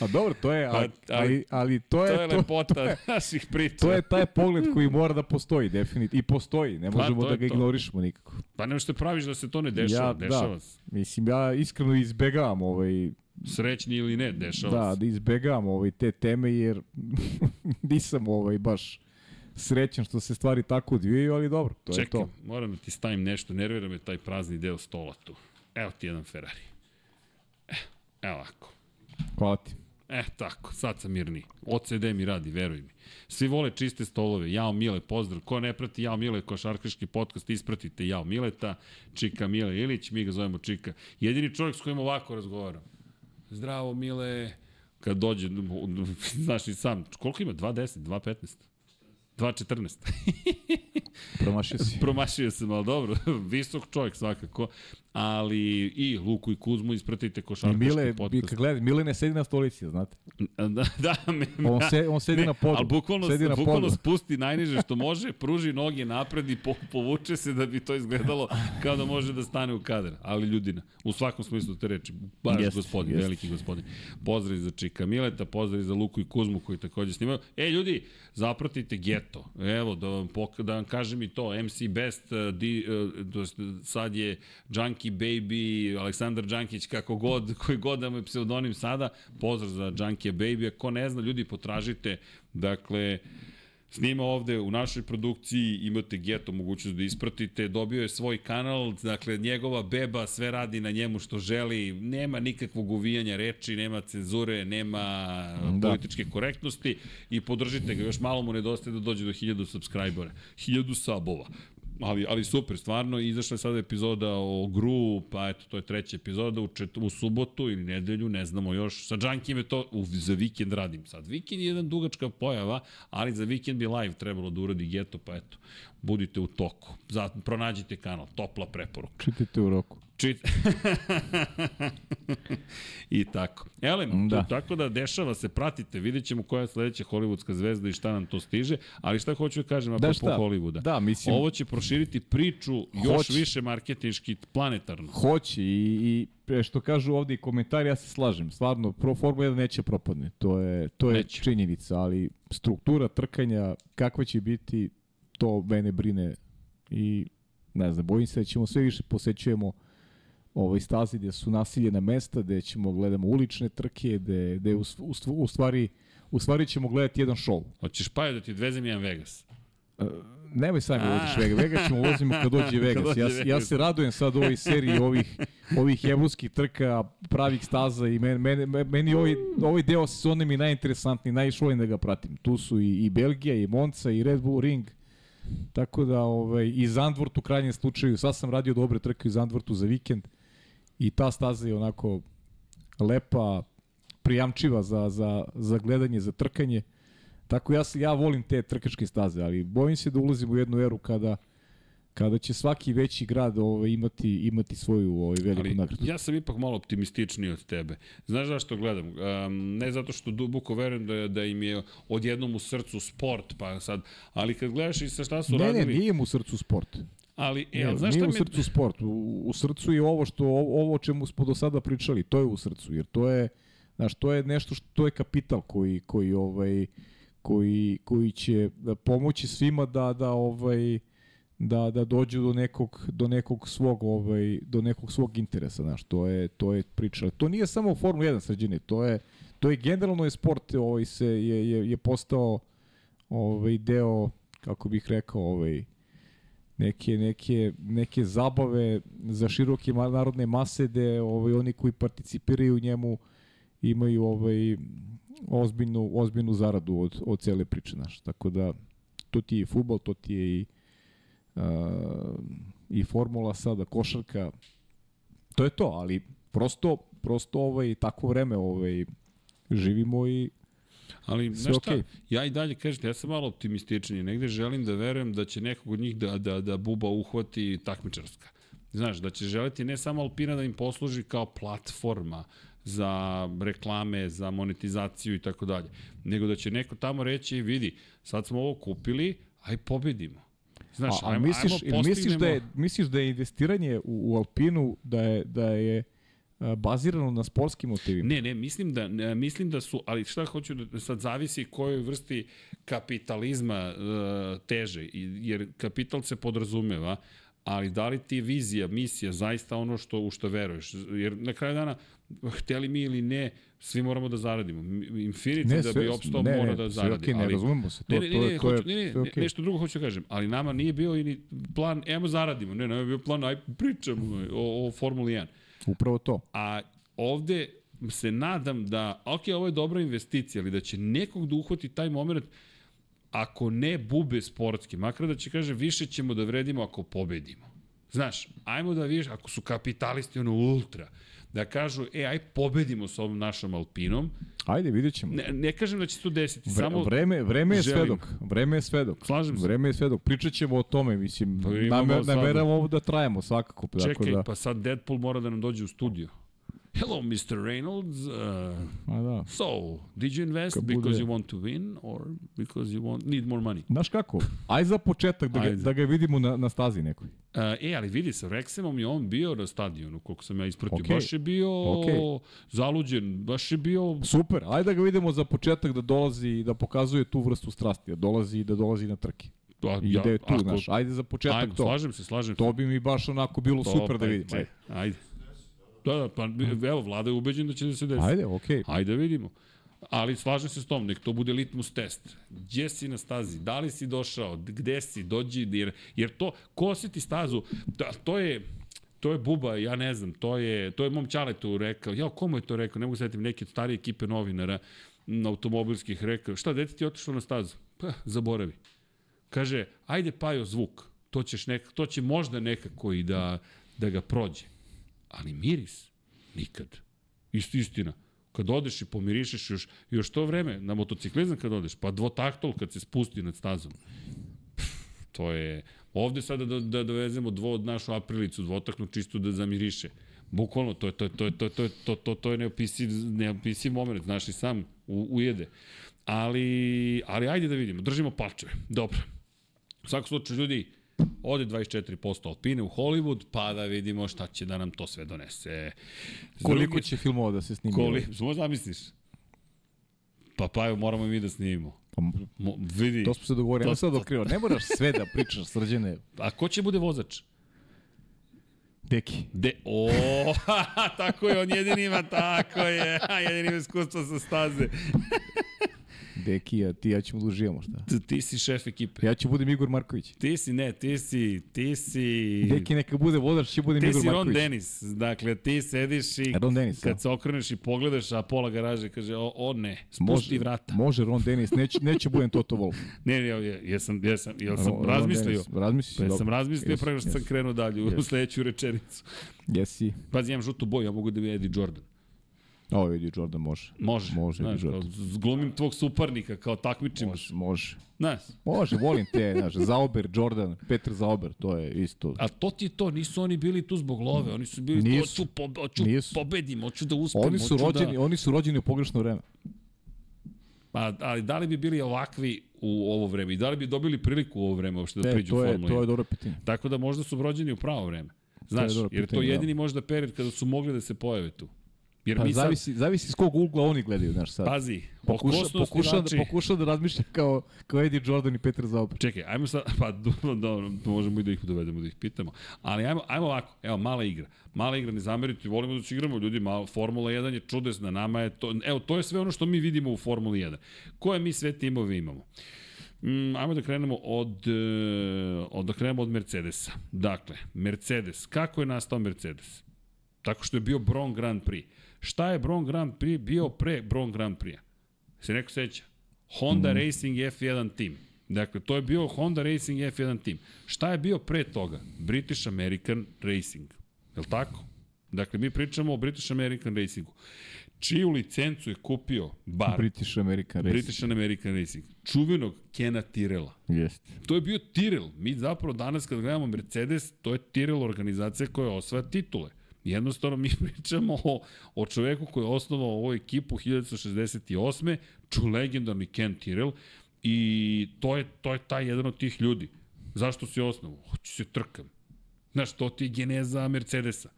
A dobro, to je, ali, Pa, ali- ali, to To je, je to, lepota naših priča. to je taj pogled koji mora da postoji, definitivno. I postoji, ne Pa, možemo to da je ga to. ignorišemo nikako. Pa nema što praviš da se to ne dešava, ja, dešava da, se. mislim, ja iskreno izbegavam ovaj, Srećni ili ne, dešava da, se. da izbegavam ovaj, te teme, jer nisam ovaj, baš srećan što se stvari tako odvijaju, ali dobro, to Čekaj, je to. moram da ti stavim nešto, nervira me taj prazni deo stola tu. Evo ti jedan Ferrari. E, evo ovako. Hvala ti. E, tako, sad sam mirniji. OCD mi radi, veruj mi. Svi vole čiste stolove. Jao Mile, pozdrav. Ko ne prati Jao Mile, košarkaški podcast, ispratite Jao Mileta, Čika Mile Ilić, mi ga zovemo Čika. Jedini čovjek s kojim ovako razgovaram. Zdravo Mile. Kad dođe, znaš i sam, koliko ima? 2.10, 2.15? 2.14. Promašio si. Promašio sam, ali dobro, visok čovjek svakako, ali i Luku i Kuzmu ispratite košarkaški Mile, podcast. kad gledaj, Mile ne sedi na stolici, znate. Da, da, me, On, se, on sedi na podu. Ali bukvalno, sedi na bukvalno podu. spusti najniže što može, pruži noge napred i po, povuče se da bi to izgledalo kao da može da stane u kadar. Ali ljudina, u svakom smislu te reči, baš Jeste, gospodin, jeste. veliki gospodin. Pozdrav za Čika Mileta, pozdrav za Luku i Kuzmu koji takođe snimaju. E, ljudi, zapratite Get Eto, evo, da vam, da vam kažem i to, MC Best, uh, di, uh, jest, sad je Junkie Baby, Aleksandar Đankić, kako god, koji god da mu je pseudonim sada, pozdrav za Junkie Baby, ako ne zna, ljudi, potražite, dakle, snima ovde u našoj produkciji, imate Geto mogućnost da ispratite, dobio je svoj kanal, dakle njegova beba sve radi na njemu što želi, nema nikakvog uvijanja reči, nema cenzure, nema da. političke korektnosti i podržite ga, još malo mu nedostaje da dođe do 1000 subscribera, 1000 sabova ali, ali super, stvarno, izašla je sada epizoda o Gru, pa eto, to je treća epizoda, u, čet, u subotu ili nedelju, ne znamo još, sa Junkijem je to, u, za vikend radim sad. Vikend je jedan dugačka pojava, ali za vikend bi live trebalo da uradi Geto, pa eto, budite u toku. Zato, pronađite kanal, topla preporuka. Čitajte u roku. Čit... I tako. Elem, da. To, tako da dešava se, pratite, vidjet ćemo koja je sledeća hollywoodska zvezda i šta nam to stiže, ali šta hoću da kažem da, apropo Hollywooda. Da, mislim... Ovo će proširiti priču još hoće. više marketinški, planetarno. Hoće i, i što kažu ovde i komentari, ja se slažem. Stvarno, pro Formula 1 neće propadne. To je, to je neće. činjenica, ali struktura trkanja, kakva će biti, to mene brine i ne znam, bojim se da ćemo sve više posećujemo ovaj stazi gde su nasiljena mesta, gde ćemo gledamo ulične trke, gde, gde u, u, u, stvari, u stvari ćemo gledati jedan show. Hoćeš pa da ti odvezem jedan Vegas? Nemoj sam mi voziš Vegas. Vegas ćemo vozimo kad dođe Vegas. kad dođe ja, Vegas. ja se radujem sad ovoj seriji ovih, ovih evropskih trka, pravih staza i meni, meni, meni ovaj, ovaj deo sezone mi najinteresantniji, najviše volim da ga pratim. Tu su i, i Belgija, i Monca, i Red Bull Ring. Tako da, ovaj, i Zandvort u krajnjem slučaju, sad sam radio dobre trke u Zandvortu za vikend i ta staza je onako lepa, prijamčiva za, za, za gledanje, za trkanje. Tako ja, ja volim te trkačke staze, ali bojim se da ulazim u jednu eru kada kada će svaki veći grad ovaj, imati imati svoju ovaj, veliku Ali, nagradu. Ja sam ipak malo optimističniji od tebe. Znaš zašto gledam? Um, ne zato što duboko verujem da, da im je odjednom u srcu sport, pa sad, ali kad gledaš i sa šta su ne, radili... Ne, nije im u srcu sport. Ali, e, ne, znaš nije u srcu sport. U, u srcu je ovo što ovo o čemu smo do sada pričali, to je u srcu, jer to je znaš, to je nešto što to je kapital koji koji ovaj koji koji će da pomoći svima da da ovaj da da dođu do nekog do nekog svog ovaj do nekog svog interesa, znaš, to je to je priča. To nije samo Formula 1 sređene, to je to je generalno je sport ovaj se je je je postao ovaj deo kako bih rekao ovaj neke, neke, neke zabave za široke narodne mase gde ovaj, oni koji participiraju u njemu imaju ovaj, ozbiljnu, ozbiljnu zaradu od, od cele priče naš. Tako da to ti je futbol, to ti je i, uh, i formula sada, košarka. To je to, ali prosto, prosto ovaj, takvo vreme ovaj, živimo i Ali, znaš šta, okay. ja i dalje, kažete, ja sam malo optimističniji. Negde želim da verujem da će nekog od njih da, da, da buba uhvati takmičarska. Znaš, da će želiti ne samo Alpina da im posluži kao platforma za reklame, za monetizaciju i tako dalje, nego da će neko tamo reći, vidi, sad smo ovo kupili, aj pobedimo. Znaš, a, a ajmo, misliš, ajmo misliš, da je, misliš da je investiranje u, u Alpinu da je, da je bazirano na sportskim motivima. Ne, ne, mislim da, ne, mislim da su, ali šta hoću da sad zavisi kojoj vrsti kapitalizma uh, teže, jer kapital se podrazumeva, ali da li ti je vizija, misija, zaista ono što u što veruješ? Jer na kraju dana, hteli mi ili ne, svi moramo da zaradimo. Infinity ne, da bi opstao ne, mora da zaradi. Okay, ne, ali, razumemo se. To, ne, ne, ne, ne, to je, ne, ne, ne, okay. nešto drugo hoću kažem, ali nama nije bio ni plan, emo zaradimo, ne, nama je bio plan, aj pričamo o, o Formuli 1. Upravo to. A ovde se nadam da, ok, ovo je dobra investicija, ali da će nekog da uhvati taj moment, ako ne bube sportski, makar da će kaže više ćemo da vredimo ako pobedimo. Znaš, ajmo da vidiš, ako su kapitalisti ono ultra, da kažu, e, aj pobedimo sa ovom našom Alpinom. Ajde, vidjet ćemo. Ne, ne kažem da će se to desiti, Vre, samo vreme, vreme je želim. svedok. Vreme je svedok. Slažem se. Vreme je svedok. Pričat ćemo o tome, mislim. Pa namer, nameramo ovo da trajamo svakako. Čekaj, da... pa sad Deadpool mora da nam dođe u studio. Hello, Mr. Reynolds. Uh, A da. so, did you invest Kad because bude- you want to win or because you want need more money? Znaš kako? Aj za početak da ga, Ajde. da ga vidimo na, na stazi nekoj. Uh, e, ali vidi, sa Rexemom je on bio na stadionu, koliko sam ja ispratio. Okej. Baš je bio Okej. zaluđen, baš je bio... Super, ajde da ga vidimo za početak da dolazi i da pokazuje tu vrstu strasti, da dolazi i da dolazi na trke. Pa, I da je tu, ako- znaš, ajde za početak Ajmo, to. slažem se, slažem se. To bi mi baš onako bilo To, super da pa, vidimo. če- Ajde, Ajde. Da, da, pa evo, vlada je ubeđen da će da se desi. ajde okej. Ajde da vidimo. Ali slažem se s tom, nek to bude litmus test. Gdje si na stazi? Da li si došao? Gde si? Dođi, jer, jer to, ko osjeti stazu, da, to je, to je buba, ja ne znam, to je, to je mom Čaletu rekao, ja, komu je to rekao, ne mogu setim neke od starije ekipe novinara automobilskih rekao, šta, dete ti je otišlo na stazu? Pa, zaboravi. Kaže, ajde pajo zvuk, to, ćeš nek, to će možda nekako i da, da ga prođe. Ali miris, nikad. Isto istina. Kad odeš i pomirišeš još, još to vreme, na motociklizam kad odeš, pa dvotaktol kad se spusti nad stazom. Pff, to je... Ovde sada da, da dovezemo dvo, našu aprilicu, dvotaknu čisto da zamiriše. Bukvalno, to je, to je, to je, to je, to je, to, to, to je neopisiv, neopisiv moment, znaš i sam u, ujede. Ali, ali ajde da vidimo, držimo palčeve. Dobro. U svakom slučaju, ljudi, ode 24% Alpine u Hollywood, pa da vidimo šta će da nam to sve donese. S Koliko će filmova da se snimi? Koli, samo zamisliš. Pa pa evo, moramo i mi da snimimo. Pa, Mo, vidi, to smo se dogovorili. To- sad otkrivo. Ne moraš sve da pričaš, srđene. a ko će bude vozač? Deki. De, o, tako je, on jedini ima, tako je, jedini ima iskustva sa staze. Deki, a ti ja ćemo da uživamo, šta? T- Ti si šef ekipe. Ja ću budem Igor Marković. Ti si, ne, ti si, ti si... Deki neka bude vodač, će budem Ti Igor si Ron Marković. Denis, dakle ti sediš i Ron Dennis, kad da. se okreneš i pogledaš, a pola garaže kaže, o, o ne, spusti Može, vrata. može Ron Denis, neće, neće budem Toto Wolff. Ne, ne, ja, jesam, jesam, jel sam Ron- Ron razmislio? Dennis, Razmislio Pa sam razmislio Jesi, pre nego što sam jesi. krenuo dalje u Jesi. sledeću rečenicu. Jesi. Pazi, imam žutu boju, ja mogu da bi Eddie Jordan. O, vidi, Jordan može. Može. Može, Znaš, Eddie kao, Jordan. zglumim tvog suparnika, kao takmičimo. Može, može. Znaš, Može, volim te, znaš, Zauber, Jordan, Petar Zauber, to je isto. a to ti je to, nisu oni bili tu zbog love, oni su bili Nisu. hoću, po, hoću Nisu. pobedim, hoću da uspem, Oni su hoću rođeni, da... oni su rođeni u pogrešno vreme. Pa, ali da li bi bili ovakvi u ovo vreme i da li bi dobili priliku u ovo vreme uopšte da E, priđu u to je, Formuli to 1? je dobro pitanje. Tako da možda su rođeni u pravo vreme. Znaš, dobro jer to pitanje, da. jedini možda period kada su mogli da se pojave tu. Jer Pa mi sad, zavisi, zavisi s kog ugla oni gledaju, znaš sad. pazi, Pokuša, pokuša, da, pokuša da razmišlja kao, kao Eddie Jordan i Petar Zauber. Čekaj, ajmo sad, pa dobro, dobro, možemo i da ih dovedemo, da ih pitamo. Ali ajmo, ajmo ovako, evo, mala igra. Mala igra, ne zamerite, volimo da se igramo, ljudi, malo, Formula 1 je čudesna, nama je to, evo, to je sve ono što mi vidimo u Formuli 1. Koje mi sve timove imamo? Mm, ajmo da krenemo od, e, od, da krenemo od Mercedesa. Dakle, Mercedes, kako je nastao Mercedes? Tako što je bio Bron Grand Prix. Šta je Bron Grand Prix bio pre Bron Grand Prix-a? Se neko seća? Honda mm. Racing F1 tim. Dakle, to je bio Honda Racing F1 tim. Šta je bio pre toga? British American Racing. Je li tako? Dakle, mi pričamo o British American Racingu. Čiju licencu je kupio bar British American Racing. British American Racing? Čuvenog Kena Tirela. Jeste. To je bio Tyrrell. Mi zapravo danas kad gledamo Mercedes, to je Tyrrell organizacija koja osvaja titule. Jednostavno mi pričamo o, o čoveku koji je osnovao ovu ekipu 1968. Ču legendarni Ken Tyrrell i to je, to je taj jedan od tih ljudi. Zašto si osnovao? Hoću se trkam. Znaš, to ti je geneza Mercedesa.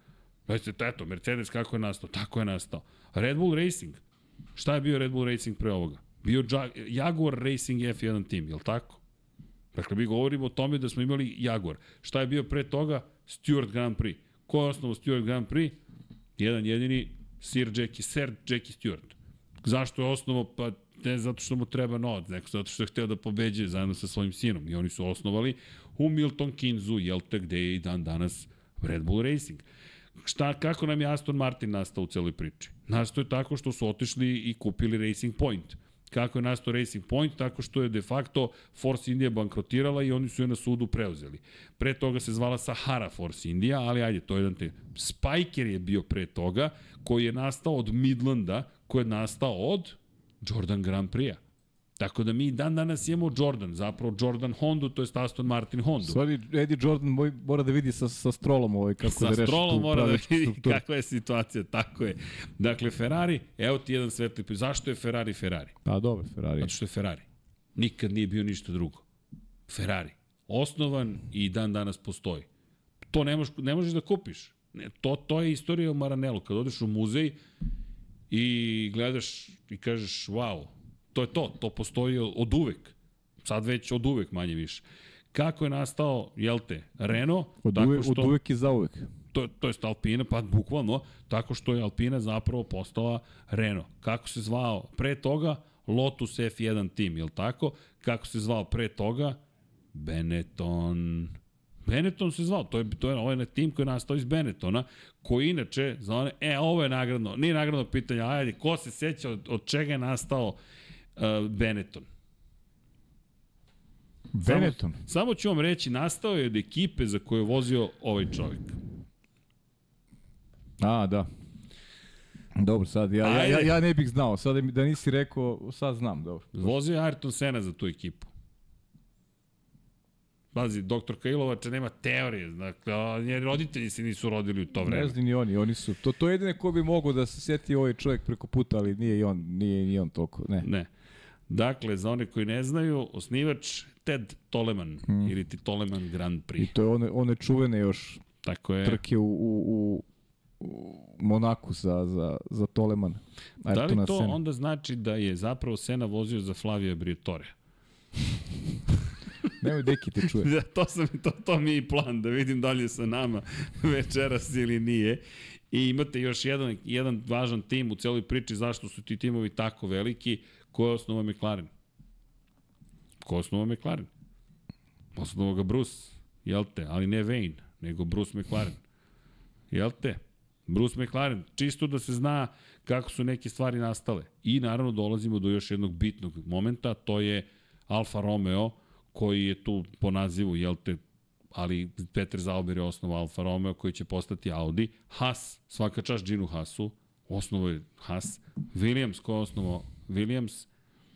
Znači, eto, Mercedes kako je nastao? Tako je nastao. Red Bull Racing. Šta je bio Red Bull Racing pre ovoga? Bio Ja- Jaguar Racing F1 tim, je li tako? Dakle, mi govorimo o tome da smo imali Jaguar. Šta je bio pre toga? Stewart Grand Prix. Ko je osnovo Stewart Grand Prix? Jedan jedini Sir Jackie, Sir Jackie Stewart. Zašto je osnovo? Pa ne zato što mu treba novac, nego zato što je hteo da pobeđe zajedno sa svojim sinom. I oni su osnovali u Milton Kinzu, jel te, gde je i dan danas Red Bull Racing. Šta, kako nam je Aston Martin nastao u celoj priči? Nastao je tako što su otišli i kupili Racing Point. Kako je nastao Racing Point? Tako što je de facto Force India bankrotirala i oni su je na sudu preuzeli. Pre toga se zvala Sahara Force India, ali ajde, to je jedan te... Spiker je bio pre toga, koji je nastao od Midlanda, koji je nastao od Jordan Grand Prix-a. Tako da mi dan danas imamo Jordan, zapravo Jordan Hondu, to je Aston Martin Hondu. Stvari, Eddie Jordan moj, mora da vidi sa, sa strolom ovaj, kako Sa da reši strolom tu mora da vidi strukturu. kakva je situacija, tako je. Dakle, Ferrari, evo ti jedan svetli. Zašto je Ferrari Ferrari? Pa dobro, Ferrari. Zato što je Ferrari. Nikad nije bio ništa drugo. Ferrari. Osnovan i dan danas postoji. To ne, možeš, ne možeš da kupiš. Ne, to, to je istorija o Maranelu. Kad odeš u muzej i gledaš i kažeš, wow, to je to, to postoji od uvek. Sad već od uvek manje više. Kako je nastao, jel te, Renault? Od, tako uvek, od uvek i za uvek. to, to je Alpina, pa bukvalno, tako što je Alpina zapravo postala Renault. Kako se zvao pre toga? Lotus F1 tim, je li tako? Kako se zvao pre toga? Benetton. Benetton se zvao, to je, to je ovaj tim koji je nastao iz Benettona, koji inače, za one, e, ovo je nagradno, nije nagradno pitanje, ajde, ko se seća od, od čega je nastao uh, Benetton? Benetton. Samo, samo ću vam reći, nastao je od ekipe za koju je vozio ovaj čovjek. A, da. Dobro, sad ja, ja, ja, ja ne bih znao. Sad da nisi rekao, sad znam, dobro. Vozio je Ayrton Senna za tu ekipu. Pazi, doktor Kailovača nema teorije, dakle, njeni roditelji se nisu rodili u to vreme. Ne znam ni oni, oni su. To, to je jedine ko bi mogao da se seti ovaj čovjek preko puta, ali nije i on, nije ni on toliko. Ne. Ne. Dakle, za one koji ne znaju, osnivač Ted Toleman, hmm. ili ti Toleman Grand Prix. I to je one, one čuvene još Tako je. trke u, u, u, Monaku za, za, za Toleman. Da li to Senna. onda znači da je zapravo Sena vozio za Flavija Briatore? Nemoj deki te čuje. Da, to, sam, to, to mi je plan, da vidim da li je sa nama večeras ili nije. I imate još jedan, jedan važan tim u celoj priči zašto su ti timovi tako veliki. Ko je osnova McLaren? Ko je osnova McLaren? Osnova ga Bruce, jel te? Ali ne Wayne, nego Bruce McLaren. Jel te? Bruce McLaren, čisto da se zna kako su neke stvari nastale. I naravno dolazimo do još jednog bitnog momenta, to je Alfa Romeo, koji je tu po nazivu, jel te, ali Peter Zauber je osnova Alfa Romeo koji će postati Audi. Haas, svaka čast Ginu Haasu, osnovo je Haas. Williams, ko je osnovo Williams?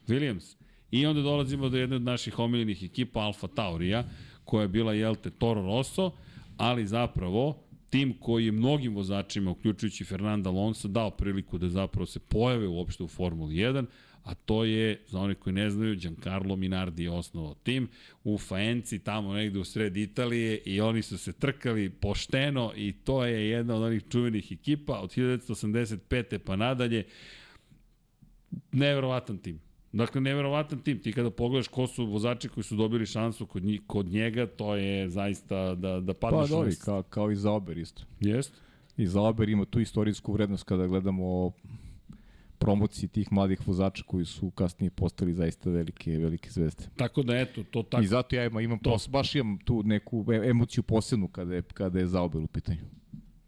Williams. I onda dolazimo do jedne od naših omiljenih ekipa Alfa Taurija, koja je bila, jel te, Toro Rosso, ali zapravo tim koji je mnogim vozačima, uključujući Fernanda Alonso, dao priliku da zapravo se pojave uopšte u Formuli 1, a to je, za one koji ne znaju, Giancarlo Minardi je osnovao tim u Faenci, tamo negde u sred Italije i oni su se trkali pošteno i to je jedna od onih čuvenih ekipa od 1985. pa nadalje. Neverovatan tim. Dakle, neverovatan tim. Ti kada pogledaš ko su vozači koji su dobili šansu kod, njih, kod njega, to je zaista da, da Pa padneš dobro, na- kao, kao i Zauber isto. Jest? I Zauber ima tu istorijsku vrednost kada gledamo promociji tih mladih vozača koji su kasnije postali zaista velike, velike zvezde. Tako da, eto, to tako. I zato ja imam, imam pos, baš imam tu neku e- emociju posebnu kada je, kada je Zauber u pitanju.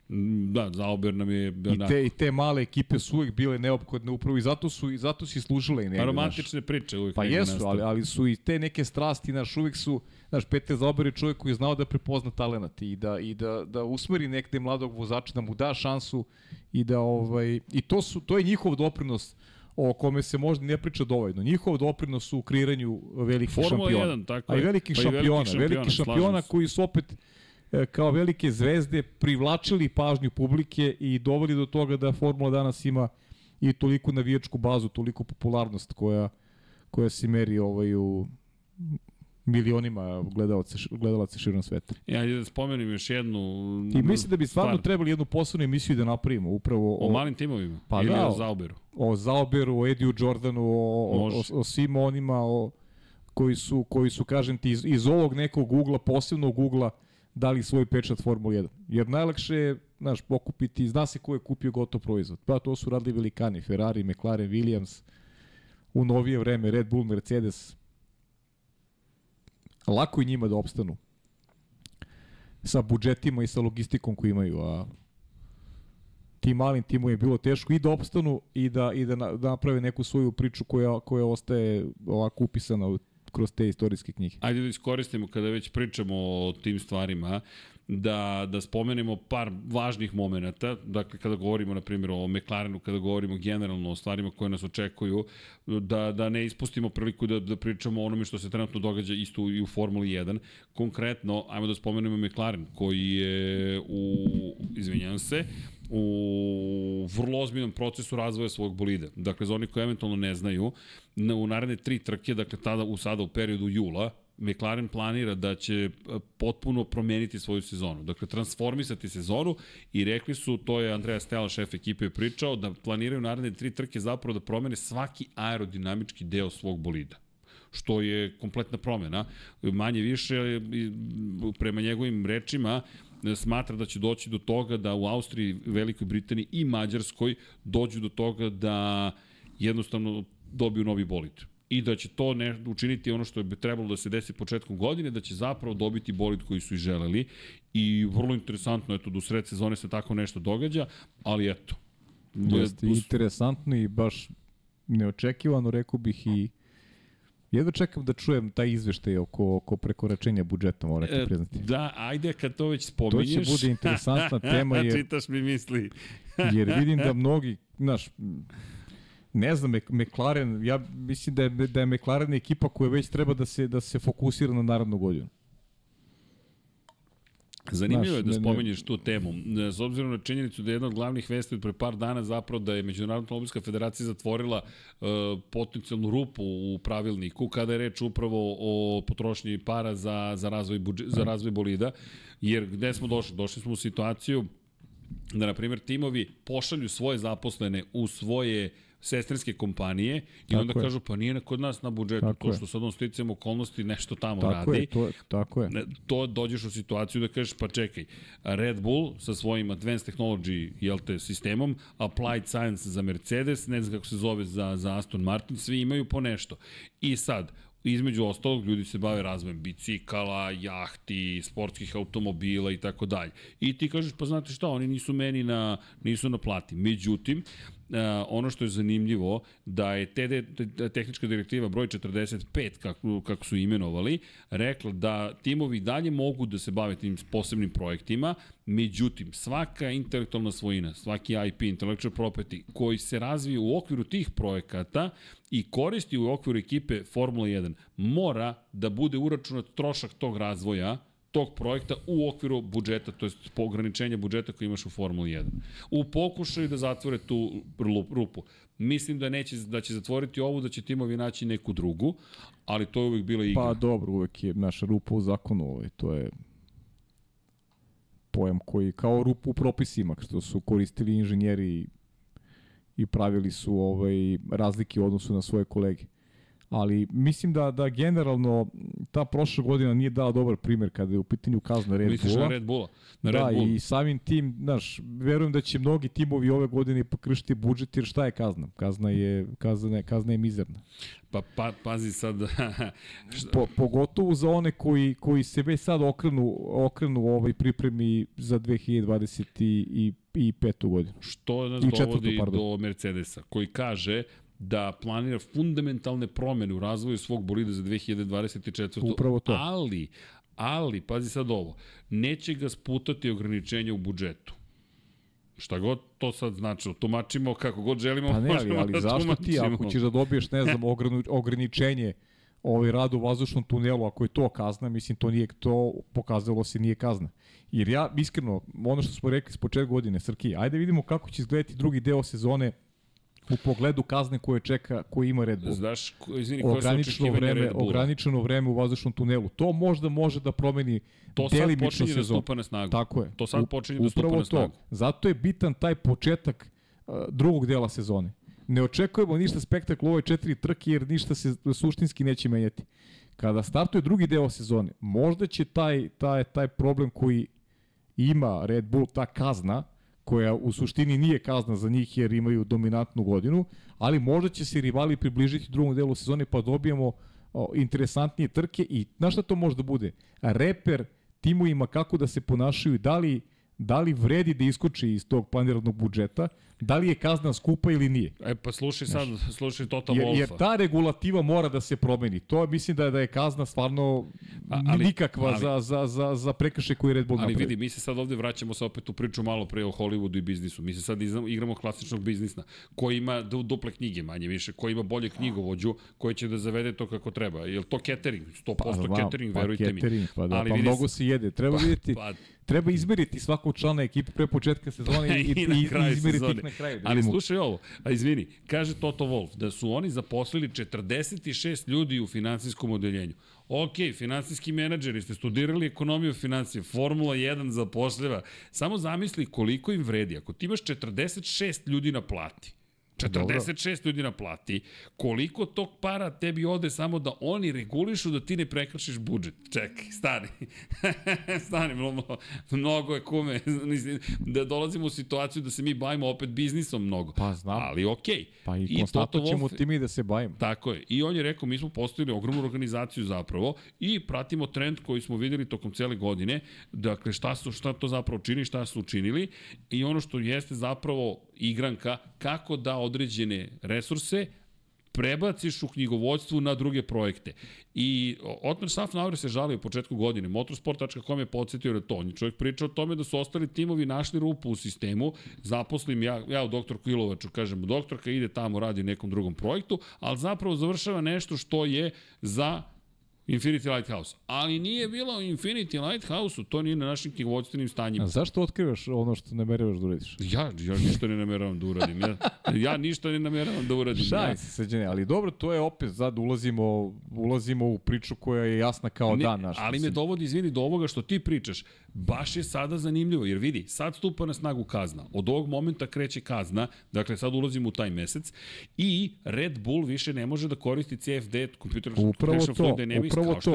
Mm, Da, Zauber nam je... I te, I te male ekipe su uvek bile neophodne upravo i zato su i zato su i služile i negde. znaš. Aromatične priče uvijek. Pa jesu, ali, ali su i te neke strasti, naš, uvek su, znaš, Peter Zauber je čovjek koji je znao da prepozna talenat i da, i da, da usmeri nekde mladog vozača, da mu da šansu i da, ovaj, i to su, to je njihov doprinos o kome se možda ne priča dovoljno. Njihov doprinos u kreiranju velikih Formula šampiona. 1, tako A i je. velikih Pa i šampiona, velikih šampiona, velikih šampiona slažem se. koji su opet kao velike zvezde privlačili pažnju publike i doveli do toga da Formula danas ima i toliku navijačku bazu, toliku popularnost koja, koja se meri ovaj u milionima gledalaca, gledalaca širom sveta. Ja da spomenem još jednu... I mislim da bi stvarno stvar. trebali jednu posebnu emisiju da napravimo upravo O o, malim timovima? Pa Ili da, o o- Zauberu? o Zauberu, o Ediju Jordanu, o, o, Može. o, o svim onima o, koji, su, koji su, kažem ti, iz, iz ovog nekog ugla, posebnog ugla, dali svoj pečat Formula 1. Jer najlakše je, znaš, pokupiti, zna se ko je kupio gotov proizvod. Pa to su radili velikani, Ferrari, McLaren, Williams, u novije vreme Red Bull, Mercedes. Lako je njima da opstanu sa budžetima i sa logistikom koju imaju, a tim malim timu je bilo teško i da opstanu i da i da, na, da naprave neku svoju priču koja koja ostaje ovako upisana u kroz te istorijske knjige. Ajde da iskoristimo kada već pričamo o tim stvarima, da, da spomenemo par važnih momenta, dakle kada govorimo na primjer o McLarenu, kada govorimo generalno o stvarima koje nas očekuju, da, da ne ispustimo priliku da, da pričamo o onome što se trenutno događa isto i u Formuli 1. Konkretno, ajmo da spomenemo McLaren koji je u, izvinjam se, u vrlo ozbiljnom procesu razvoja svog bolida. Dakle, za oni koji eventualno ne znaju, na, u naredne tri trke, dakle tada u sada u periodu jula, McLaren planira da će e, potpuno promeniti svoju sezonu. Dakle, transformisati sezonu i rekli su, to je Andreja Stella, šef ekipe, je pričao, da planiraju naredne tri trke zapravo da promene svaki aerodinamički deo svog bolida što je kompletna promena. Manje više, prema njegovim rečima, smatra da će doći do toga da u Austriji, Velikoj Britaniji i Mađarskoj dođu do toga da jednostavno dobiju novi bolid i da će to ne, učiniti ono što bi trebalo da se desi početkom godine, da će zapravo dobiti bolid koji su i želeli i vrlo interesantno, eto, do sred sezone se tako nešto događa, ali eto. Jeste interesantno i baš neočekivano, rekao bih i Jedva čekam da čujem taj izveštaj oko, oko prekoračenja budžeta, morate e, priznati. Da, ajde kad to već spominješ. To će bude interesantna tema. Jer, Čitaš mi misli. jer vidim da mnogi, znaš, ne znam, McLaren, ja mislim da je, da je McLaren ekipa koja već treba da se, da se fokusira na narodnu godinu. Zanimljivo je da spomenješ tu temu. S obzirom na činjenicu da je jedna od glavnih vesti od pre par dana zapravo da je Međunarodna olimpijska federacija zatvorila uh, potencijalnu rupu u pravilniku kada je reč upravo o potrošnji para za, za, razvoj, budžet, za razvoj bolida. Jer gde smo došli? Došli smo u situaciju da, na primjer, timovi pošalju svoje zaposlene u svoje sestrinske kompanije i tako onda je. kažu pa nije kod nas na budžetu tako to što sad on sticamo okolnosti nešto tamo tako radi. Je, to, tako je. To dođeš u situaciju da kažeš pa čekaj, Red Bull sa svojim Advanced Technology jel te, sistemom, Applied Science za Mercedes, ne znam kako se zove za, za Aston Martin, svi imaju po nešto. I sad, između ostalog ljudi se bave razvojem bicikala, jahti, sportskih automobila i tako dalje. I ti kažeš pa znate šta, oni nisu meni na nisu na plati. Međutim, Uh, ono što je zanimljivo da je TD, tehnička direktiva broj 45 kako, kako su imenovali rekla da timovi dalje mogu da se bave tim posebnim projektima međutim svaka intelektualna svojina svaki IP, intellectual property koji se razvije u okviru tih projekata i koristi u okviru ekipe Formula 1 mora da bude uračunat trošak tog razvoja tog projekta u okviru budžeta, to je ograničenja budžeta koji imaš u Formuli 1. U pokušaju da zatvore tu rupu. Mislim da neće da će zatvoriti ovu, da će timovi naći neku drugu, ali to je uvek bila igra. Pa dobro, uvek je naša rupa u zakonu, ovaj, to je pojam koji kao rupu u propisima, što su koristili inženjeri i pravili su ovaj razlike u odnosu na svoje kolege ali mislim da da generalno ta prošla godina nije dala dobar primer kada je u pitanju kazna Red Misliš Bulla. na Red Bulla? Na Red da, Bull. i samim tim, znaš, verujem da će mnogi timovi ove godine pokršiti budžet, jer šta je kazna? Kazna je, kazna je, kazna je mizerna. Pa, pa pazi sad... po, pogotovo za one koji, koji se već sad okrenu, okrenu u ovoj pripremi za 2020 i, i petu godinu. Što nas I dovodi do Mercedesa, koji kaže da planira fundamentalne promene u razvoju svog bolida za 2024. Upravo to. Ali, ali, pazi sad ovo, neće ga sputati ograničenja u budžetu. Šta god to sad značilo, tumačimo kako god želimo, pa ne, ali, ali da zašto tumačimo. ti, ako ćeš da dobiješ, ne znam, ograničenje ovaj rad u vazdušnom tunelu, ako je to kazna, mislim, to nije, to pokazalo se nije kazna. Jer ja, iskreno, ono što smo rekli s početka godine, Srki, ajde vidimo kako će izgledati drugi deo sezone u pogledu kazne koje čeka, koje ima Red Bull. Znaš, izvini, koje ograničeno vreme, Red Bulla? ograničeno vreme u vazdušnom tunelu. To možda može da promeni to sad počinje da stupa na snagu. Tako je. To sad počinje da stupa na snagu. To. Zato je bitan taj početak uh, drugog dela sezone. Ne očekujemo ništa spektakl u ovoj četiri trke jer ništa se suštinski neće menjati. Kada startuje drugi deo sezone, možda će taj, taj, taj problem koji ima Red Bull, ta kazna, koja u suštini nije kazna za njih jer imaju dominantnu godinu, ali možda će se rivali približiti drugom delu sezone pa dobijemo o, interesantnije trke i znaš šta to može da bude? Reper timovima kako da se ponašaju, da li da li vredi da iskoči iz tog planiranog budžeta, da li je kazna skupa ili nije. E pa slušaj sad, slušaj Tota Jer, Wolfa. jer ta regulativa mora da se promeni. To mislim da je, da je kazna stvarno A- ali- nikakva ali- za, za, za, za prekršaj koji Red Bull Ali napravi. vidi, mi se sad ovde vraćamo se opet u priču malo pre o Hollywoodu i biznisu. Mi se sad iznamo- igramo klasičnog biznisa, koji ima du- duple knjige manje više, koji ima bolje knjigovođu, koji će da zavede to kako treba. Je li to catering? 100% Ma, catering, verujte catering, mi. Pa, da, Ali pa vidi, mnogo se jede. Treba vidjeti, pa, treba izmeriti svakog člana ekipe pre početka sezone i, I i, i izmeriti sezone. Na kraju. Da Ali vidimo. slušaj ovo, a izvini, kaže Toto Wolf da su oni zaposlili 46 ljudi u finansijskom odeljenju. Ok, finansijski menadžeri, ste studirali ekonomiju financije, Formula 1 zapošljava. Samo zamisli koliko im vredi. Ako ti imaš 46 ljudi na plati, 46 ljudi na plati, koliko tog para tebi ode samo da oni regulišu da ti ne prekršiš budžet. Čekaj, stani. stani, mnogo, mnogo je kume. Da dolazimo u situaciju da se mi bavimo opet biznisom mnogo. Pa znam. Ali okej. Pa i, I Toto ćemo Wolff- ti mi da se bavimo. Tako je. I on je rekao, mi smo postavili ogromnu organizaciju zapravo i pratimo trend koji smo videli tokom cele godine, dakle šta, su, šta to zapravo čini, šta su učinili i ono što jeste zapravo igranka, kako da određene resurse prebaciš u knjigovodstvu na druge projekte. I Otmar Safnauer se žalio u početku godine. Motorsport.com je podsjetio na to. On je čovjek pričao o tome da su ostali timovi našli rupu u sistemu. Zaposlim ja, ja u doktor Kilovaču, kažem, doktorka ide tamo, radi nekom drugom projektu, ali zapravo završava nešto što je za Infinity Lighthouse. Ali nije bilo u Infinity Lighthouse-u, to nije na našim knjigovodstvenim stanjima. A zašto otkrivaš ono što nameravaš da uradiš? Ja, ja ništa ne nameravam da uradim. Ja, ja ništa ne nameravam da uradim. ja, Šalim se sređene, ali dobro, to je opet sad ulazimo, ulazimo u priču koja je jasna kao Ne, dan naš. ali me dovodi, izvini, do ovoga što ti pričaš. Baš je sada zanimljivo, jer vidi, sad stupa na snagu kazna. Od ovog momenta kreće kazna, dakle sad ulazimo u taj mesec, i Red Bull više ne može da koristi CFD, Computer Upravo Fluid Dynamics, upravo to.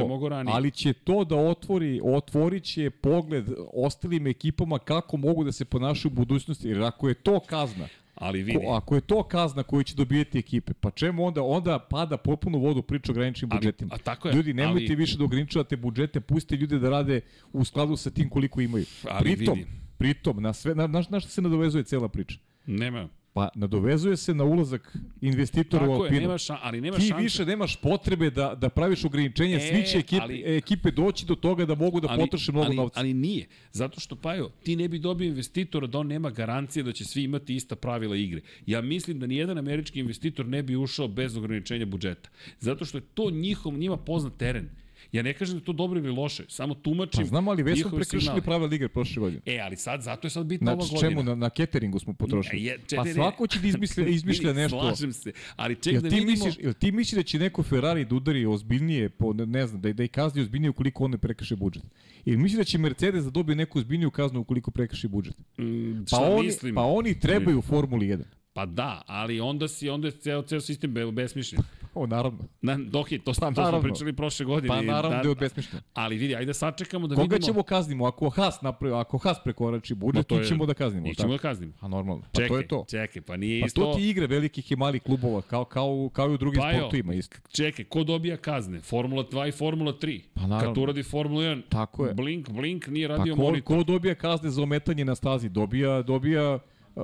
Ali će to da otvori, otvorit će pogled ostalim ekipama kako mogu da se ponašaju u budućnosti, jer ako je to kazna, ali vidi, Ko, ako je to kazna koju će dobijeti ekipe, pa čemu onda onda pada potpuno vodu priča o ograničenim Ali- budžetima. a tako je, Ljudi, nemojte ali- više da ograničavate budžete, pustite ljude da rade u skladu sa tim koliko imaju. Ali pritom, vidi. pritom, na sve, na, na, na što se nadovezuje cela priča? nema. Pa nadovezuje se na ulazak investitora u Tako je, Alpinu. nema ša, ali nema Ti šanse. više nemaš potrebe da, da praviš ograničenja, E, svi će ekipe, ali- ekipe doći do toga da mogu da potroše mnogo ali, novca. Ali nije. Zato što, Pajo, ti ne bi dobio investitora da on nema garancije da će svi imati ista pravila igre. Ja mislim da nijedan američki investitor ne bi ušao bez ograničenja budžeta. Zato što je to njihov, njima poznat teren. Ja ne kažem da je to dobro ili loše, samo tumačim Pa znam, ali već smo prekršili pravila igre prošle godine. E, ali sad, zato je sad bitna ova Znači, godina. čemu? Na, na cateringu smo potrošili. Je, pa četiri- svako će da izmisle, izmišlja nešto. Slažem se, ali ček Jel da vidimo... misliš, jel ti misliš da će neko Ferrari da udari ozbiljnije, po, ne, ne znam, da, da i kazni ozbiljnije ukoliko on ne prekrše budžet? Ili misliš da će Mercedes da dobije neku ozbiljniju kaznu ukoliko prekrši budžet? Mm, Pa oni, mislim? pa oni trebaju u Formuli 1. Pa da, ali onda si onda je ceo ceo sistem be- besmišljen. O, naravno. Na dok je to, Pa to smo pričali prošle godine. Pa naravno da je besmišljeno. Ali vidi, ajde sačekamo da Koga vidimo. ćemo kaznimo? Ako Haas, napravi, ako Haas prekorači budžet, tu je- ćemo da kaznimo. Mi ćemo da kaznimo. A normalno. Pa Čekaj, to je to. čekaj, pa nije Pa isto... to ti igre velikih i malih klubova, kao, kao, kao i u drugim Pa sportovima isto. Čekaj, ko dobija kazne? Formula 2 i Formula 3. Pa naravno. Kad tu radi Formula 1, Tako je. blink, blink, nije Pa radio ko, monitor. ko dobija kazne za ometanje na stazi? Dobija, dobija uh,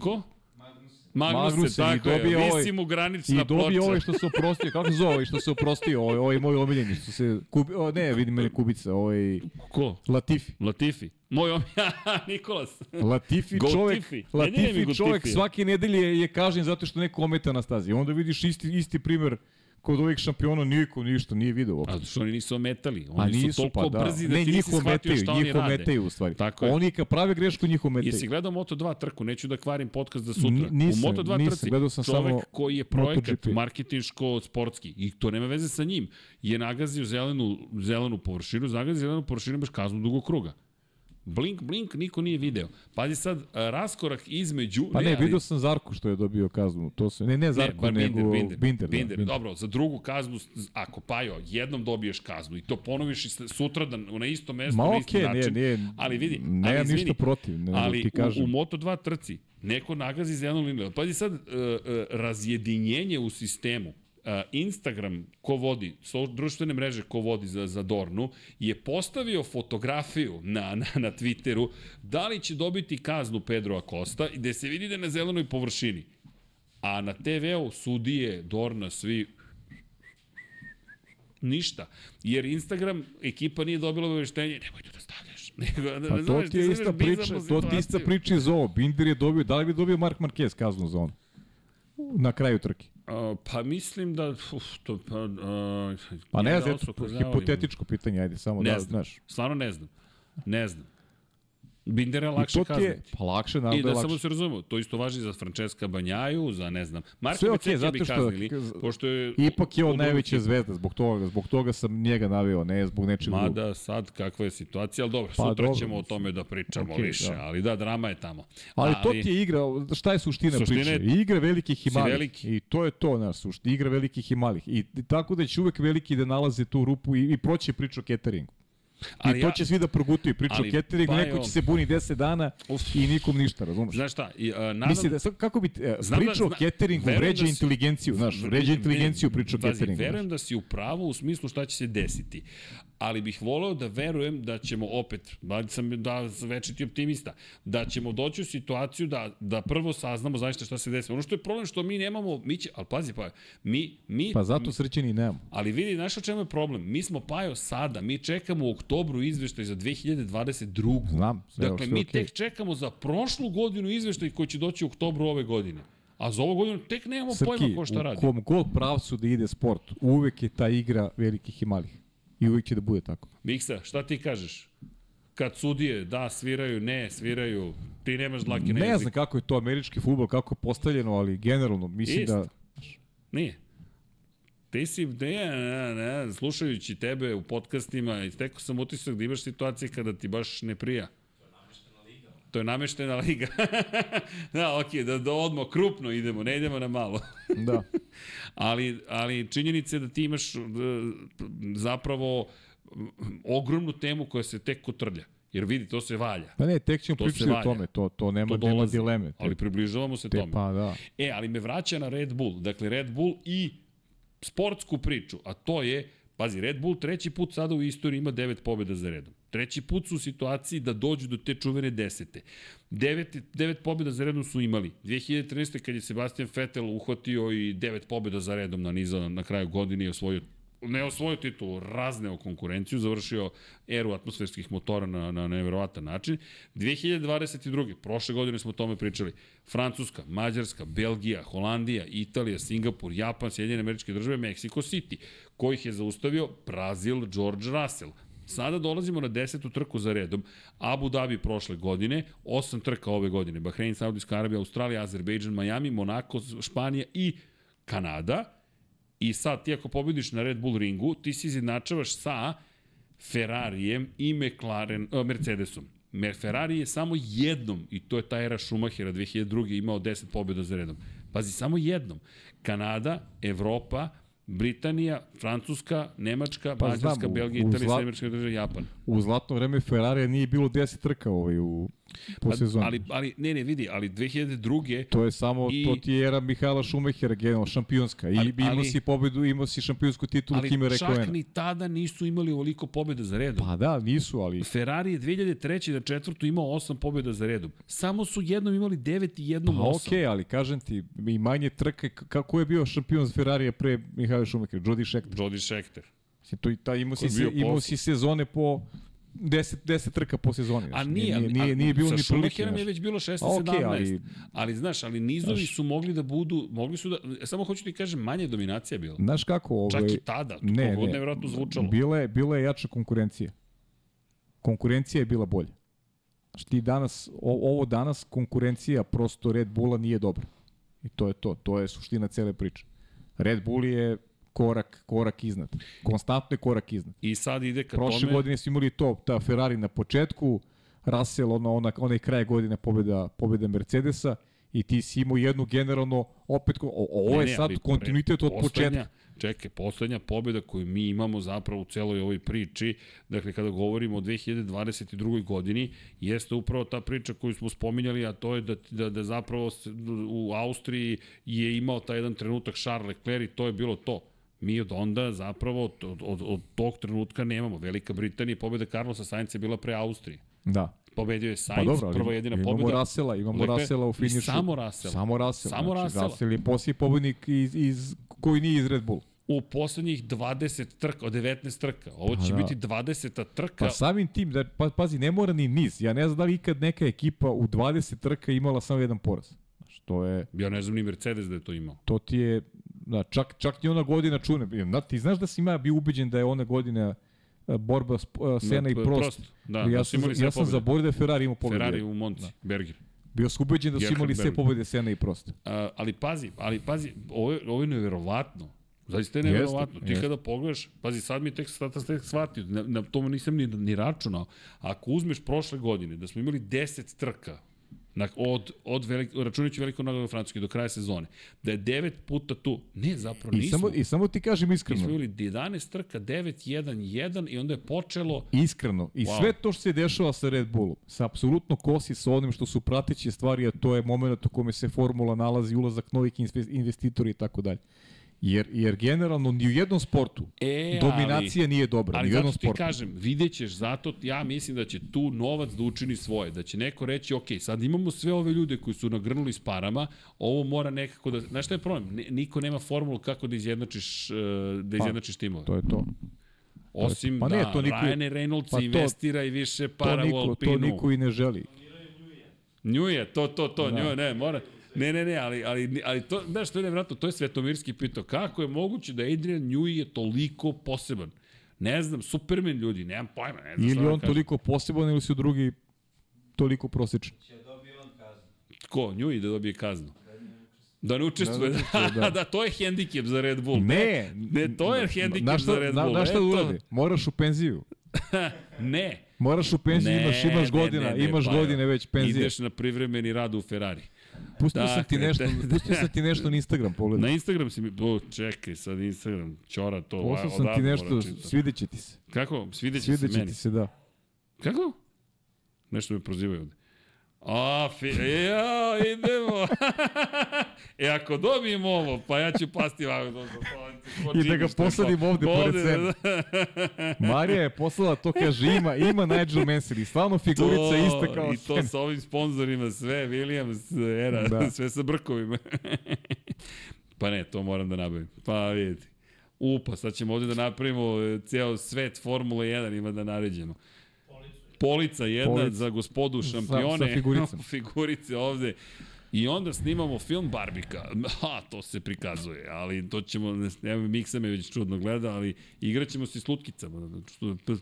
Ko? Magnus, Magnusen i tako je, ovaj- visi mu granična I ploča. ovaj što se oprostio, kako se zove ovaj što se oprostio, ovaj, ovaj moj omiljeni, što se, kubi, o, ne, vidim mene Kubica, ovaj, Ko? Latifi. Latifi. Moj om... Nikolas. Latifi Go čovek, Tifi. Ne, ne, ne, Latifi Go čovek Tifi. svake nedelje je kažnjen zato što neko ometa na stazi. Onda vidiš isti, isti primer kod ovih šampiona niko ništa nije video uopšte. A što oni nisu ometali. A Oni nisu, su toliko pa da. brzi da ne, ti nisi shvatio šta oni rade. ometaju u stvari. Tako je. Oni kad prave grešku, njih ometaju. Jesi gledao Moto2 trku? Neću da kvarim podcast za sutra. Ni- nisam, U Moto2 nisam, trci gledao sam čovek samo koji je projekat marketinško-sportski i to nema veze sa njim, je nagazio zelenu, zelenu površinu, zagazio zelenu površinu baš kaznu dugog kruga. Blink, blink, niko nije video. Pazi sad, a, raskorak između... Pa ne, ali- vidio sam Zarku što je dobio kaznu. To se, ne, ne Zarko, bar nego Binder, Binder, Binder, da, Binder. Dobro, za drugu kaznu, ako Pajo, jednom dobiješ kaznu i to ponoviš i s- sutradan na isto mesto, Ma na isti nije, način. nije, ali vidi, nemam ali ništa izvini, protiv, ne, ali ti kažem. u, u Moto2 trci neko nagazi za jednu liniju. Pazi sad, uh, uh, razjedinjenje u sistemu Instagram, ko vodi, društvene mreže ko vodi za, za Dornu, je postavio fotografiju na, na, na Twitteru da li će dobiti kaznu Pedro Acosta i gde se vidi da je na zelenoj površini. A na TV-u sudije, Dorna, svi ništa. Jer Instagram ekipa nije dobila obaveštenje, nemoj to da stavljaš. Nego, Pa ne to ti je ista priča, to ti ista priča iz ovo. Binder je dobio, da li bi dobio Mark Marquez kaznu za on? Na kraju trke. A, pa mislim da... Uf, to, pa, a, Pa ne znam, da hipotetičko pitanje, ajde, samo Ne da, znam. znaš. Stvarno ne znam. Ne znam. Bindera je lakše to ti je, kazniti. pa lakše, naravno I da da je samo lakše. se razumemo, to isto važi za Francesca Banjaju, za ne znam. Marka okay, zato što- kaznili, pošto je... Ipak je on najveća zvezda, zbog toga, zbog toga sam njega naveo, ne zbog nečeg drugog. Mada sad kakva je situacija, ali dobro, Pa sutra dobro, ćemo o tome da pričamo Okej, više, da. ali da, drama je tamo. Ali, to ti je igra, šta je suština, Suština priče? je- Igra velikih i malih. veliki. I to je to, naš suština, igra velikih i malih. I tako da će uvek veliki da nalaze tu rupu i, i proće priča o cateringu. Ali I to ja- će svi da progutaju priču ali o cateringu, pa neko će se buni 10 dana Uf. i nikom ništa, razumeš? Znaš šta, i, uh, nadam, Misli da, sad kako bi, e, Znam da- priča o cateringu verujem vređa da si- inteligenciju, znaš, vređa inteligenciju priča o Pazi, cateringu. verujem da si u pravu u smislu šta će se desiti. Ali bih voleo da verujem da ćemo opet, bar sam da večiti optimista, da ćemo doći u situaciju da, da prvo saznamo zaista šta se desilo. Ono što je problem što mi nemamo, mi će, ali pazi pa, mi, mi, Pa zato srećeni nemamo. Ali vidi, znaš o čemu je problem? Mi smo Pajo sada, mi čekamo u oktobru izveštaj za 2022. Znam, sve, dakle, sve mi okej. tek čekamo za prošlu godinu izveštaj koji će doći u oktobru ove godine. A za ovu godinu tek nemamo Srki, pojma ko šta u radi. kom god pravcu da ide sport, uvek je ta igra velikih i malih. I uvek će da bude tako. Miksa, šta ti kažeš? Kad sudije, da, sviraju, ne, sviraju, ti nemaš dlake na Ne znam kako je to američki futbol, kako je postavljeno, ali generalno mislim Isto. da... Nije. Ti si, ne, ne, ne, slušajući tebe u podcastima, i stekao sam utisak da imaš situacije kada ti baš ne prija. To je nameštena liga. da, okej, da, da odmah krupno idemo, ne idemo na malo. Da. ali, ali činjenica je da ti imaš e, zapravo ogromnu temu koja se tek kotrlja. Jer vidi, to se valja. Pa ne, tek ćemo To pričati o tome, to, to nema, To nema dolazi. dileme. Te, Ali približavamo se te, tome. pa da. E, ali me vraća na Red Bull. Dakle, Red Bull i sportsku priču, a to je, pazi, Red Bull treći put sada u istoriji ima devet pobjeda za redom. Treći put su u situaciji da dođu do te čuvene desete. Devet, devet pobjeda za redom su imali. 2013. kad je Sebastian Vettel uhvatio i devet pobjeda za redom na niza na kraju godine i osvojio ne osvojio titulu, razneo konkurenciju, završio eru atmosferskih motora na, na nevjerovatan način. 2022. prošle godine smo o tome pričali. Francuska, Mađarska, Belgija, Holandija, Italija, Singapur, Japan, Sjedinjene američke države, Mexico City, kojih je zaustavio Brazil, George Russell. Sada dolazimo na desetu trku za redom. Abu Dhabi prošle godine, osam trka ove godine. Bahrein, Saudijska Arabija, Australija, Azerbejdžan, Miami, Monako, Španija i Kanada. I sad ti ako pobediš na Red Bull ringu, ti se izjednačavaš sa Ferrarijem i McLaren, uh, Mercedesom. Mer Ferrari je samo jednom, i to je ta era Schumachera 2002. imao 10 pobjeda za redom. Pazi, samo jednom. Kanada, Evropa, Britanija, Francuska, Nemačka, Pa Mađarska, Belgija, Italija, Sjedinjene države, Japan. U zlatno vreme Ferrarija nije bilo 10 trka ovaj u, po sezoni. Ali, ali, ne, ne, vidi, ali 2002. To je samo, I- to ti je era Mihajla Šumehera, generalno, šampionska. I Ali- ali, imao ali- si pobedu, imao si šampionsku titulu ali Kimi čak Rekoena. ni tada nisu imali ovoliko pobjeda za redom. Pa da, nisu, ali... Ferrari je 2003. na četvrtu imao 8 pobjeda za redom. Samo su jednom imali 9 i jednom Pa 8. okej, ali kažem ti, i manje trke, kako je bio šampion za Ferrarija pre Mihajla Šumehera? Jody Scheckter. Jody Scheckter. Mislim, To, i ta, imao, si, se, imao si sezone po 10, 10 trka po sezoni. A znaš. nije, nije, nije, nije bilo sa ni prilike. Schumacherom je znaš. već bilo 16 A, okej, 17. ali- ali znaš, ali nizovi su mogli da budu, mogli su da samo hoću ti kažem manje dominacija je bila. Znaš kako? Ovaj, Čak i tada, to ne, ne. nevjerojatno zvučalo. Bila je, bila je jača konkurencija. Konkurencija je bila bolja. Znaš, ti danas, o, ovo danas, konkurencija prosto Red Bulla nije dobra. I to je to. To je suština cele priče. Red Bull je korak, korak iznad. Konstantno je korak iznad. I sad ide ka Prošle tome, godine su imali to, ta Ferrari na početku, Russell, ono, ona, onaj kraj godine pobjeda, pobjeda Mercedesa i ti si imao jednu generalno, opet, o, ovo Ne, je ne, sad ali kontinuitet od početka. čekaj, poslednja pobjeda koju mi imamo zapravo u celoj ovoj priči, dakle kada govorimo o 2022. godini, jeste upravo ta priča koju smo spominjali, a to je da, da, da zapravo u Austriji je imao taj jedan trenutak Charles Leclerc i to je bilo to. Mi od onda zapravo od, od, od, tog trenutka nemamo. Velika Britanija, pobjeda Carlosa Sainca je bila pre Austrije. Da. Pobedio je Pa Sainz, dobro, ali prva jedina imamo pobjeda. Rasela, imamo Rasela u finišu. samo Russell. Samo Rasela. Samo znači, Russella. Russell je posljednji pobednik iz, iz, koji nije iz Red Bull. U poslednjih 20 trka, od 19 trka. Ovo će Pa da. biti 20. trka. Pa samim tim, da, pa, pazi, ne mora ni niz. Ja ne znam da li ikad neka ekipa u 20 trka imala samo jedan poraz. To je, Ja ne znam ni Mercedes da je to imao. to ti je, da, čak, čak ni ona godina čune. Na, ti znaš da si ima bio ubeđen da je ona godina e, borba sp- e, Sena i Da, Prost. Da, ja da sam, ja sam zaboravio da je Ferrari imao pobjede. Ferrari u Monci, da. Berger. Bio sam ubeđen da su imali sve pobjede Sena i Prost. A, ali pazi, ali pazi, ovo je, ovo je neverovatno. Zaista je neverovatno. Jeste, Ti jeste. kada pogledaš, pazi, sad mi tek, sad, tek shvatio, na, na tomu nisam ni, ni računao. Ako uzmeš prošle godine, da smo imali 10 trka, na, od, od velik, računajući veliko nagradu Francuske do kraja sezone, da je 9 puta tu, ne, zapravo I nismo. samo, I samo ti kažem Mi iskreno. smo imali 11 trka, 9, 1, 1 i onda je počelo Iskreno. I Wow. sve to što se dešava sa Red Bullom, se apsolutno kosi sa onim što su prateće stvari, a to je moment u kome se formula nalazi, ulazak novih inve- investitora i tako dalje. Jer, jer generalno ni u jednom sportu E, dominacija nije dobra. Ali ni u jednom zato ti sportu. kažem, vidjet ćeš, zato ja mislim da će tu novac da učini svoje, da će neko reći, ok, sad imamo sve ove ljude koji su nagrnuli s parama, ovo mora nekako da... Znaš šta je problem? Ne, niko nema formulu kako da izjednačiš, uh, da izjednačiš timove. To je to. Osim pa pa ne, da to niko- Ryan Reynolds pa to- investira i više To para u niko, Alpinu. to niko i ne želi. Njuje, to, to, to, da. njuje, ne, mora... Ne, ne, ne, ali, ali, ali to, znaš što je nevratno, to je Svetomirski pitao. Kako je moguće da Adrian Newey je toliko poseban? Ne znam, Superman ljudi, nemam pojma, ne znam Ili da on kažem. toliko poseban ili su drugi toliko prosječni. Ko? Newey da dobije kaznu. Da ne učestvuje. Da, učestvuje, da. da. da, to je hendikep za Red Bull. Ne, Ne, to je hendikep Znaš šta- za Red Bull. Znaš šta da uradi? Moraš u penziju. Ne. Moraš u penziju, Ne, imaš, imaš ne, godina, ne, ne, imaš pa, godine već penzije. Ideš na privremeni rad u Ferrari. Pustio sam ti Dakle, nešto, te- pustio sam ti nešto na Instagram, pogledaj. Na Instagram si mi... O, čekaj, sad Instagram, čora to. Poslao odavno sam ti nešto, čitam. svidjet će ti se. Kako? Svideće se meni. ti se, da. Kako? Nešto me prozivaju ovde. A, fi, ja, idemo. e, ako dobijem ovo, pa ja ću pasti ovako. Do, I da ga posadim ovde pored sebe. Marija je poslala to, kaže, ima, ima Nigel Mansell i stvarno figurica je ista kao I to sa ovim sponzorima, sve, Williams, era, Da. sve sa brkovima. pa ne, to moram da nabavim. Pa vidite. U, pa sad ćemo ovde da napravimo e, ceo svet Formule 1 ima da naređemo. Polica jedna Polica. za gospodu Sa- šampione. sa figuricama. figurice ovde. I onda snimamo film Barbika. Ha, to se prikazuje, ali to ćemo, evo Miksa me već čudno gleda, ali igraćemo se s lutkicama.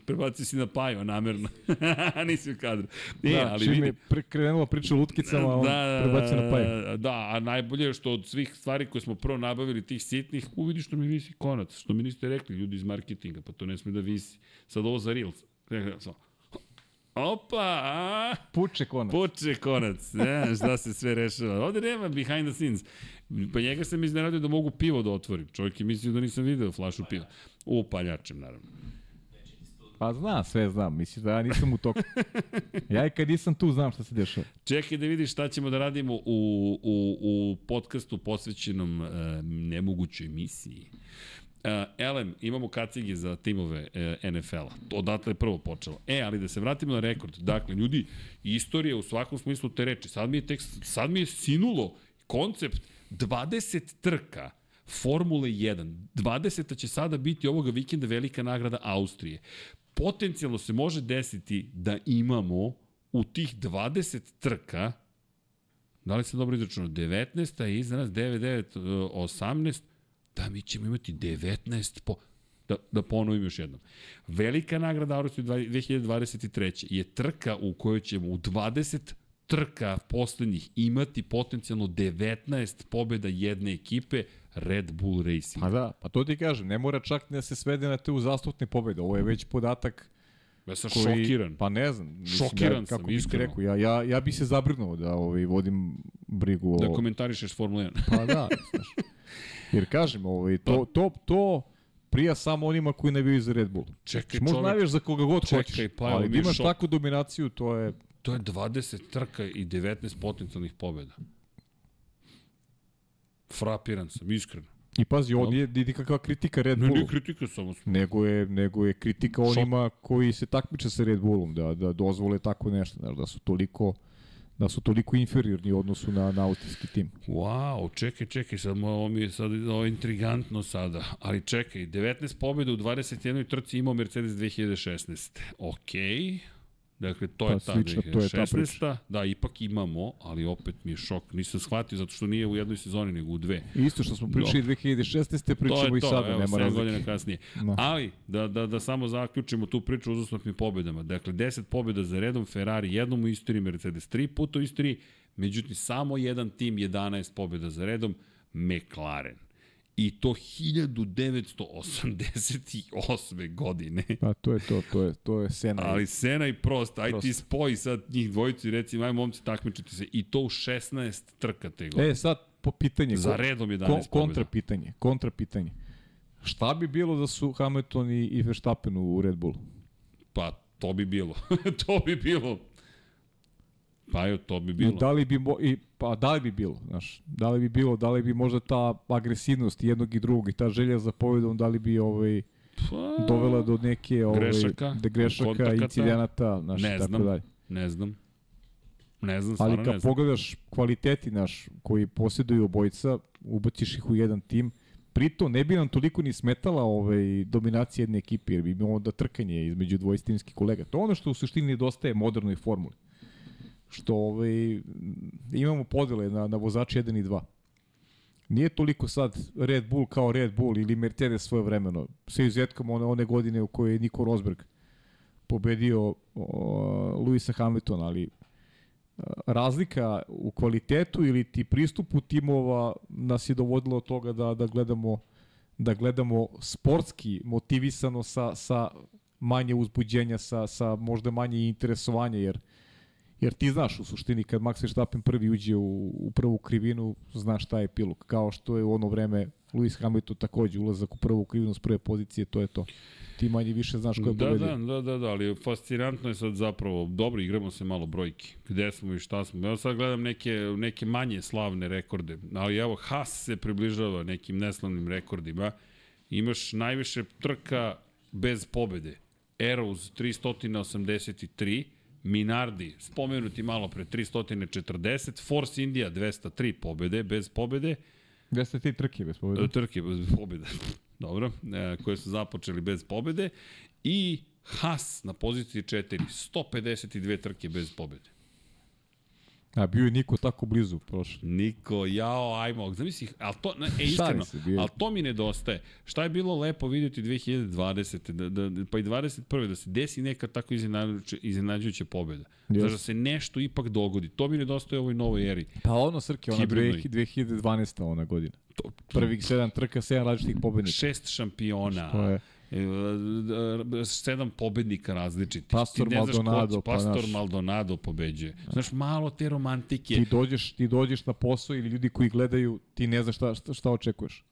Prebaci si na paju, namerno. Nisi u kadru. E, Da, ali čim vidi, je pre- krenula priča o lutkicama, on prebacio na paju. Da, a najbolje je što od svih stvari koje smo prvo nabavili, tih sitnih, uvidi što mi visi konac, što mi niste rekli ljudi iz marketinga, pa to ne sme da visi. Sad ovo za Reels. Samo, Opa, a? Puče konac. Puče konac. Ne, šta se sve rešava. Ovde nema behind the scenes. Pa njega sam iznenadio da mogu pivo da otvorim. Čovjek je mislio da nisam video flašu piva. U paljačem, naravno. Pa znam, sve znam. Mislim da ja nisam u toku. Ja i kad nisam tu znam šta se dešava. Čekaj da vidiš šta ćemo da radimo u, u, u podcastu posvećenom e, nemogućoj misiji. E, Elem, imamo kacige za timove e, NFL-a. Odatle je prvo počelo. E, ali da se vratimo na rekord. Dakle, ljudi, istorija u svakom smislu te reči. Sad mi je, tek, sad mi je sinulo koncept 20 trka Formule 1. 20. će sada biti ovoga vikenda velika nagrada Austrije. Potencijalno se može desiti da imamo u tih 20 trka Da li sam dobro izračunao? 19. je iza nas 9, 9, 18. Da, mi ćemo imati 19 po... Da, da ponovim još jednom. Velika nagrada Austrije 2023. je trka u kojoj ćemo u 20 trka poslednjih imati potencijalno 19 pobjeda jedne ekipe Red Bull Racing. Pa da, pa to ti kažem, ne mora čak da se svede na te uzastopne pobjede. Ovo je već podatak Ja sam koji... šokiran. Pa ne znam. Mislim, Šokiran ja, sam, kako ti iskreno. Rekao, ja, ja, ja bi se zabrinuo da ovaj, vodim brigu o... Da komentarišeš Formula 1. Pa da, znaš. Jer kažem, ovaj, to, to, to prija samo onima koji navijaju za Red Bull. Čekaj, Možda navijaš za koga god čekaj, hoćeš, pa ali da je imaš šok. takvu dominaciju, to je... to je 20 trka i 19 potencijalnih pobjeda. Frapiran sam, iskreno. I pazi, ovo nije nije nikakva kritika Red Ne, Bullu. nije kritika samo. nego je, nego je kritika Šok. onima koji se takmiče sa Red Bullom, da, da dozvole tako nešto, znaš, da su toliko da su toliko inferiorni u odnosu na, na austrijski tim. Wow, čekaj, čekaj, sad mo- ovo mi je sad ovo intrigantno sada. Ali čekaj, 19 pobjeda u 21. trci imao Mercedes 2016. Okej. Dakle, to Pa, je ta slično, to je ta 2016. Da, ipak imamo, ali opet mi je šok. Nisam shvatio zato što nije u jednoj sezoni, nego u dve. Isto što smo pričali 2016. To pričamo je i to, sada, evo, nema 7 razlike. godina kasnije. Da. Ali, da, da, da samo zaključimo tu priču o uzastopnim pobedama. Dakle, 10 pobjeda za redom, Ferrari jednom u istoriji, Mercedes tri puta u istoriji, međutim, samo jedan tim 11 pobjeda za redom, McLaren. I to 1988. godine. Pa to je to, to je, to je Sena. Ali Sena i Prost, aj ti spoji sad njih dvojicu i reci, aj momci takmičite se. I to u 16 trka te godine. E, sad po pitanje. Za redom 11 ko, pobjeda. kontra pitanje, kontra pitanje. Šta bi bilo da su Hamilton i, i Verstappen u Red Bullu? Pa, to bi bilo. to bi bilo. Pa jo, to bi bilo. I da li bi mo, i pa da li bi bilo, znaš, da li bi bilo, da li bi možda ta agresivnost jednog i drugog i ta želja za pobedom, da li bi ovaj Pa, dovela do neke ovaj Grešaka, da grešaka, kontakata. incidenata, znaš, Ne i tako znam. dalje. Ne znam. Ne znam, stvarno Ali kad ne znam. pogledaš kvaliteti naš koji posjeduju obojica, ubaciš ih u jedan tim, pritom ne bi nam toliko ni smetala ovaj, dominacija jedne ekipe, jer bi imamo onda trkanje između dvoje timskih kolega. To je ono što u suštini nedostaje modernoj formuli. Što ovaj, imamo podele na, na vozače 1 i 2. Nije toliko sad Red Bull kao Red Bull ili Mercedes svoje vremeno. Sa izuzetkom one, one godine u kojoj je Niko Rosberg pobedio o, Luisa Hamiltona, ali razlika u kvalitetu ili ti pristupu timova nas je dovodilo od toga da, da gledamo da gledamo sportski motivisano sa, sa manje uzbuđenja, sa, sa možda manje interesovanja, jer Jer ti znaš u suštini kad Max Verstappen prvi uđe u, u prvu krivinu, znaš šta je epilog. Kao što je u ono vreme Lewis Hamilton takođe ulazak u prvu krivinu s prve pozicije, to je to. Ti manje više znaš ko je Da, pobedio. da, da, da, da, ali fascinantno je sad zapravo, dobro, igramo se malo brojki. Gde smo i šta smo. Ja sad gledam neke, neke manje slavne rekorde, ali evo, Haas se približava nekim neslavnim rekordima. Imaš najviše trka bez pobede. Arrows 383, Minardi, spomenuti malo pre, 340, Force India 203 pobede, bez pobede, Gde ste ti trke bez pobede? E, Trke bez pobjede. Dobro, e, koje su započeli bez pobjede. I Haas na poziciji 4, 152 trke bez pobjede. A bio je Niko tako blizu prošle. Niko, jao, ajmo, zamisli, ali to, ne, e, iskreno, ali to mi nedostaje. Šta je bilo lepo vidjeti 2020. Da, da, pa i 21. da se desi neka tako iznenađujuća, iznenađujuća pobjeda. Yes. Znaš da se nešto ipak dogodi. To mi nedostaje u ovoj novoj eri. Pa ono Srke, ona Hibridnoj. 2012. ona godina. To, Prvih sedam trka, sedam različitih pobednika. šest šampiona. To je sedam pobednika različitih. Pastor Ti ne znaš ko Maldonado, pa Pastor znaš. Maldonado pobeđuje. Znaš, malo te romantike. ti dođeš, ti dođeš na posao ili ljudi koji gledaju, ti ne znaš šta, šta, šta očekuješ.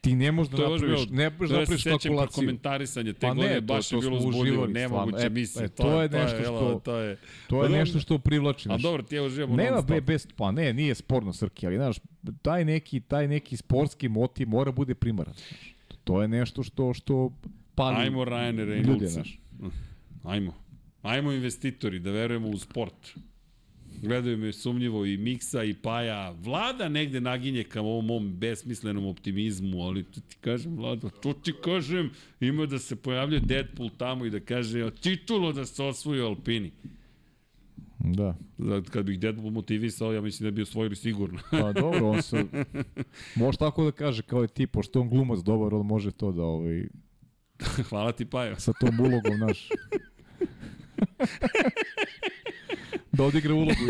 Ti ne možeš da To je napraviš, bilo- ne možeš da to napraviš kalkulaciju. komentarisanja te Pa ne, godine, to- baš to je bilo uzbudljivo, nemoguće. E, misli. e, to je nešto jel, što- To je, To je Pa nešto što privlači. a dobro, ti ja uživamo Nema be, bez, pa ne, nije sporno Srki, ali znaš, taj neki, taj neki sportski motiv mora bude primaran. Znaš. To je nešto što, što pali Ajmo Ryan Reynolds. znaš. Ajmo. Ajmo investitori da verujemo u sport. Gledaju me sumnjivo i Miksa i Paja. Vlada negde naginje ka ovom mom besmislenom optimizmu, ali to ti kažem, Vlada, to ti kažem, ima da se pojavljuje Deadpool tamo i da kaže titulo da se osvoji u Alpini. Da. Kad bih Deadpool motivisao, ja mislim da bi osvojili sigurno. Pa dobro, on se... Može tako da kaže kao je ti, pošto on glumac dobar, on može to da ovaj, Hvala ti, Paja. sa tom ulogom, naš. da odigra ulogu.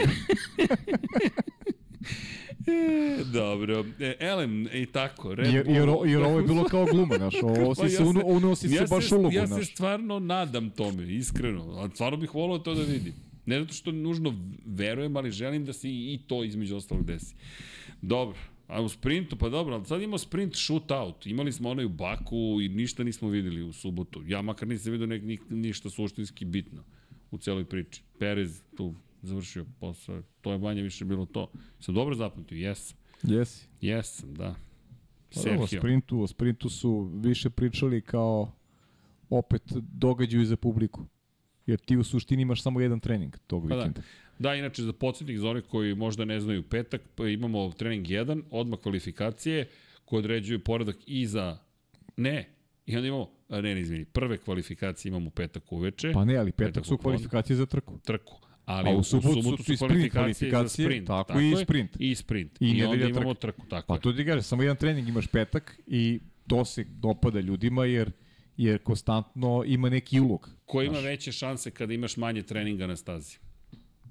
Dobro. E, Elem, i tako. Red Jer, jer, jer ovo je bilo kao gluma, znaš. Ovo Pa si se, uno, unosi se ja baš ulogu, Ja se stvarno nadam tome, iskreno. A stvarno bih volao to da vidim. Ne zato što nužno verujem, ali želim da se i, to između ostalog desi. Dobro, A u sprintu, pa dobro, ali sad imamo sprint shootout. Imali smo onaj u Baku i ništa nismo videli u subotu. Ja makar nisam vidio nek, ni, ništa suštinski bitno u celoj priči. Perez tu završio posao. To je manje više bilo to. Sam dobro zapamtio? Jesam. Jesi. Jesam, da. Pa dobro, o sprintu, o sprintu su više pričali kao opet događaju za publiku. Jer ti u suštini imaš samo jedan trening tog Pa vikenda. da. Da, inače za podsjetnik za one koji možda ne znaju petak, pa imamo trening 1, odmah kvalifikacije, koji određuju poredak i za... Ne, i onda imamo, a ne, ne, izvini, prve kvalifikacije imamo petak uveče, Pa ne, ali petak Petak su kvalifikacije za trku. trku. Ali A u u subotu subotu, su i su sprint kvalifikacije, za sprint. tako i je, sprint. I sprint. I I, onda imamo trka. trku, tako Pa je. to ti kažeš, samo jedan trening imaš petak i to se dopada ljudima jer jer konstantno ima neki ulog. Ko ima znaš. veće šanse kada imaš manje treninga na stazi?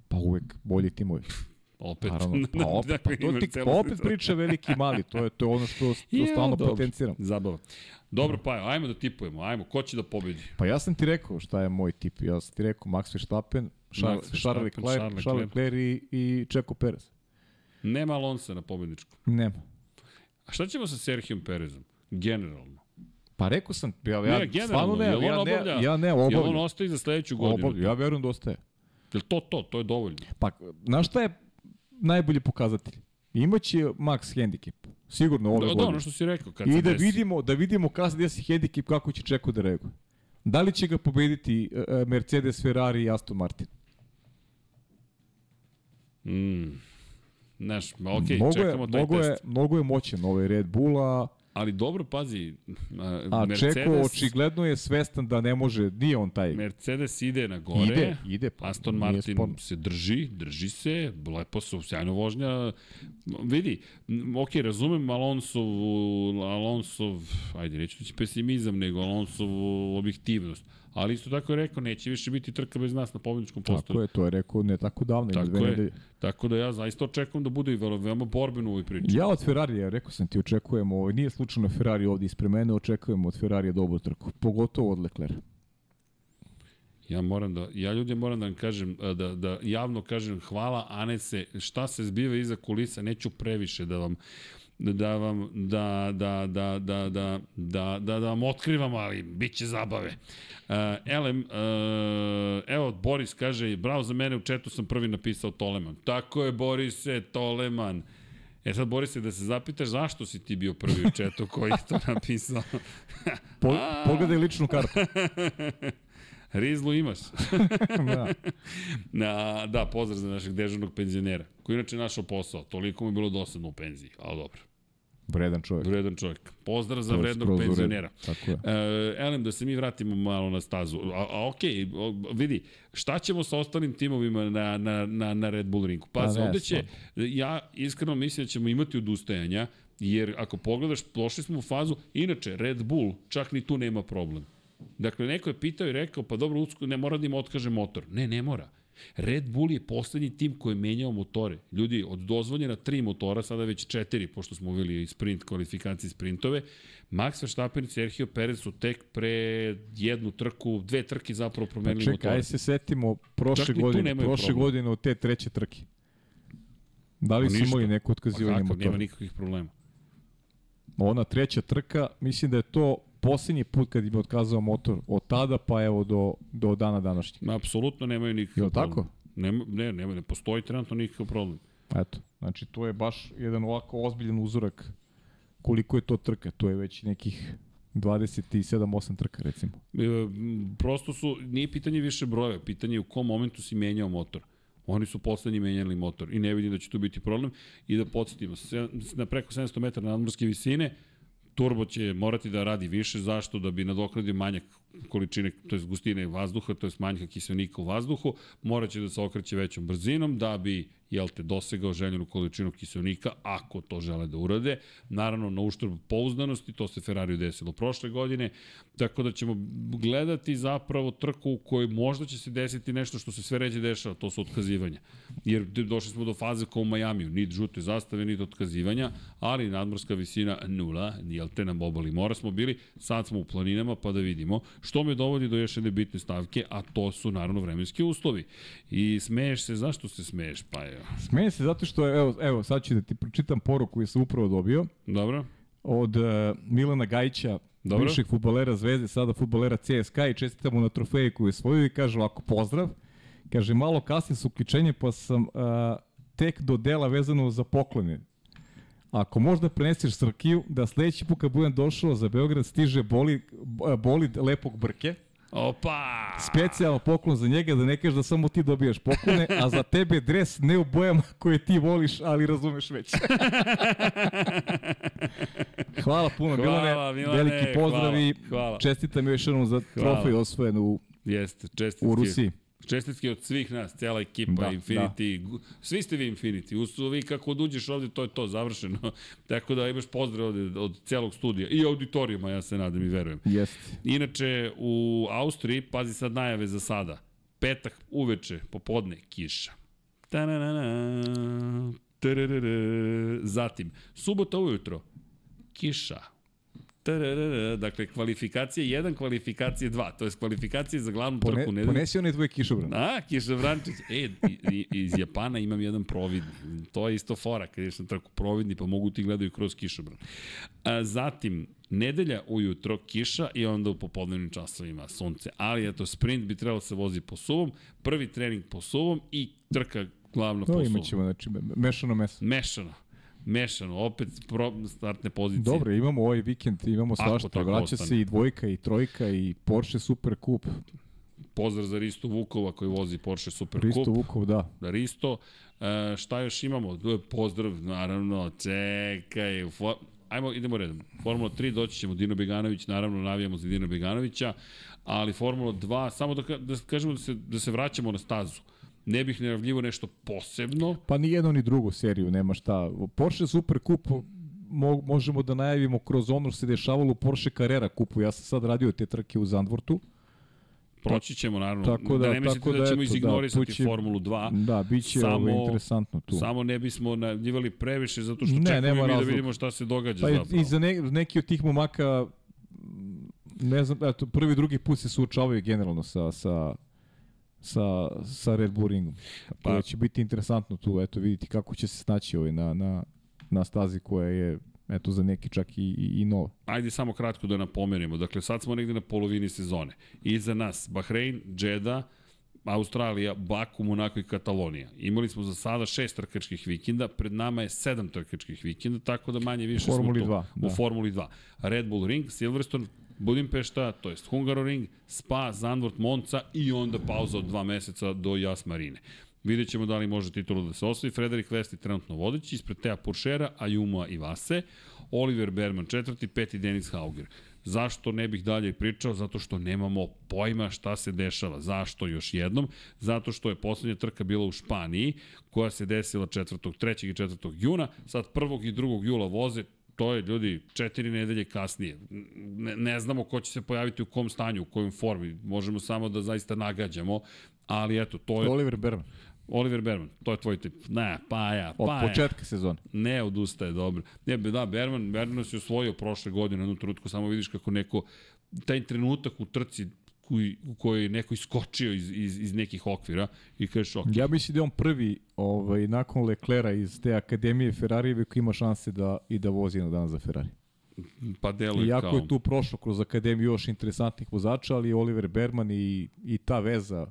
Pa uvek bolji timovi. Opet. Naravno, pa opet, pa Dakle, to ti, pa opet priča veliki i mali, to je, to je ono što, što Ja, stalno dobro. potenciram. Zabava. Dobro, pa ajmo da tipujemo. Ajmo, ko će da pobedi? Pa ja sam ti rekao šta je moj tip. Ja sam ti rekao Max Verstappen, Charles, Leclerc, Charles. Leclerc i, i Checo Perez. Nema Alonso na pobedničku. Nema. A šta ćemo sa Serhijom Perezom? Generalno. Pa rekao sam, ja, ja, Ne, stvarno ne, ja, obavlja- ne, ja ne Jel on ostaje za sledeću godinu? Obavljam, ja verujem da ostaje. Jel to to? To je dovoljno. Pa, znaš šta je najbolji pokazatelj? Imaće Max handicap. Sigurno ove Da, da, godine. ono što si rekao, kad I da desi. vidimo, da vidimo kada se desi handicap kako će Čeko da reaguje. Da li će ga pobediti e, e, Mercedes, Ferrari i Aston Martin? Mm. Znaš, ma okej, mnogo, je, čekamo taj mnogo, test. je, mnogo je moćan ovaj Red Bulla, Ali dobro, pazi, a, Mercedes, Čeko očigledno je svestan da ne može, nije on taj. Mercedes ide na gore. Ide, ide, pa, Aston Martin sporno. se drži, drži se, lepo su, sjajno vožnja. Vidi, ok, razumem Alonsov, Alonsov, ajde, reći pesimizam, nego Alonsov objektivnost. Ali isto tako je rekao, neće više biti trka bez nas na pobjedičkom postoju. Tako je, to je rekao ne tako davno. Tako je. Tako da ja zaista očekujem da bude i veoma, veoma borbeno u ovoj priči. Ja od Ferrarija, rekao sam ti, očekujemo, nije slučajno Ferrari ovdje ispred mene, očekujemo od Ferrarija dobru trku, pogotovo od Leclerc. Ja moram da, ja ljudi moram da vam kažem, a, da, da javno kažem hvala Anese, šta se zbiva iza kulisa, neću previše da vam da vam da da da da da da da, da vam otkrivam, ali biće zabave. Uh, Elem, uh, evo Boris kaže, bravo za mene, u četu sam prvi napisao Toleman. Tako je Borise, Toleman. E sad Borise, da se zapitaš zašto si ti bio prvi u četu koji je to napisao. Po, pogledaj ličnu kartu. Rizlu imaš. da. Na, da, pozdrav za našeg dežurnog penzionera, koji je inače našao posao. Toliko mu je bilo dosadno u penziji, ali dobro. Vredan čovjek. Vredan čovjek. Pozdrav za vrednog penzionera. Tako je. E, Elem, da se mi vratimo malo na stazu. A, a okej, o, vidi, šta ćemo sa ostalim timovima na, na, na, na Red Bull ringu? Pa, Pa ovde će, ja iskreno mislim da ćemo imati odustajanja, jer ako pogledaš, došli smo u fazu, inače, Red Bull čak ni tu nema problem. Dakle, neko je pitao i rekao, pa dobro, ne mora da im otkaže motor. Ne, ne mora. Red Bull je poslednji tim koji je menjao motore. Ljudi, od dozvoljena tri motora, sada već četiri, pošto smo uveli sprint, kvalifikacije sprintove, Max Verstappen i Sergio Perez su tek pre jednu trku, dve trke zapravo Pa promenili čekaj, motore. aj se setimo prošle godine, prošle problem. godine od te treće trke. Da li Pa su imali neko Pa otkazivanje kako, motora? nema nikakvih problema. Ona treća trka, mislim da je to posljednji put kad im je otkazao motor od tada pa evo do, do dana današnjeg. Ma, apsolutno nemaju nikakav problem. tako? Nema, ne, nema, ne postoji trenutno nikakav problem. Eto, znači to je baš jedan ovako ozbiljan uzorak koliko je to trka. To je već nekih 27-8 trka recimo. E, prosto su, nije pitanje više brojeva, pitanje je u kom momentu si menjao motor. Oni su poslednji menjali motor i ne vidim da će tu biti problem. I da podsjetimo, na preko 700 metara nadmorske visine, turbo će morati da radi više, zašto? Da bi nadoknadio manjak količine, to je gustine vazduha, to je manjka kiselnika u vazduhu, moraće da se okreće većom brzinom da bi jel te, dosegao željenu količinu kiselnika, ako to žele da urade. Naravno, na uštrb pouzdanosti, to se Ferrariju desilo prošle godine, tako da ćemo gledati zapravo trku u kojoj možda će se desiti nešto što se sve ređe dešava, to su otkazivanja. Jer došli smo do faze kao u Majamiju, nit žute zastave, nit otkazivanja, ali nadmorska visina nula, jel te nam obali mora smo bili, sad smo u planinama pa da vidimo. Što me dovodi do još jedne bitne stavke, a to su naravno vremenski uslovi. I smeješ se, zašto se smeješ? Pa je, Smejem se zato što, evo, evo sad ću da ti pročitam poruku koju sam upravo dobio dobro? od uh, Milana Gajića, Dobro. bivšeg futbolera Zvezde, sada futbolera CSKA i čestitam mu na trofeji koju je svoju i kaže ovako, pozdrav. Kaže, malo kasnije su uključenje pa sam uh, tek do dela vezano za poklone. Ako možda preneseš Srkiju, da sledeći put kad budem došao za Beograd stiže boli, bolid lepog brke, Opa! specijalno poklon za njega, da ne kažeš da samo ti dobijaš poklone, a za tebe dres ne u bojama koje ti voliš, ali razumeš već. hvala puno, Hvala, Milane. Milane, Veliki pozdrav hvala, i hvala. čestitam još jednom za Hvala. trofej osvojen u, Jeste, čestitke. u Rusiji. Čestitke od svih nas, cela ekipa, Da, Infinity, da. svi ste vi Infinity, Usu, vi kako uđeš ovde, to je to, završeno. Tako da imaš pozdrav ovde od celog studija i auditorijuma, ja se nadam i verujem. Jeste. Inače, u Austriji, pazi sad najave za sada, petak uveče, popodne, kiša. Ta-na-na-na, tararara. Zatim, subota ujutro, kiša. Tararara. Dakle, kvalifikacije 1, kvalifikacije 2, to je kvalifikacije za glavnu Pone, trku nedelje. ponesi onaj tvoj kišobran. A, kišobrančić. E, iz Japana imam jedan providni. To je isto fora, kad ješ na trku providni, pa mogu ti gledaju kroz kišobran. A, zatim, nedelja ujutro, kiša i onda u popodnevnim časovima sunce. Ali, eto, sprint bi trebalo se vozi po suvom, prvi trening po suvom i trka glavno To po suvom. imat ćemo, znači, me- mešano meso. Mešano. Mešano, opet pro, startne pozicije. Dobro, imamo ovaj vikend, imamo svašta. Vraća ostane. se i dvojka, i trojka, i Porsche Super Cup. Pozdrav za Risto Vukova koji vozi Porsche Super Risto Cup. Vukov, da. Risto. E, šta još imamo? Pozdrav, naravno, čekaj. Fo... Ajmo, idemo redom. Formula 3, doći ćemo Dino Beganović, naravno navijamo za Dino Beganovića, ali Formula 2, samo da, da kažemo da se, da se vraćamo na stazu. Ne bih najavljivo nešto posebno, Pa ni jednu ni drugu seriju, nema šta. Porsche Super Cup mo, možemo da najavimo kroz ono što se dešavalo u Porsche Carrera kupu. Ja sam sad radio te trke u Zandvortu. proći ćemo naravno. Tako da- da ne mislite tako da, da, ćemo eto, da, izignorisati tu će- Formulu 2. Da, bit će Samo- ovo interesantno tu. Samo ne bismo najavljivali previše zato što Ne, čekamo mi da razloga. vidimo šta se događa Pa i, zapravo. i za ne, neki od tih momaka ne znam, eto, prvi, drugi put se suočavaju generalno sa, sa, sa, sa Red Bull ringom. Pa- da će biti interesantno tu, eto, vidjeti kako će se snaći ovaj na, na, na stazi koja je, eto, za neki čak i, i, i nova. Ajde samo kratko da napomenemo. Dakle, sad smo negde na polovini sezone. Iza nas Bahrein, Džeda, Australija, Baku, Monako i Katalonija. Imali smo za sada šest trkačkih vikenda, pred nama je sedam trkačkih vikenda, tako da manje više Formuli smo tu. 2, da. U Formuli 2. Red Bull Ring, Silverstone, Budimpešta, to jest Hungaroring, Spa, Zandvoort, Monca i onda pauza od dva meseca do Jas Marine. Vidjet ćemo da li može titulu da se osvoji. Frederik Vesti trenutno vodeći, ispred Teja Puršera, Ayuma i Vase, Oliver Berman četvrti, peti Denis Hauger. Zašto ne bih dalje pričao? Zato što nemamo pojma šta se dešava. Zašto još jednom? Zato što je poslednja trka bila u Španiji, koja se desila 4. 3. i 4. juna. Sad 1. i 2. jula voze to je, ljudi, četiri nedelje kasnije. Ne, ne znamo ko će se pojaviti u kom stanju, u kojoj formi. Možemo samo da zaista nagađamo, ali eto, to je... Oliver Berman, Oliver Berman, to je tvoj tip. Ne, pa ja, od pa ja. početka sezone. Ne odustaje, dobro. Ne, da, Berman, Berman se osvojio prošle godine na jednu trutku, samo vidiš kako neko, taj trenutak u trci koji, u kojoj je neko iskočio iz, iz, iz nekih okvira i kažeš, ok, Ja mislim da je on prvi ovaj, nakon Leclera iz te akademije Ferrarijeve koji ima šanse da i da vozi na dan za Ferrari. pa deluje Iako kao... je tu prošlo kroz akademiju još interesantnih vozača, ali Oliver Berman i, i ta veza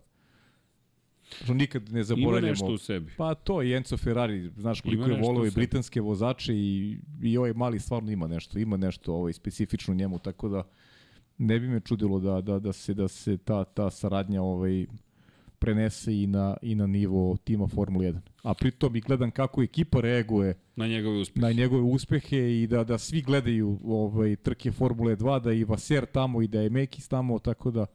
što nikad ne Ima zaboravljamo. nešto u sebi. Pa to i Enzo Ferrari, znaš koliko Ima je u i britanske vozače i, i ovaj mali stvarno ima nešto, ima nešto ovaj, specifično njemu, tako da ne bi me čudilo da, da, da se da se ta, ta saradnja ovaj, prenese i na, i na nivo tima Formula 1. A pritom i gledam kako ekipa reaguje Na njegove uspehe. na njegove uspehe i da da svi gledaju ovaj trke Formule 2, da je i Vaser tamo i da je Mekis tamo, tako da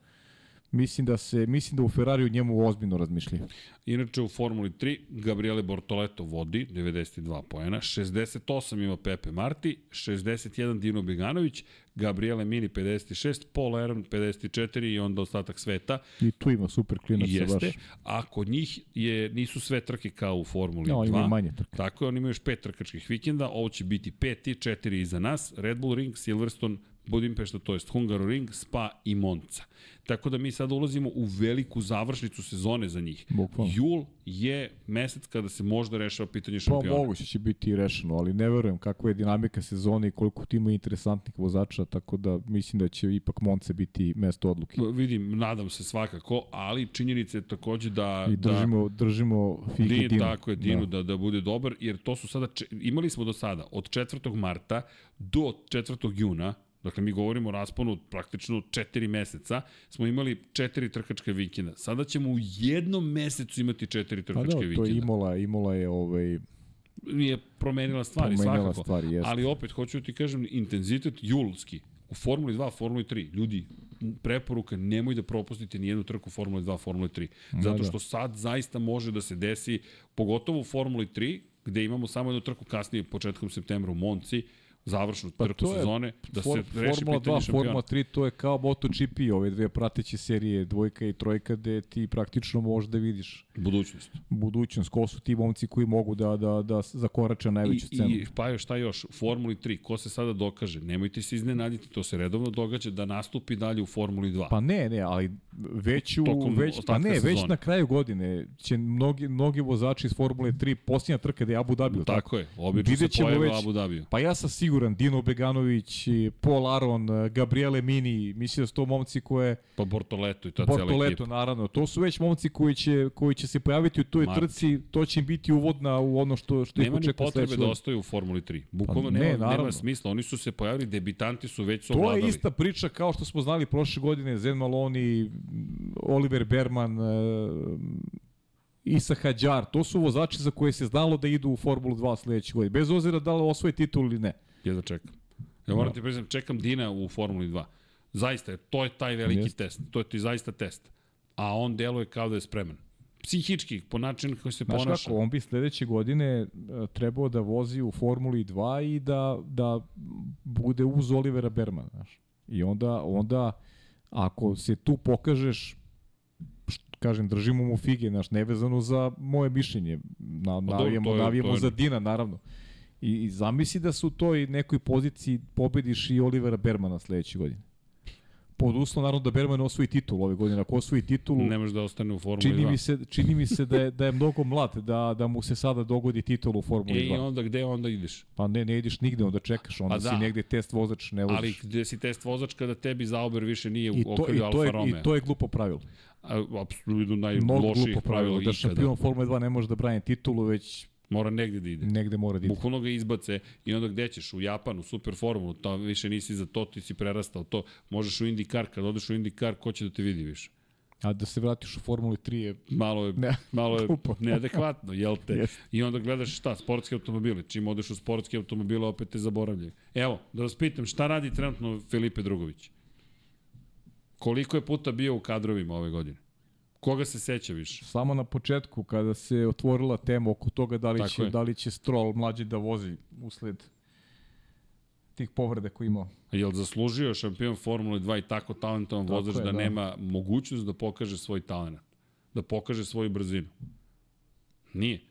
mislim da se mislim da u Ferrariju njemu ozbiljno razmišljaju. Inače u Formuli 3 Gabriele Bortoleto vodi 92 poena, 68 ima Pepe Marti, 61 Dino Beganović, Gabriele Mini 56, Paul Aron 54 i onda ostatak sveta. I tu ima super klinac Jeste, baš. a kod njih je, nisu sve trke kao u Formuli Ja, 2. ima manje trke. Tako je, oni imaju još pet trkačkih vikenda, ovo će biti peti, četiri iza nas, Red Bull Ring, Silverstone, Budimpešta, to jest Hungaroring, Spa i Monca. Tako da mi sada ulazimo u veliku završnicu sezone za njih. Bukvalno. Jul je mesec kada se možda rešava pitanje Pa šampiona. moguće će biti i rešeno, ali ne verujem kakva je dinamika sezone i koliko ti ima interesantnih vozača, tako da mislim da će ipak Monce biti mesto odluke. Vidim, nadam se svakako, ali činjenica je takođe da... I držimo, držimo da, Figi Din, Dinu. tako je, Dinu da. da, da bude dobar, jer to su sada, če, imali smo do sada, od 4. marta do 4. juna, Dakle, mi govorimo o rasponu od praktično 4 meseca, smo imali četiri trkačke vikenda. Sada ćemo u jednom mesecu imati četiri Pa trkačke da, to vikenda. je Imola, Imola je ovaj, je promenila stvari, Promenila svakako. stvari, jeste. Ali opet, hoću da ti kažem, intenzitet julski u Formuli 2, Formuli 3, ljudi, preporuka, nemoj da propustite ni jednu trku Formuli 2, Formuli 3. Zato da. što sad zaista može da se desi, pogotovo u Formuli 3, gde imamo samo jednu trku kasnije, početkom septembra u Monci, završnu Pa trku to je sezone, da For, se reši Formula pitanje 2, šampiona. Formula 3, to je kao MotoGP, ove dve prateće serije, dvojka i trojka, gde ti praktično možeš da vidiš Budućnost. budućnost, ko su ti momci koji mogu da, da, da zakorače najveću I, cenu. I pa još šta još, Formuli 3, ko se sada dokaže, nemojte se iznenaditi, to se redovno događa da nastupi dalje u Formuli 2. Pa ne, ne, ali već u, Tokom već, pa ne, već sezone. na kraju godine će mnogi, mnogi vozači iz Formule 3, posljednja trka da je Abu Dhabi, tako? Tako je, obično se pojave već- Abu Dhabiju. Pa ja sam siguran, Dino Beganović, Paul Aron, Gabriele Mini, mislim da su to momci koje, Pa Bortoleto i ta Bortoleto ekipa. naravno, to su već momci koji će, koji će se pojaviti u toj Marti. trci, to će im biti uvodna u ono što, što ih Nema ni očekuje potrebe sledeće da ostaju u Formuli 3. Bukvalno Pa ne, nema, nema naravno. smisla. Oni su se pojavili, debitanti su već su To ovladali. je ista priča kao što smo znali prošle godine, Zen Maloni, Oliver Berman, e, Isa Hadjar, to su vozači za koje se znalo da idu u Formulu 2 sledeće godine, bez obzira da li osvoje titul ili ne. Jedva čekam. Ja moram ti priznam, čekam Dina u Formuli 2. Zaista, to je taj veliki Jeste. test. To je ti zaista test. A on deluje kao da je spreman. Psihički, po načinu koji se Znaš ponaša. kako, on bi sledeće godine e, trebao da vozi u Formuli 2 i da, da bude uz Olivera Bermana, znaš. I onda, onda ako se tu pokažeš kažem, držimo mu fige, znaš, nevezano za moje mišljenje. Na, navijamo, to je- navijamo za Dina, naravno. I, I zamisli da su u toj nekoj poziciji pobediš i Olivera Bermana sledeće godine. Pod uslovom, naravno, da Berman osvoji titul ove godine. Ako osvoji titulu, Ne može da ostane u Formuli čini 2. mi se, čini mi se da je, da je mnogo mlad, da, da mu se sada dogodi titul u Formuli E, i 2. onda gde onda ideš? Pa ne, ne ideš nigde, onda čekaš, onda Pa si da. negde test vozač, ne voziš. Ali gde si test vozač kada tebi Zauber više nije I u i, okrilju to Alfa je, Romeo? I to je glupo pravilo. A, Apsolutno najloših pravilo. pravila Da šampion Formule 2 ne može da brani titulu, već Mora negde da ide. negde mora da ide. Bukvalno ga izbace i onda gde ćeš? U Japanu, super formulu, to više nisi za to, ti si prerastao to. Možeš u IndyCar, kad odeš u IndyCar, ko će da te vidi više? A da se vratiš u Formuli 3 je... Malo je, Ne, malo je neadekvatno, jel te? Jeste. I onda gledaš šta, sportske automobile. Čim odeš u sportske automobile, opet te zaboravljaju. Evo, da vas pitam, šta radi trenutno Filipe Drugović? Koliko je puta bio u kadrovima ove godine? Koga se seća više? Samo na početku, kada se otvorila tema oko toga da li, Tako će, je. da li će Stroll mlađi da vozi usled tih povreda koje imao. Jel zaslužio šampion Formule 2 i tako talentovan Tako vozač je, da, da. nema mogućnost da pokaže svoj talent? Da pokaže svoju brzinu? Nije.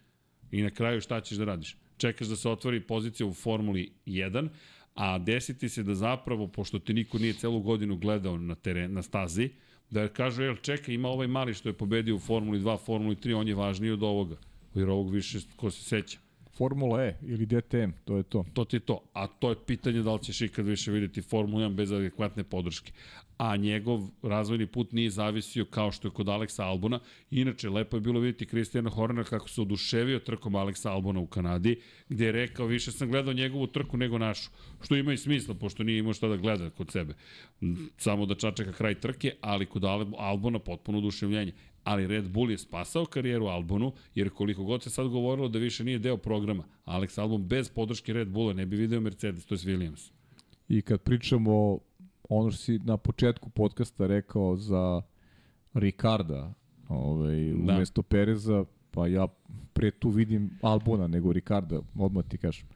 I na kraju šta ćeš da radiš? Čekaš da se otvori pozicija u Formuli 1, a desiti se da zapravo, pošto te niko nije celu godinu gledao na, teren, na stazi, da kažu, jel čekaj, ima ovaj mali što je pobedio u Formuli 2, Formuli 3, on je važniji od ovoga. Jer ovog više ko se seća. Formula E ili DTM, to je to. To ti je to. A to je pitanje da li ćeš ikad više videti Formulu 1 bez adekvatne podrške. A njegov razvojni put nije zavisio kao što je kod Aleksa Albona. Inače, lepo je bilo vidjeti Kristijana Hornera kako se oduševio trkom Aleksa Albona u Kanadi, gde je rekao više sam gledao njegovu trku nego našu. Što ima i smisla, pošto nije imao šta da gleda kod sebe. Samo da čačeka kraj trke, ali kod Albona potpuno oduševljenje. Ali Red Bull je spasao karijeru Albonu, jer koliko god se sad govorilo da više nije deo programa, Alex Albon bez podrške Red Bulla ne bi video Mercedes, to je Williams. I kad pričamo ono što si na početku podcasta rekao za Ricarda, ovaj, Da. umesto Pereza, pa ja pre tu vidim Albona nego Ricarda, odmah ti kažem.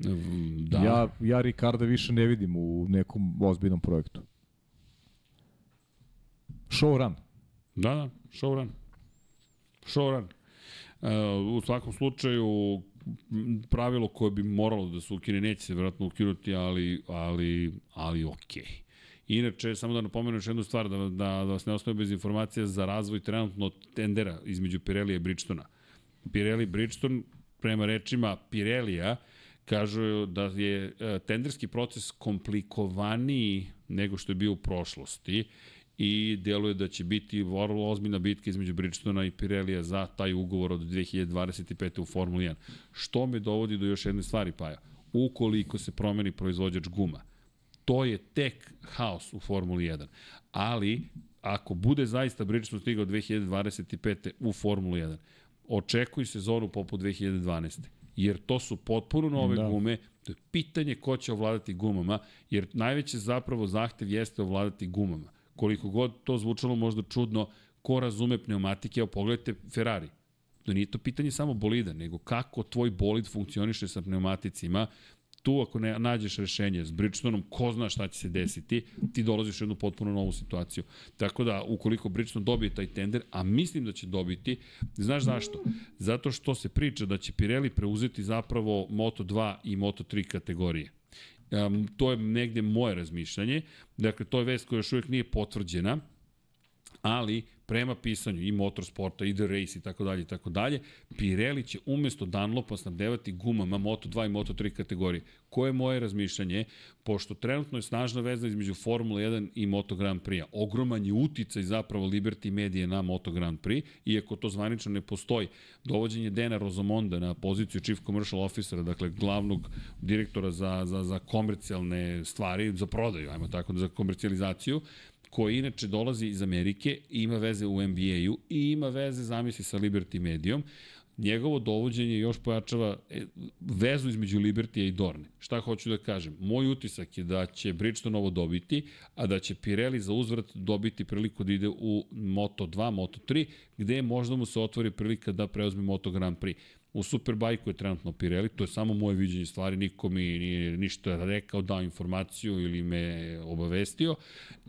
Da. Ja, ja Ricarda više ne vidim u nekom ozbiljnom projektu. Showrun. Da, da, showrun. Showrun. Uh, u svakom slučaju, pravilo koje bi moralo da se ukine, neće se vjerojatno ukinuti, ali, ali, ali okej. Inače, samo da napomenu još jednu stvar, da, da, da vas ne ostaje bez informacija za razvoj trenutno tendera između Pirelli i Bridgestona. Pirelli Bridgestone, prema rečima Pirellija, kažu da je e, tenderski proces komplikovaniji nego što je bio u prošlosti i deluje da će biti vrlo ozbiljna bitka između Bridgestona i Pirellija za taj ugovor od 2025. u Formuli 1. Što me dovodi do još jedne stvari, Paja. Ukoliko se promeni proizvođač guma, to je tek haos u Formuli 1. Ali, ako bude zaista Bridgestone stigao 2025. u Formulu 1, očekuj sezonu poput 2012 jer to su potpuno nove da. gume, to je pitanje ko će ovladati gumama, jer najveći zapravo zahtev jeste ovladati gumama. Koliko god to zvučalo možda čudno, ko razume pneumatike, evo pogledajte Ferrari. To nije to pitanje samo bolida, nego kako tvoj bolid funkcioniše sa pneumaticima, tu ako ne nađeš rešenje s Bridgestoneom, ko zna šta će se desiti, ti dolaziš u jednu potpuno novu situaciju. Tako da, ukoliko Bridgestone dobije taj tender, a mislim da će dobiti, znaš zašto? Zato što se priča da će Pirelli preuzeti zapravo Moto2 i Moto3 kategorije. Um, to je negde moje razmišljanje. Dakle, to je vest koja još uvijek nije potvrđena, ali prema pisanju i motorsporta i The Race i tako dalje i tako dalje, Pirelli će umesto Dunlopa snabdevati gumama Moto2 i Moto3 kategorije. Koje je moje razmišljanje? Pošto trenutno je snažna veza između Formula 1 i Moto Grand Prix-a. Ogroman je uticaj zapravo Liberty Media na Moto Grand Prix, iako to zvanično ne postoji. Dovođenje Dena Rozomonda na poziciju Chief Commercial Officera, dakle glavnog direktora za, za, za komercijalne stvari, za prodaju, ajmo tako, za komercijalizaciju, koji inače dolazi iz Amerike, ima veze u NBA-u i ima veze, zamisli, sa Liberty Medijom, njegovo dovođenje još pojačava e, vezu između Libertija i Dorne. Šta hoću da kažem? Moj utisak je da će Bridgestone ovo dobiti, a da će Pirelli za uzvrat dobiti priliku da ide u Moto2, Moto3, gde možda mu se otvori prilika da preuzme Moto Grand Prix. U Superbajku je trenutno Pirelli, to je samo moje viđenje stvari, niko mi nije ništa rekao, dao informaciju ili me obavestio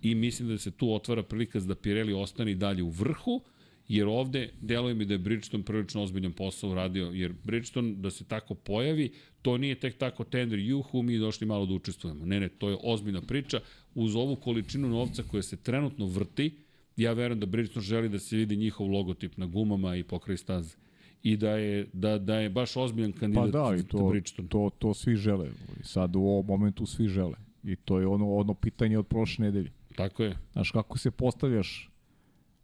i mislim da se tu otvara prilika da Pirelli ostane dalje u vrhu, jer ovde deluje mi da je Bridgestone prilično ozbiljan posao uradio, jer Bridgestone da se tako pojavi, to nije tek tako tender, juhu, mi došli malo da učestvujemo. Ne, ne, to je ozbiljna priča. Uz ovu količinu novca koja se trenutno vrti, ja verujem da Bridgestone želi da se vidi njihov logotip na gumama i pokraj staze i da je, da, da je baš ozbiljan kandidat pa da, i to, Bridgestone. To, to svi žele. Sad u ovom momentu svi žele. I to je ono, ono pitanje od prošle nedelje. Tako je. Znaš, kako se postavljaš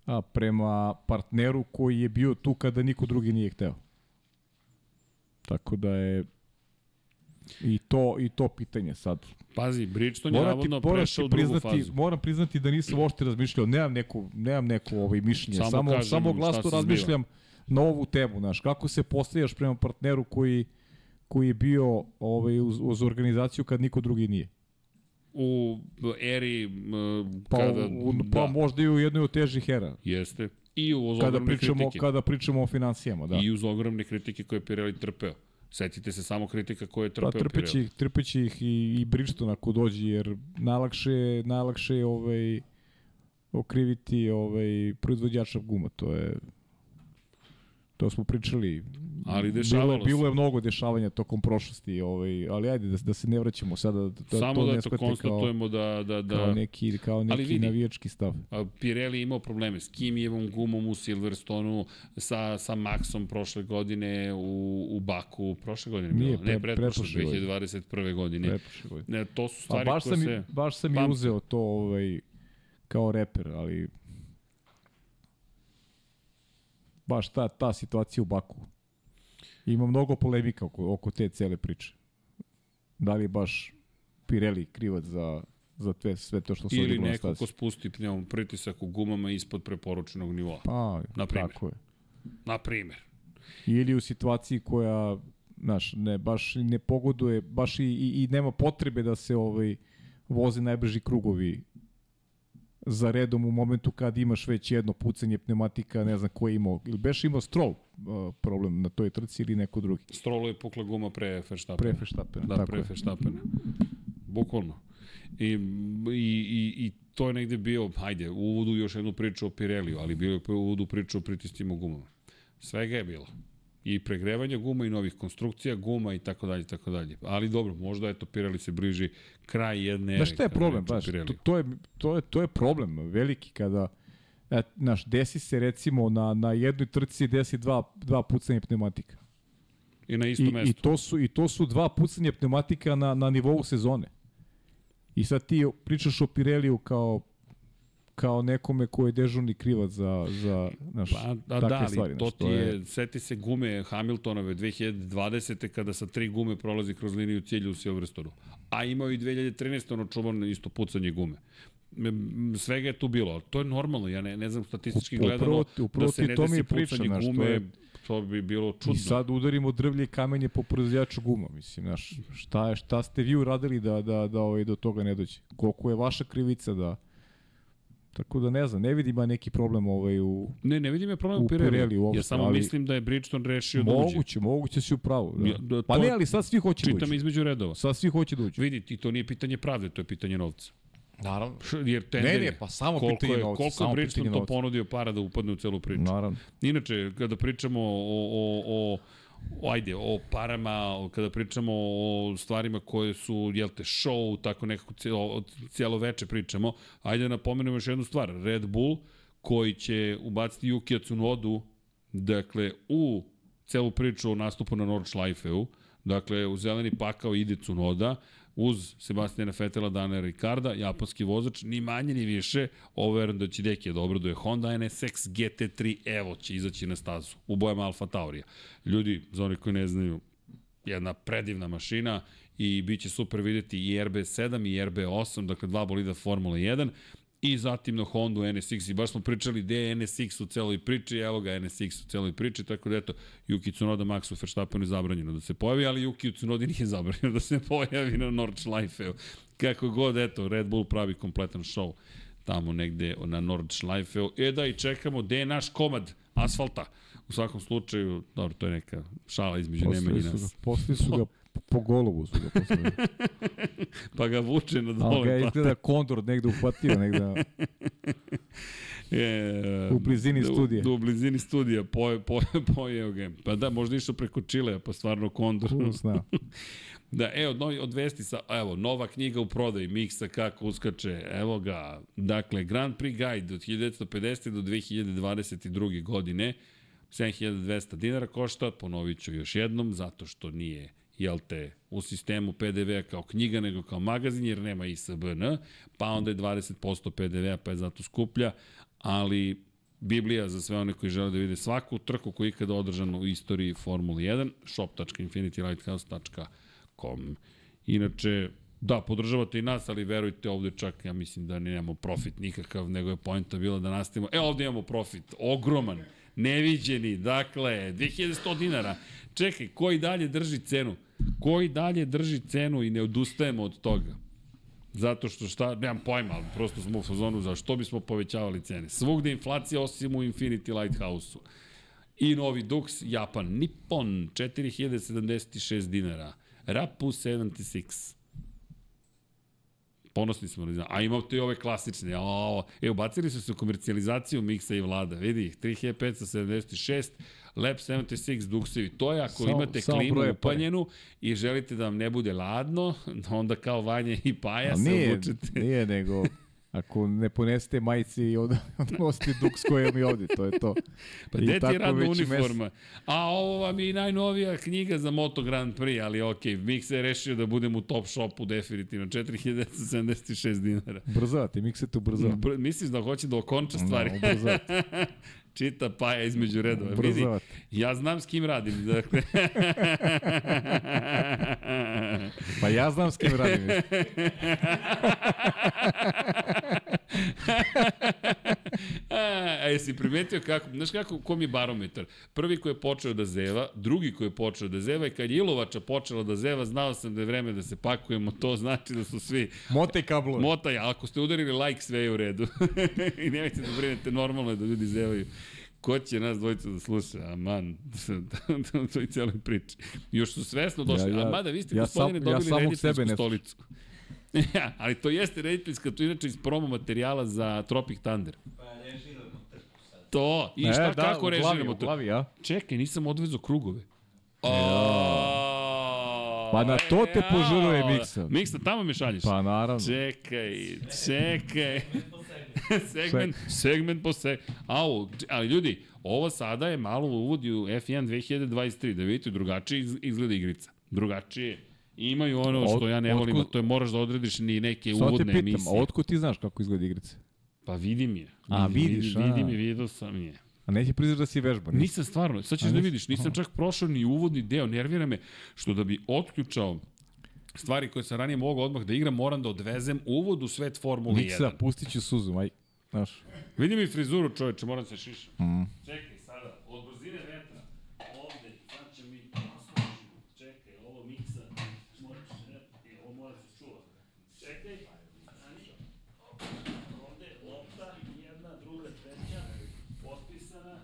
a, prema partneru koji je bio tu kada niko drugi nije hteo. Tako da je i to i to pitanje sad. Pazi, Bridgestone je navodno prešao u drugu fazu. Moram priznati da nisam uopšte razmišljao, nemam neko, nemam neko ovaj mišljenje, samo, samo, samo glasno razmišljam zbiva. Na ovu temu, znaš, kako se postavljaš prema partneru koji koji je bio ovaj, uz, uz organizaciju kad niko drugi nije u eri pa, kada... U, pa da. možda i u jednoj od težih era. Jeste. I uz kada pričamo, kritike. Kada pričamo o financijama, da. I uz ogromne kritike koje je Pirelli trpeo. Setite se samo kritika koje je trpeo pa, trpeći, Pirelli. Trpeći ih i, i Bridgestone ako dođe, jer najlakše, najlakše je ovaj, okriviti ovaj, proizvođača guma. To je To smo pričali. Ali dešavalo bilo, bilo je mnogo dešavanja tokom prošlosti, ovaj, ali ajde da, da se ne vraćamo sada da, da Samo to da to konstatujemo da, da, da... Kao neki, kao neki vidi, navijački stav. Pirelli imao probleme s Kimijevom gumom u Silverstonu, sa, sa Maxom prošle godine u, u Baku, prošle godine Nije, pre, ne, pretprošle, 2021. godine. Pretprošle godine. Ne, to su stvari baš koje se... Baš sam i uzeo to ovaj, kao reper, ali baš ta, ta situacija u Baku. Ima mnogo polemika oko, oko te cele priče. Da li baš Pirelli krivac za, za tve, sve to što se Ili neko ko spusti pnjom pritisak u gumama ispod preporučenog nivoa. Pa, na primjer. tako je. Na primjer. Ili u situaciji koja znaš, ne, baš ne pogoduje, baš i, i, i nema potrebe da se ovaj, voze najbrži krugovi za redom u momentu kad imaš već jedno pucanje pneumatika, ne znam ko je imao, ili beš imao Stroll uh, problem na toj trci ili neko drugi. Stroll je pukla guma pre Verstappena. Pre Verstappena, da, tako pre Verstappena. Bukvalno. I, i, i, I to je negde bio, hajde, u uvodu još jednu priču o Pireliju, ali bio je u uvodu priču o pritistima gumama. Svega je bilo. I pregrevanja guma i novih konstrukcija guma i tako dalje, tako dalje. Ali dobro, možda eto Pirelli se bliži kraj jedne ere. Znaš šta je problem, baš? To, Pirelliju. to, je, to, je, to je problem veliki kada e, naš, desi se recimo na, na jednoj trci desi dva, dva pucanja pneumatika. I na istom I, mestu. I to su i to su dva pucanja pneumatika na na nivou sezone. I sad ti pričaš o Pireliju kao kao nekome ko je dežurni krivac za za naš Pa, a, takve da, stvari, to ti je, seti se gume Hamiltonove 2020. kada sa tri gume prolazi kroz liniju cilja u Silverstonu. A imao i 2013. ono čuvano isto pucanje gume. Svega je tu bilo, to je normalno, ja ne, ne znam statistički Upravo gledano upravo da se ne to desi je pucanje znaš, to gume, je- to bi bilo čudno. I sad udarimo drvlje i kamenje po proizvođaču guma, mislim, znaš, šta je šta ste vi uradili da da da ovaj do toga ne dođe? Koliko je vaša krivica da Tako da ne znam, ne vidim ja neki problem ovaj u Ne, ne vidim je problem u u Pirelli. Pirelli uopšte, Ja samo ali- mislim da je Bridgestone rešio da uđe. moguće, moguće si u pravu. Da. Ja, da, pa ne, ali sad svi hoće da Čitam uđu. između redova. Sad svi hoće da uđu. Vidi, ti to nije pitanje pravde, to je pitanje novca. Naravno. Jer tender Ne, ne, pa samo koliko pitanje je, novca, Koliko je Bridgestone to ponudio para da upadne u celu priču? Naravno. Inače, kada pričamo o, o, o ajde, o parama, kada pričamo o stvarima koje su, jel te, show, tako nekako cijelo, cijelo veče pričamo, ajde da napomenemo još jednu stvar. Red Bull, koji će ubaciti Yukija Tsunodu, dakle, u celu priču o nastupu na Nordschleife-u, dakle, u zeleni pakao ide Tsunoda, uz Sebastiana Fetela, Dana Ricarda, japanski vozač, ni manje ni više, ovo verujem da će Deki da obraduje Honda NSX GT3 Evo će izaći na stazu u bojama Alfa Taurija. Ljudi, za oni koji ne znaju, jedna predivna mašina i bit će super videti i RB7 i RB8, dakle dva bolida Formula 1 i zatim na Hondu NSX i baš smo pričali gde je NSX u celoj priči, evo ga NSX u celoj priči, tako da eto, Yuki Tsunoda Maxu Verstappenu je zabranjeno da se pojavi, ali Yuki Tsunodi nije zabranjeno da se pojavi na Nordschleife. Kako god, eto, Red Bull pravi kompletan show tamo negde na Nordschleife. E da, i čekamo, gde je naš komad asfalta? U svakom slučaju, dobro, to je neka šala između Nemanja i nas. poslali su ga po golovu su ga poslali. Pa ga vuče na dole. ga je pa- izgleda kondor negde uhvatio, negde Je, U blizini studija. Da, u blizini studija, poje, poje, pojeo ga. Pa da, možda išao preko Čilea, pa stvarno kondor. Ko zna. Da, evo, novi, od vesti sa, evo, nova knjiga u prodaju, Miksa kako uskače, evo ga, dakle, Grand Prix Guide od 1950. do 2022. godine, 7200 dinara košta, ponovit ću još jednom, zato što nije jel te, u sistemu PDV-a kao knjiga, nego kao magazin, jer nema ISBN, pa onda je 20% PDV-a, pa je zato skuplja, ali Biblija za sve one koji žele da vide svaku trku koja je ikada održana u istoriji Formule 1, shop.infinitylighthouse.com. Inače, da, podržavate i nas, ali verujte ovde čak, ja mislim da nemamo profit nikakav, nego je pojenta bila da nastavimo. E, ovde imamo profit, ogroman, neviđeni, dakle, 2100 dinara. Čekaj, koji dalje drži cenu? Koji dalje drži cenu i ne odustajemo od toga? Zato što šta, nemam pojma, ali prosto smo u fazonu za što bismo povećavali cene. Svugde inflacija osim u Infinity Lighthouse-u. I novi Dux, Japan, Nippon, 4076 dinara. Rapu 76. Ponosni smo, a imate i ove klasične. O, e, ubacili su se u komercijalizaciju Miksa i Vlada. Vidi ih, 3576, Lab 76 Duxevi. To je ako Samo- imate samo klimu broje pare. upaljenu i želite da vam ne bude ladno, onda kao Vanja i Paja A se nije, obučete. nije nego ako ne ponesete majici i onda, onda nosite duks koji mi ovde, to je to. Pa I gde ti radna i uniforma? A ovo vam je i najnovija knjiga za Moto Grand Prix, ali okej, Mik se je rešio da budem u top shopu definitivno, 4076 dinara. Ubrzavate, miksete ubrzava. Br- Misliš da hoće da okonča stvari? No, ubrzavate. Čita paja između redova. Vidi, ja znam s kim radim. Dakle. Pa ja znam s kim radim. A, jesi primetio kako, znaš kako, kom je barometar? Prvi koji je počeo da zeva, drugi koji je počeo da zeva i kad je Ilovača počela da zeva, znao sam da je vreme da se pakujemo, to znači da su svi Mote kablove. Motaj, ako ste udarili like, sve je u redu. I nemojte da brinete, normalno je da ljudi zevaju. Ko će nas dvojica da sluša? Aman, to, je cijeloj priči. Još su svesno došli. Ja- ja- A mada, vi ste, ja gospodine, sam- ja dobili samog rediteljsku stolicu. ja, ali to jeste rediteljska, to je inače iz promo materijala za Tropic Thunder. Pa ne želimo trku sad. to. I šta, da, kako režiramo u to? glavi, a? Čekaj, nisam odvezao krugove. O, Pa na to te požuruje Miksa. Miksa, tamo me šalješ. Pa naravno. Čekaj, čekaj. segment, segment po se... Au, ali ljudi, ovo sada je malo uvodi u F1 2023, da vidite, drugačije iz- izgleda igrica. Drugačije. Imaju ono što Od- ja ne volim, otkud- to je moraš da odrediš ni neke te uvodne pitam, emisije. a otkud ti znaš kako izgleda igrica? Pa vidim je. A, Vidim- vidiš, vidim, a. Vidim je, vidio sam je. A neće priznaš da si vežba. nisi? Nisam stvarno, sad ćeš A da vidiš, nisam čak prošao ni uvodni deo, nervira me što da bi otključao stvari koje sam ranije mogao odmah da igram, moram da odvezem uvod u svet Formule 1. Miksa, pustit ću suzu, maj. Znaš. Vidi mi frizuru čoveče, moram se šišam. Mm. Čekaj sada, od brzine vetra, ovde, sad će mi poslušati. Čekaj, ovo miksa, moraš, e, ovo mora se čuva. Čekaj, stani. Ovde, lopta, jedna, druga, treća, potpisana.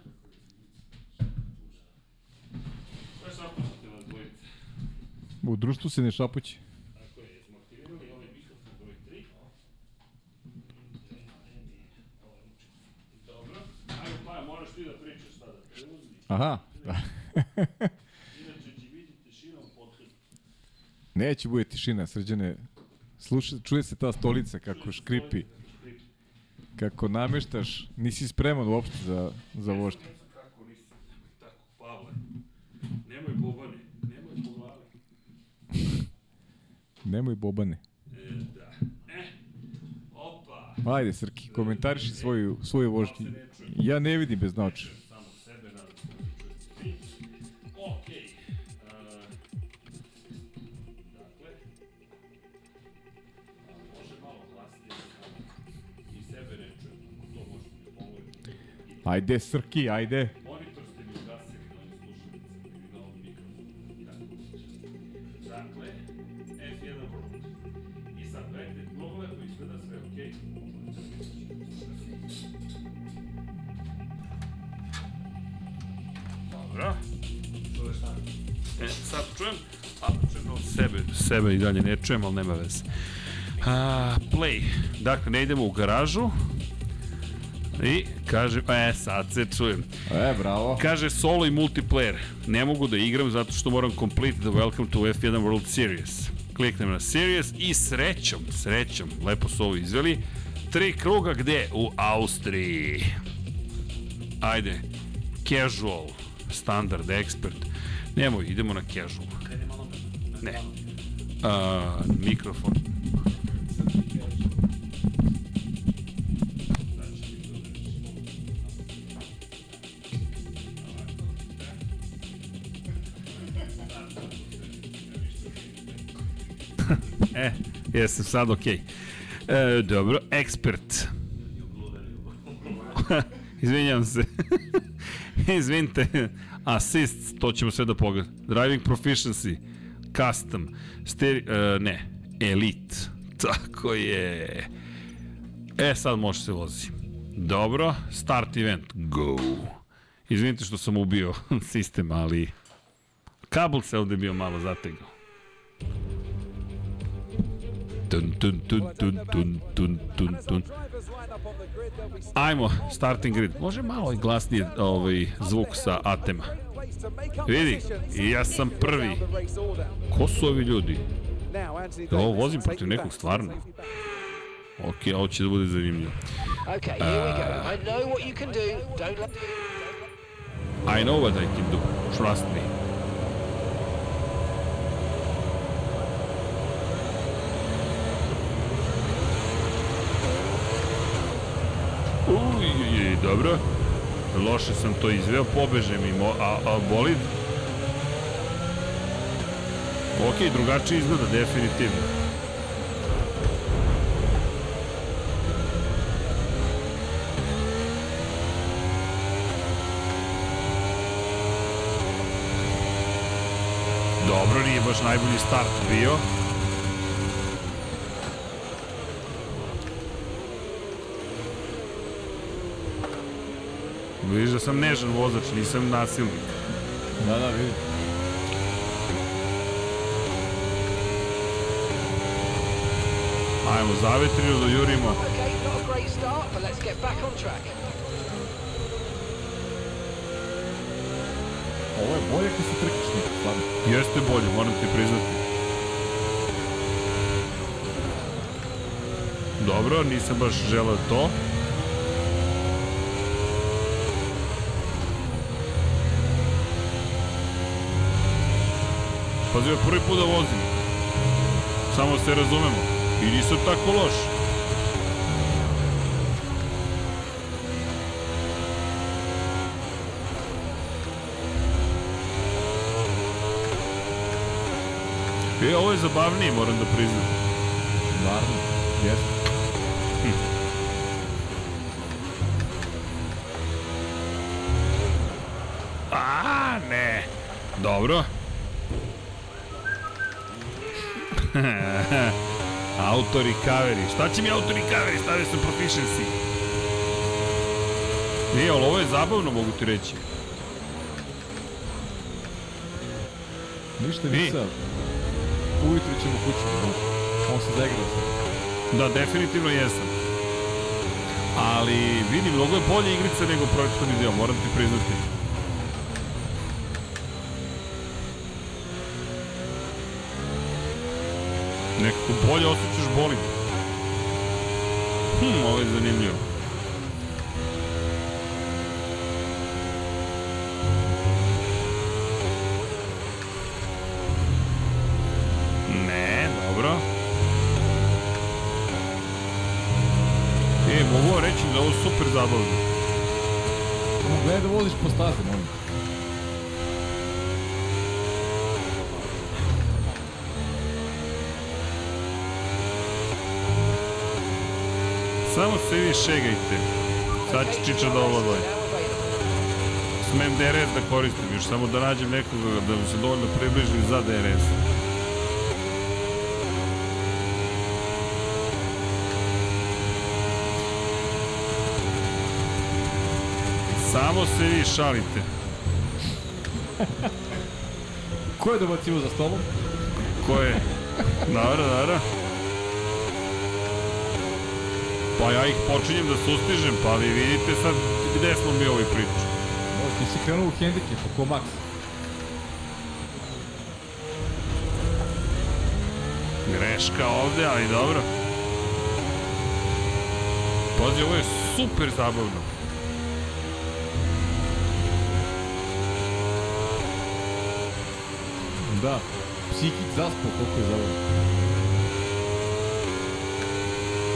Sve šapućete vas dvojice. U društvu se ne šapući. Tako je, smo aktivirali mikrofon broj 3. Dobro. Ajmo moraš ti da. Aha. Inače će biti tišina u. Neće bude tišina, srđane. Sluša, čuje se ta stolica kako škripi. Kako nameštaš, nisi spreman uopšte za, za vožnju. Kako nisi? Tako, Pavle. Nemoj bobane. Nemoj po glavi. Nemoj bobane. E, da. E, opa. Ajde, Srki, komentariši svoju, svoju vožnju. Ja ne vidim bez naoča. Samo sebe nadam se da čujete. Okej. Dakle. A, može malo glasnije. I sebe ne čujem. ako To mi pomoći. Ajde, Srki, ajde. Sebe, i dalje ne čujem, ali nema veze. A, play. Dakle, ne idemo u garažu. I kaže, e, sad se čujem. E, bravo. Kaže solo i multiplayer. Ne mogu da igram zato što moram complete the welcome to F1 World Series. Kliknem na Series i srećom, srećom, lepo su ovo izveli. Tri kruga gde? U Austriji. Ajde. Casual, standard, expert. Nemoj, idemo na casual. Ne. A, mikrofon. E, jesam sad okej. E, dobro, ekspert. Izvinjam se. Izvinite. Assist, to ćemo sve da pogledamo. Driving proficiency, custom, steri, e, ne, elite. Tako je. E, sad može se vozi. Dobro, start event, go. Izvinite što sam ubio sistem, ali kabel se ovde bio malo zategao. Tun, tun, tun, tun, tun, tun, tun, tun. Ajmo, starting grid. Može malo i glasnije ovaj, zvuk sa Atema. Vidi, ja sam prvi. Ko su ovi ljudi? Ja ovo vozim protiv nekog stvarno. Ok, ovo će da bude zanimljivo. Okay, here we go. I know what you can do. Don't let... I know what I can do. Trust me. Uj, dobro. Loše sam to izveo, pobeže mi, a, a bolid? Ok, drugačije izgleda, definitivno. Dobro, nije baš najbolji start bio. Vidiš da sam nežan vozač, nisam nasilnik. Da, da, vidim. Ajmo, zavetrinu da jurimo. Ovo je bolje kad se trkaš neki, stvarno. Jeste bolje, moram ti priznati. Dobro, nisam baš želeo to. Pazi, ovo je prvi put da vozim. Samo se razumemo. I nisam tako loš. E, ovo je zabavnije, moram da priznam. Stvarno, jeste. A, ne. Dobro. Auto recovery. Šta će mi auto recovery? Stavio sam proficiency. Nije, ali ovo je zabavno, mogu ti reći. Ništa nisam. Ujutro ćemo kući, znaš. On se zaigrao se. Da, definitivno jesam. Ali, vidi, mnogo je bolje igrica nego projektovni deo, moram ti priznati. Nekako bolje osjećaš boli. Hm, ovo je zanimljivo. Ne, dobro. E, mogu vam reći da je ovo super zabavno. Gledaj da voziš po stazi, molim. Samo se vi šegajte. Sad će Čiča da ovladaj. Smem DRS da koristim, još samo da nađem nekoga da mi se dovoljno približi za DRS. Samo se vi šalite. Ko je dobacivo za stolom? Ko je? Dobro, dobro. Pa ja ih počinjem da sustižem, pa vi vidite sad gde smo mi ovoj priči. O, ti si krenuo u hendikep, ko Max. Greška ovde, ali dobro. Pazi, ovo je super zabavno. Da. Psihik zaspao, koliko je zabavno.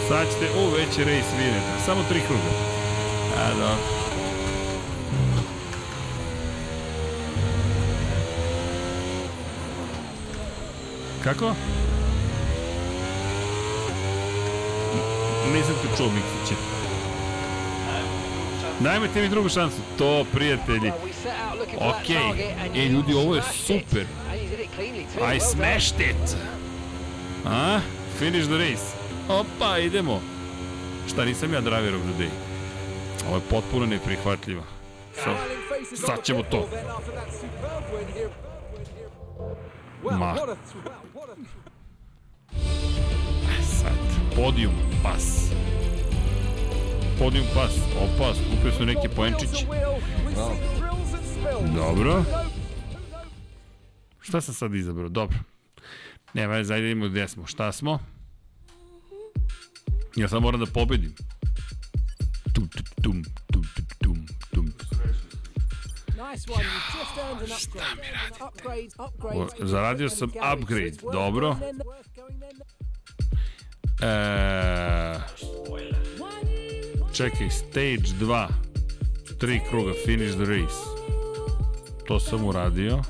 Sad ćete, o, već je race vidjeti. Samo tri kruga. A, dobro. Kako? Nisam te čuo, Miksiće. Dajme mi drugu šansu. To, prijatelji. Okej. E, ljudi, ovo je super. I smashed it. A? Finish the race. Opa, idemo. Šta, nisam ja driver of the day. Ovo je potpuno neprihvatljivo. Sad, sad ćemo to. Ma. Sad, podijum pas. Podijum pas. Opa, skupio su neki poenčići. Dobro. Šta sam sad izabrao? Dobro. Ne, vajde, zajde idemo gde smo. Šta smo? Ja sad moram da pobedim. Tum, tum, tum, tum, tum, tum. Nice one. You just earned an upgrade. Upgrades. O, zaradio sam upgrade, dobro. E, čekaj, stage 2. Tri kruga, finish the race. To sam uradio.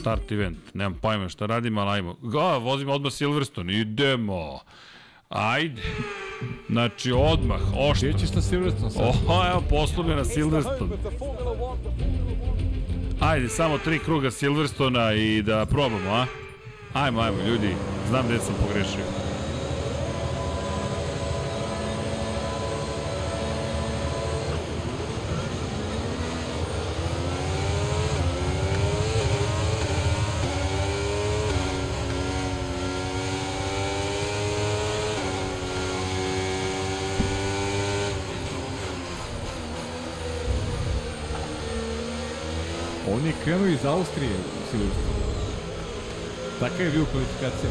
Start event. Nemam pojma šta radim, ali ajmo. Ga, vozimo odmah Silverstone. Idemo. Ajde. Znači, odmah, oštro. Gdje ćeš na Silverstone sad? Oho, evo poslovne na Silverstone. Ajde, samo tri kruga Silverstona i da probamo, a? Ajmo, ajmo, ljudi. Znam gde sam pogrešio. Krenuo iz Austrije u Silverstone. Takav je bio kvalifikacija.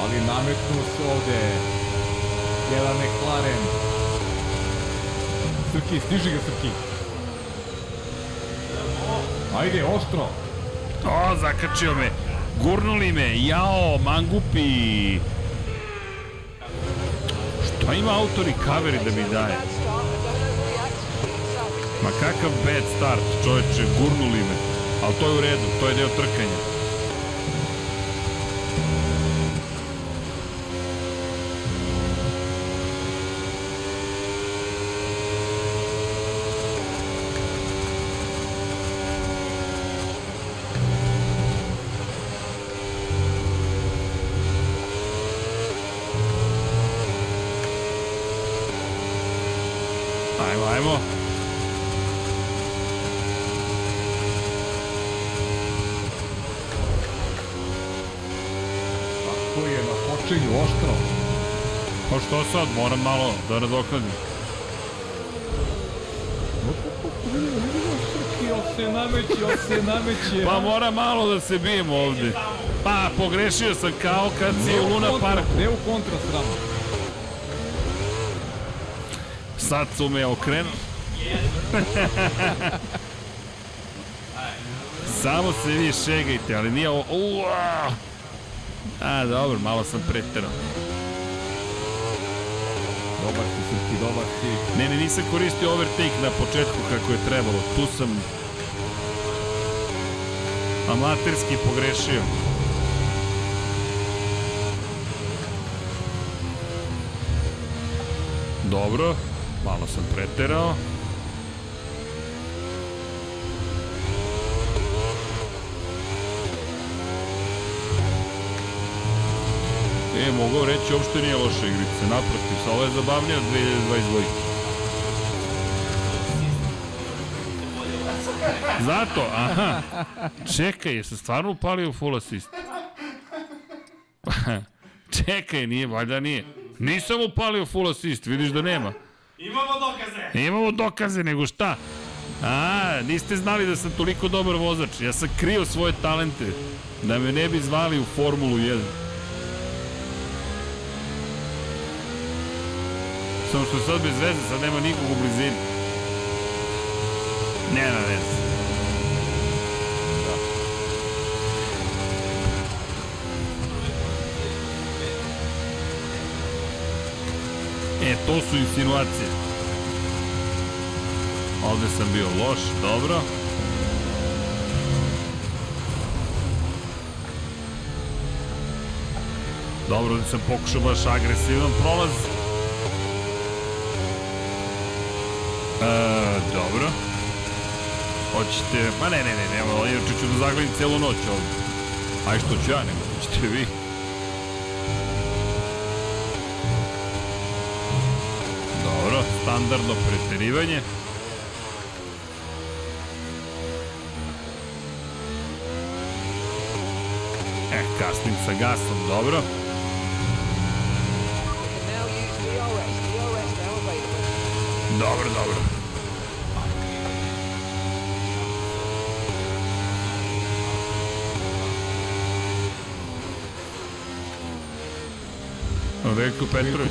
Ali nametnuo se ovde jedan McLaren. Srki, stiži ga Srki. Ajde, oštro. O, zakačio me. Gurnuli me. Jao, mangupi. Šta ima autor recovery da mi daje? Ma kakav bad start, čoveče, gurnuli me. Ali to je u redu, to je deo trkanja. Ajmo, ajmo. Tako je na počinju oštro. Pa što sad, moram malo da nadoknadim. Se nameće, on se nameće. Pa mora malo da se bijem ovde. Pa, pogrešio sam kao kad si u Luna Parku. Ne u kontra s nama. Sad su me okrenu. Samo se vi šegajte, ali nije ovo... A, dobro, malo sam preterao. Dobar si. Ne, ne, nisam koristio overtake na početku kako je trebalo. Tu sam amaterski pogrešio. Dobro, malo sam preterao. Mogu reći, uopšte nije loša igrica. Naprotiv, sa ovo je zabavnija od 2022. Zato, aha. Čekaj, jesam stvarno upalio full assist? Čekaj, nije, valjda nije. Nisam upalio full assist, vidiš da nema. Imamo dokaze! Imamo dokaze, nego šta? A, niste znali da sam toliko dobar vozač. Ja sam krio svoje talente. Da me ne bi zvali u Formulu 1. Samo što je sad bez veze, sad nema nikog u blizini. Nema veze. E, to su insinuacije. Ovde sam bio loš, dobro. Dobro da sam pokušao baš agresivan prolaz. E, dobro. Hoćete... Ma ne, ne, ne, nema, inače ću da zaglavim celu noć ovde. Aj što ću ja, nego što ćete vi. Dobro, standardno preterivanje. E, kasnim sa gasom, dobro. You can Dobro, dobro. Veljko Petrović.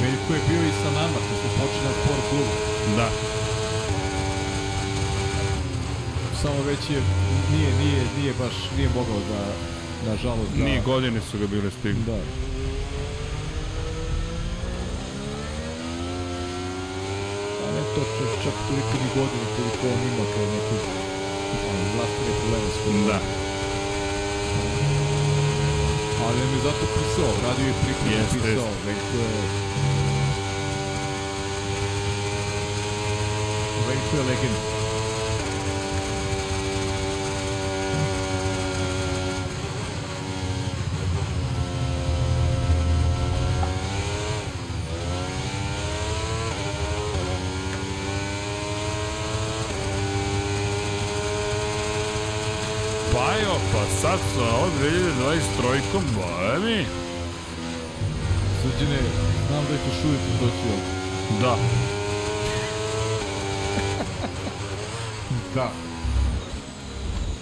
Veljko je bio i sa nama, kad smo počeli na sport klubu. Da. Samo već je, nije, nije, nije baš, nije mogao da, nažalost, da... Nije godine su ga bile stigli. Da. To čak, čak toliko ni godine koliko on ima kao neki zdravstvene probleme s kojima. Da. Ali je zato pisao, radio je pripremu, Jeste, pisao, jeste. Veljko je... Veljko je legenda. Pa sad sa ovo 2023-kom, boje mi. Srđane, znam da ćeš uvijek doći ovdje. Da. Da.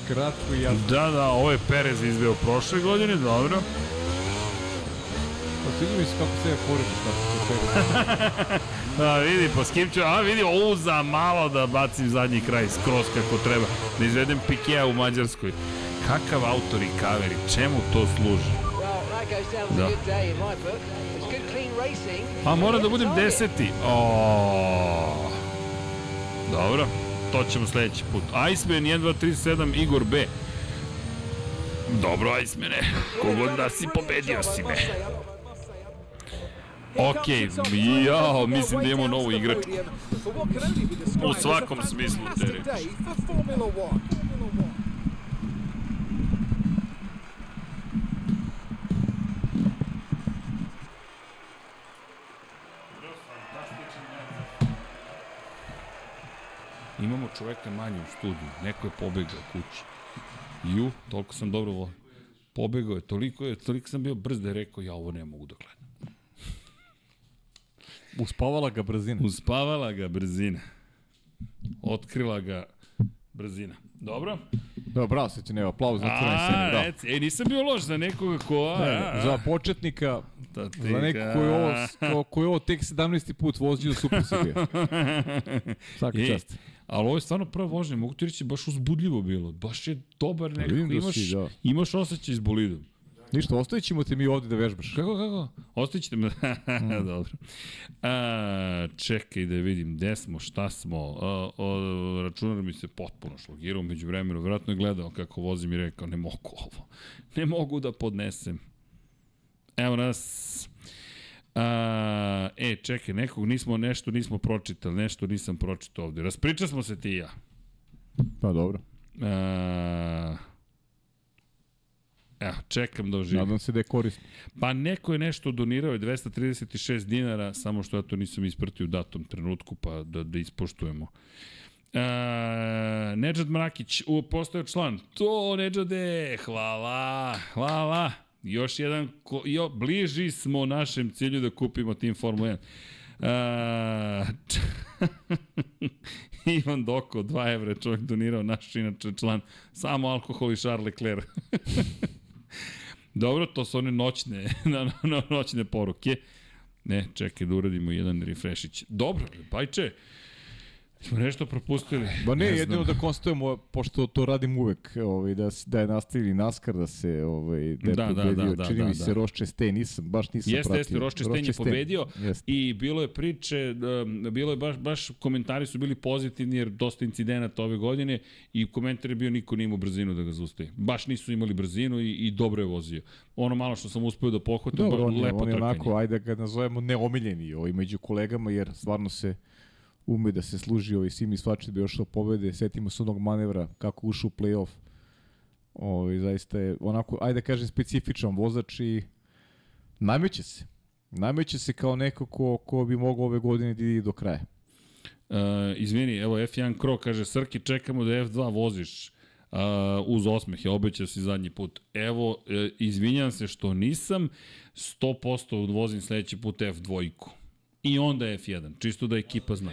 Kratko i jasno. Da, da, ovo je Perez izveo prošle godine, dobro. Pa sviđa mi se kako se porediš kako se pere. A, vidi, pa s kim ću, a vidi, ovo za malo da bacim zadnji kraj skroz kako treba. Da izvedem Pikea u Mađarskoj. Kakav auto recovery, čemu to služi? Da. A mora da budem deseti. O. Dobro, to ćemo sledeći put. Iceman 1, 2, 3, 7, Igor B. Dobro, Icemane. Kogod da si, pobedio si me. Ok, jao, mislim da imamo novu igračku. U svakom smislu te reči. Imamo čoveka manje u studiju. Neko je pobegao kući. Ju, toliko sam dobro volio. Pobegao je, toliko, je, toliko sam bio brz da je rekao, ja ovo ne mogu da gledam. Uspavala ga brzina. Uspavala ga brzina. Otkrila ga brzina. Dobro? Da, bravo, Srđane, evo, aplauz na crvenoj sceni, A, bravo. reci, ej, nisam bio loš za nekoga ko... A, Ne, a, za početnika, to ti za neko ga- koji je ovo, ko, koji je ovo tek 17. put vozio super si bio. Svaka čast. Ali ovo je stvarno prva vožnja, mogu ti reći, baš uzbudljivo bilo. Baš je dobar nekako, da imaš, si, da. imaš osjećaj s bolidom. Ništa, ostavit ćemo te mi ovde da vežbaš. Kako, kako? Ostavit ćete me. Mm. Dobro. A, čekaj da vidim gde smo, šta smo. A, o, računar mi se potpuno šlogirao među vremenu. Vjerojatno je gledao kako vozim i rekao ne mogu ovo. Ne mogu da podnesem. Evo nas. A, e, čekaj, nekog nismo, nešto nismo pročitali, nešto nisam pročitao ovde. Raspriča smo se ti i ja. Pa dobro. A, evo, čekam da oživim. Nadam se da je korisno. Pa neko je nešto donirao je 236 dinara, samo što ja to nisam ispratio u datom trenutku, pa da, da ispoštujemo. E, Nedžad Mrakić, u, postao član. To, Nedžade, hvala, hvala. Još jedan, ko, jo, bliži smo našem cilju da kupimo tim Formula 1. E, Ivan Doko, 2 evra, čovjek donirao, naš inače član, samo alkohol i Charles Leclerc. Dobro, to su one noćne, na, na, na, noćne poruke. Ne, čekaj da uradimo jedan refreshić. Dobro, Pajče, smo nešto propustili. Ba ne, znam. jedino da konstatujemo, pošto to radim uvek, ovaj, da, da je nastavili NASCAR, da se ovaj, da je Da, da, pobedio, da, da, čini da, mi da. se Roche Stein, nisam, baš nisam Jeste, pratio. jeste, Roche Stein je Roche pobedio Jeste. i bilo je priče, um, bilo je baš, baš komentari su bili pozitivni jer dosta incidenata ove godine i komentar je bio niko nije imao brzinu da ga zaustavi. Baš nisu imali brzinu i, i dobro je vozio. Ono malo što sam uspeo da pohvatim, Dobro, on je, lepo on je trkanje. onako, ajde da ga nazovemo neomiljeni ovaj, među kolegama, jer stvarno se ume da se služi ovaj Simi Svači da bi došao pobede. Setimo se onog manevra kako ušao u play-off. Ovaj, zaista je onako, ajde da kažem, specifičan vozač i nameće se. Nameće se kao neko ko, ko bi mogao ove godine da do kraja. Uh, izvini, evo F1 Kro kaže, Srki, čekamo da F2 voziš uh, uz osmeh, je obećao si zadnji put. Evo, uh, izvinjam se što nisam, 100% vozim sledeći put F2. I onda F1, čisto da ekipa zna.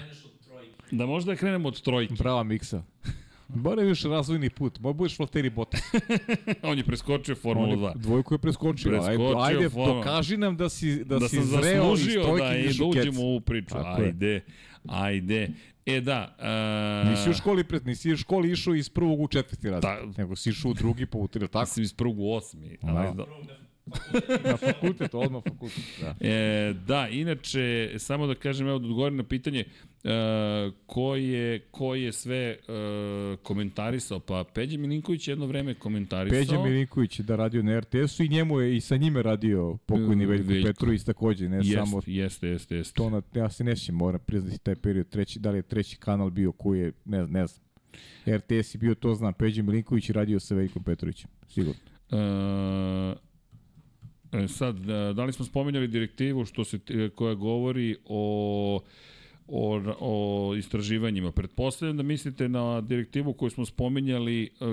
Da možda krenemo od trojke. Brava miksa. Bara još razvojni put. Moj budeš Valtteri Bottas. On je preskočio Formulu On 2. je, dvojku je preskočio. Preskočio ajde, ajde Formula. dokaži nam da si, da, Da si zreo iz zaslužio trojke da, i da uđemo u ovu priču. Tako je. ajde, ajde. E da, uh, Nisi u školi, pred, nisi u školi išao iz prvog u četvrti razred, Ta- nego si išao u drugi pa u tri, tako? sam iz prvog u osmi. Ali, da. Na fakultet, odmah fakultet. Da. E, da, inače, samo da kažem, evo da odgovorim na pitanje, e, ko, je, ko je sve e, komentarisao, pa Peđa Milinković je jedno vreme komentarisao. Peđa Milinković je da radio na RTS-u i njemu je i sa njime radio pokojni Mm, Veljko, Veljko. Petrović takođe, ne Jest, samo jeste, jeste, jeste. to na, ja se ne sjećam, moram priznati taj period, treći, da li je treći kanal bio koji je, ne, znam, ne znam. RTS je bio, to znam, Peđa Milinković je radio sa Veljkom Petrovićem, sigurno. E, sad, da, da li smo spominjali direktivu što se, t- koja govori o o, o istraživanjima. Pretpostavljam da mislite na direktivu koju smo spominjali uh,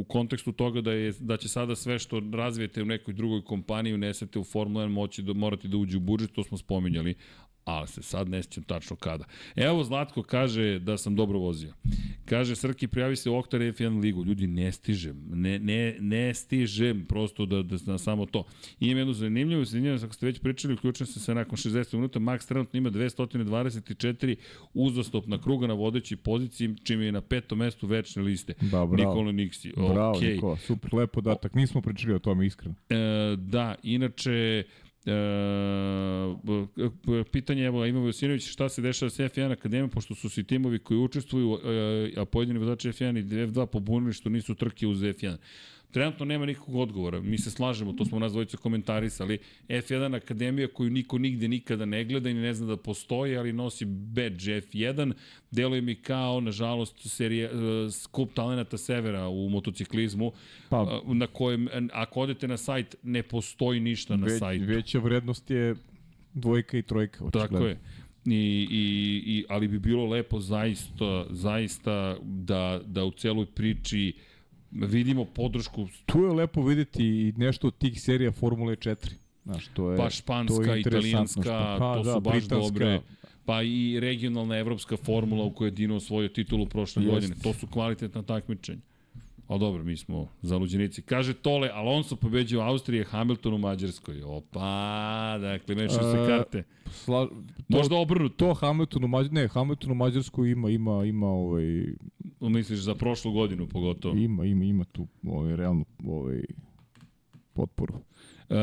u kontekstu toga da je da će sada sve što razvijete u nekoj drugoj kompaniji unesete u Formula 1 moći da morate da uđe u budžet, to smo spominjali ali se sad ne sjećam tačno kada. Evo Zlatko kaže da sam dobro vozio. Kaže Srki prijavi se u Oktar F1 ligu. Ljudi ne stižem. Ne, ne, ne stižem prosto da, da, da samo to. I imam jednu zanimljivu, zanimljivu, ako ste već pričali, uključujem se se nakon 60 minuta. Max trenutno ima 224 uzastopna kruga na vodećoj poziciji, čime je na petom mestu večne liste. Da, bravo. Nikola Niksi. Bravo, okay. Nikola, super, lepo datak. Nismo pričali o tome iskreno. E, da, inače, E, pitanje, evo, Ivo Vosinović, šta se dešava sa F1 Akademijom, pošto su svi timovi koji učestvuju, e, a pojedini vozači F1 i F2 pobunili što nisu trke uz F1. Trenutno nema nikakvog odgovora. Mi se slažemo, to smo nas dvojice komentarisali. F1 Akademija koju niko nigde nikada ne gleda i ne zna da postoji, ali nosi badge F1. Deluje mi kao, nažalost, serija, uh, skup talenata severa u motociklizmu, pa, uh, na kojem, ako odete na sajt, ne postoji ništa na već, sajtu. Veća vrednost je dvojka i trojka. Očigledno. Tako je. I, i, i, ali bi bilo lepo zaista, zaista da, da u celoj priči uh, vidimo podršku. Tu je lepo videti i nešto od tih serija Formule 4. Znaš, to je, pa španska, to je italijanska, što, pa, to da, su baš britanska. dobre. Pa i regionalna evropska formula u kojoj je Dino osvojio titulu prošle Jest. godine. To su kvalitetna takmičenja. A dobro, mi smo zaluđenici. Kaže Tole, Alonso pobeđuje u Austriji, Hamilton u Mađarskoj. Opa, dakle, mešaju se E, karte. Sla, to, Možda obrnuto, to Hamilton u Mađarskoj, ne, Hamilton u Mađarskoj ima, ima, ima, ovaj, misliš za prošlu godinu pogotovo. ima, ima, ima tu ovaj, realnu ovaj, potporu. E,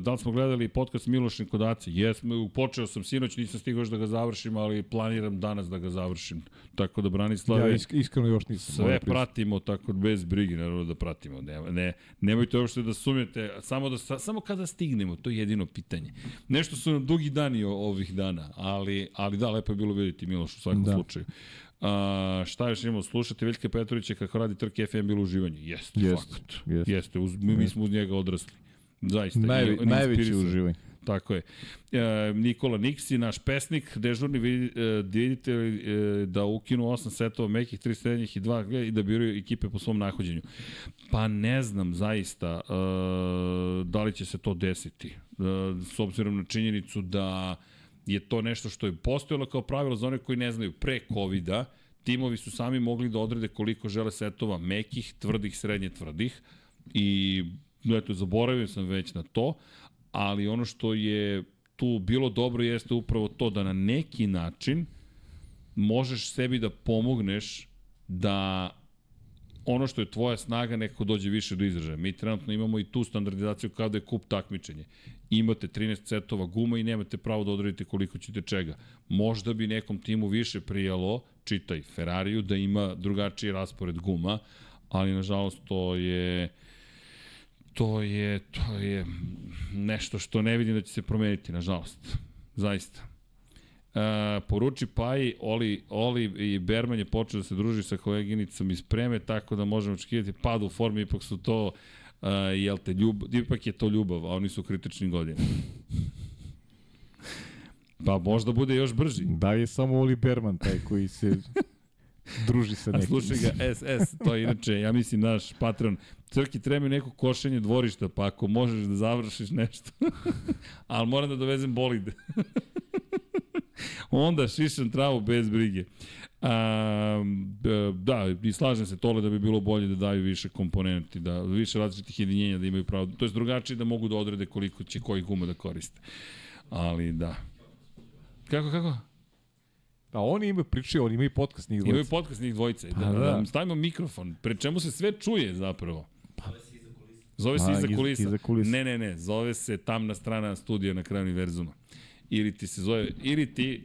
da li smo gledali podcast Miloš Nikodaci? Jesmo, počeo sam sinoć, nisam stigao još da ga završim, ali planiram danas da ga završim. Tako da Branislave, Ja isk, iskreno još nisam. sve pratimo tako bez brige, naravno da pratimo. Ne, ne, nemojte uopšte da sumnjate, samo, da, sa- samo kada stignemo, to je jedino pitanje. Nešto su nam dugi dani ovih dana, ali, ali da, lepo je bilo vidjeti Miloš u svakom Da. slučaju. A, šta još imamo slušati? Veljka Petrovića kako radi trke FM bilo uživanje. Jeste, Jeste, fakat. jeste. Jeste, uz, mi, mi smo uz njega odrasli. Zaista. Najve, I- i najveće inspirisani. uživanje. Tako je. E, Nikola Niksi, naš pesnik, dežurni vidi- e, vidite e, da ukinu 8 setova mekih, 3 srednjih i 2 i da biraju ekipe po svom nahođenju. Pa ne znam zaista e, da li će se to desiti. E, s obzirom na činjenicu da je to nešto što je postojalo kao pravilo za one koji ne znaju pre covid timovi su sami mogli da odrede koliko žele setova mekih, tvrdih, srednje tvrdih i eto, zaboravio sam već na to, ali ono što je tu bilo dobro jeste upravo to da na neki način možeš sebi da pomogneš da ono što je tvoja snaga nekako dođe više do izražaja. Mi trenutno imamo i tu standardizaciju kao da je kup takmičenje. Imate 13 setova guma i nemate pravo da odredite koliko ćete čega. Možda bi nekom timu više prijalo, čitaj Ferrariju, da ima drugačiji raspored guma, ali nažalost to je to je to je nešto što ne vidim da će se promeniti nažalost. Zaista. E, poruči Paji, Oli, Oli i Berman je počeo da se druži sa koleginicom iz Preme, tako da možemo očekivati pad u formi, ipak su to Uh, jel te, ljub, ipak je to ljubav, a oni su u kritičnim godinama. Pa možda bude još brži. Da je samo Oli Berman taj koji se druži sa A nekim? slušaj ga, SS, to je inače, ja mislim, naš patron. Crki treba mi neko košenje dvorišta, pa ako možeš da završiš nešto. Ali moram da dovezem bolid. Onda šišam travu bez brige. A, da, i slažem se tole da bi bilo bolje da daju više komponenti, da više različitih jedinjenja da imaju pravo. To je drugačije da mogu da odrede koliko će koji guma da koriste. Ali da. Kako, kako? A oni imaju priče, oni imaju podcast njih Imaju dvojica. podcast njih dvojice. Pa Da, da, da. da, stavimo mikrofon, pre čemu se sve čuje zapravo. Zove se iza iz- kulisa. iza kulisa. Ne, ne, ne, zove se tamna strana studija na kraju univerzuma. Ili ti se zove, ili ti...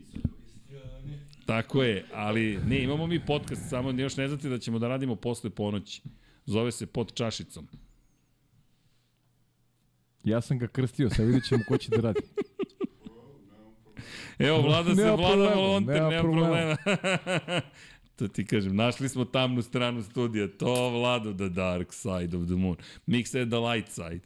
Tako je, ali ne, imamo mi podcast, samo još ne znate da ćemo da radimo posle ponoći. Zove se pod čašicom. Ja sam ga krstio, sad vidjet ćemo ko će da radi. Evo, vlada se, vlada problema, volonter, nema nema problema. To ti kažem, našli smo tamnu stranu studija, to vlado the dark side of the moon. Mik said the light side.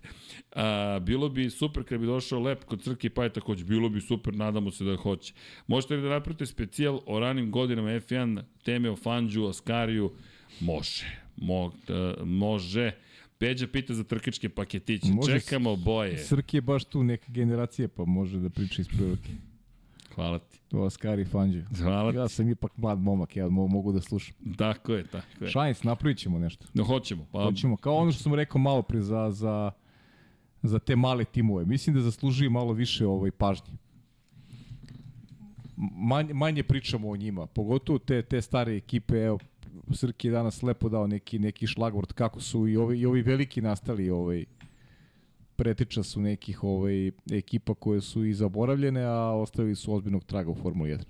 A, bilo bi super kad bi došao lep kod Crke pa je takođe, bilo bi super, nadamo se da hoće. Možete li da napravite specijal o ranim godinama F1, teme o Fanđu, Askariju? Može, Mo, e, može. Peđa pita za trkačke paketiće. Može Čekamo boje. Srki je baš tu neka generacija, pa može da priča iz prve Hvala ti. To Askari Fanđe. Hvala ti. Ja sam ipak mlad momak, ja mo- mogu da slušam. Tako je, tako je. Šajns, napravit ćemo nešto. No, hoćemo. Pa, Hoćemo, kao ono što sam rekao malo pre za, za, za te male timove. Mislim da zaslužuju malo više ovaj pažnje. Manje, manje pričamo o njima, pogotovo te, te stare ekipe, evo, Srki je danas lepo dao neki, neki šlagvort kako su i ovi, i ovi veliki nastali ovaj, pretiča su nekih ovaj, ekipa koje su i zaboravljene, a ostavili su ozbiljnog traga u Formuli 1.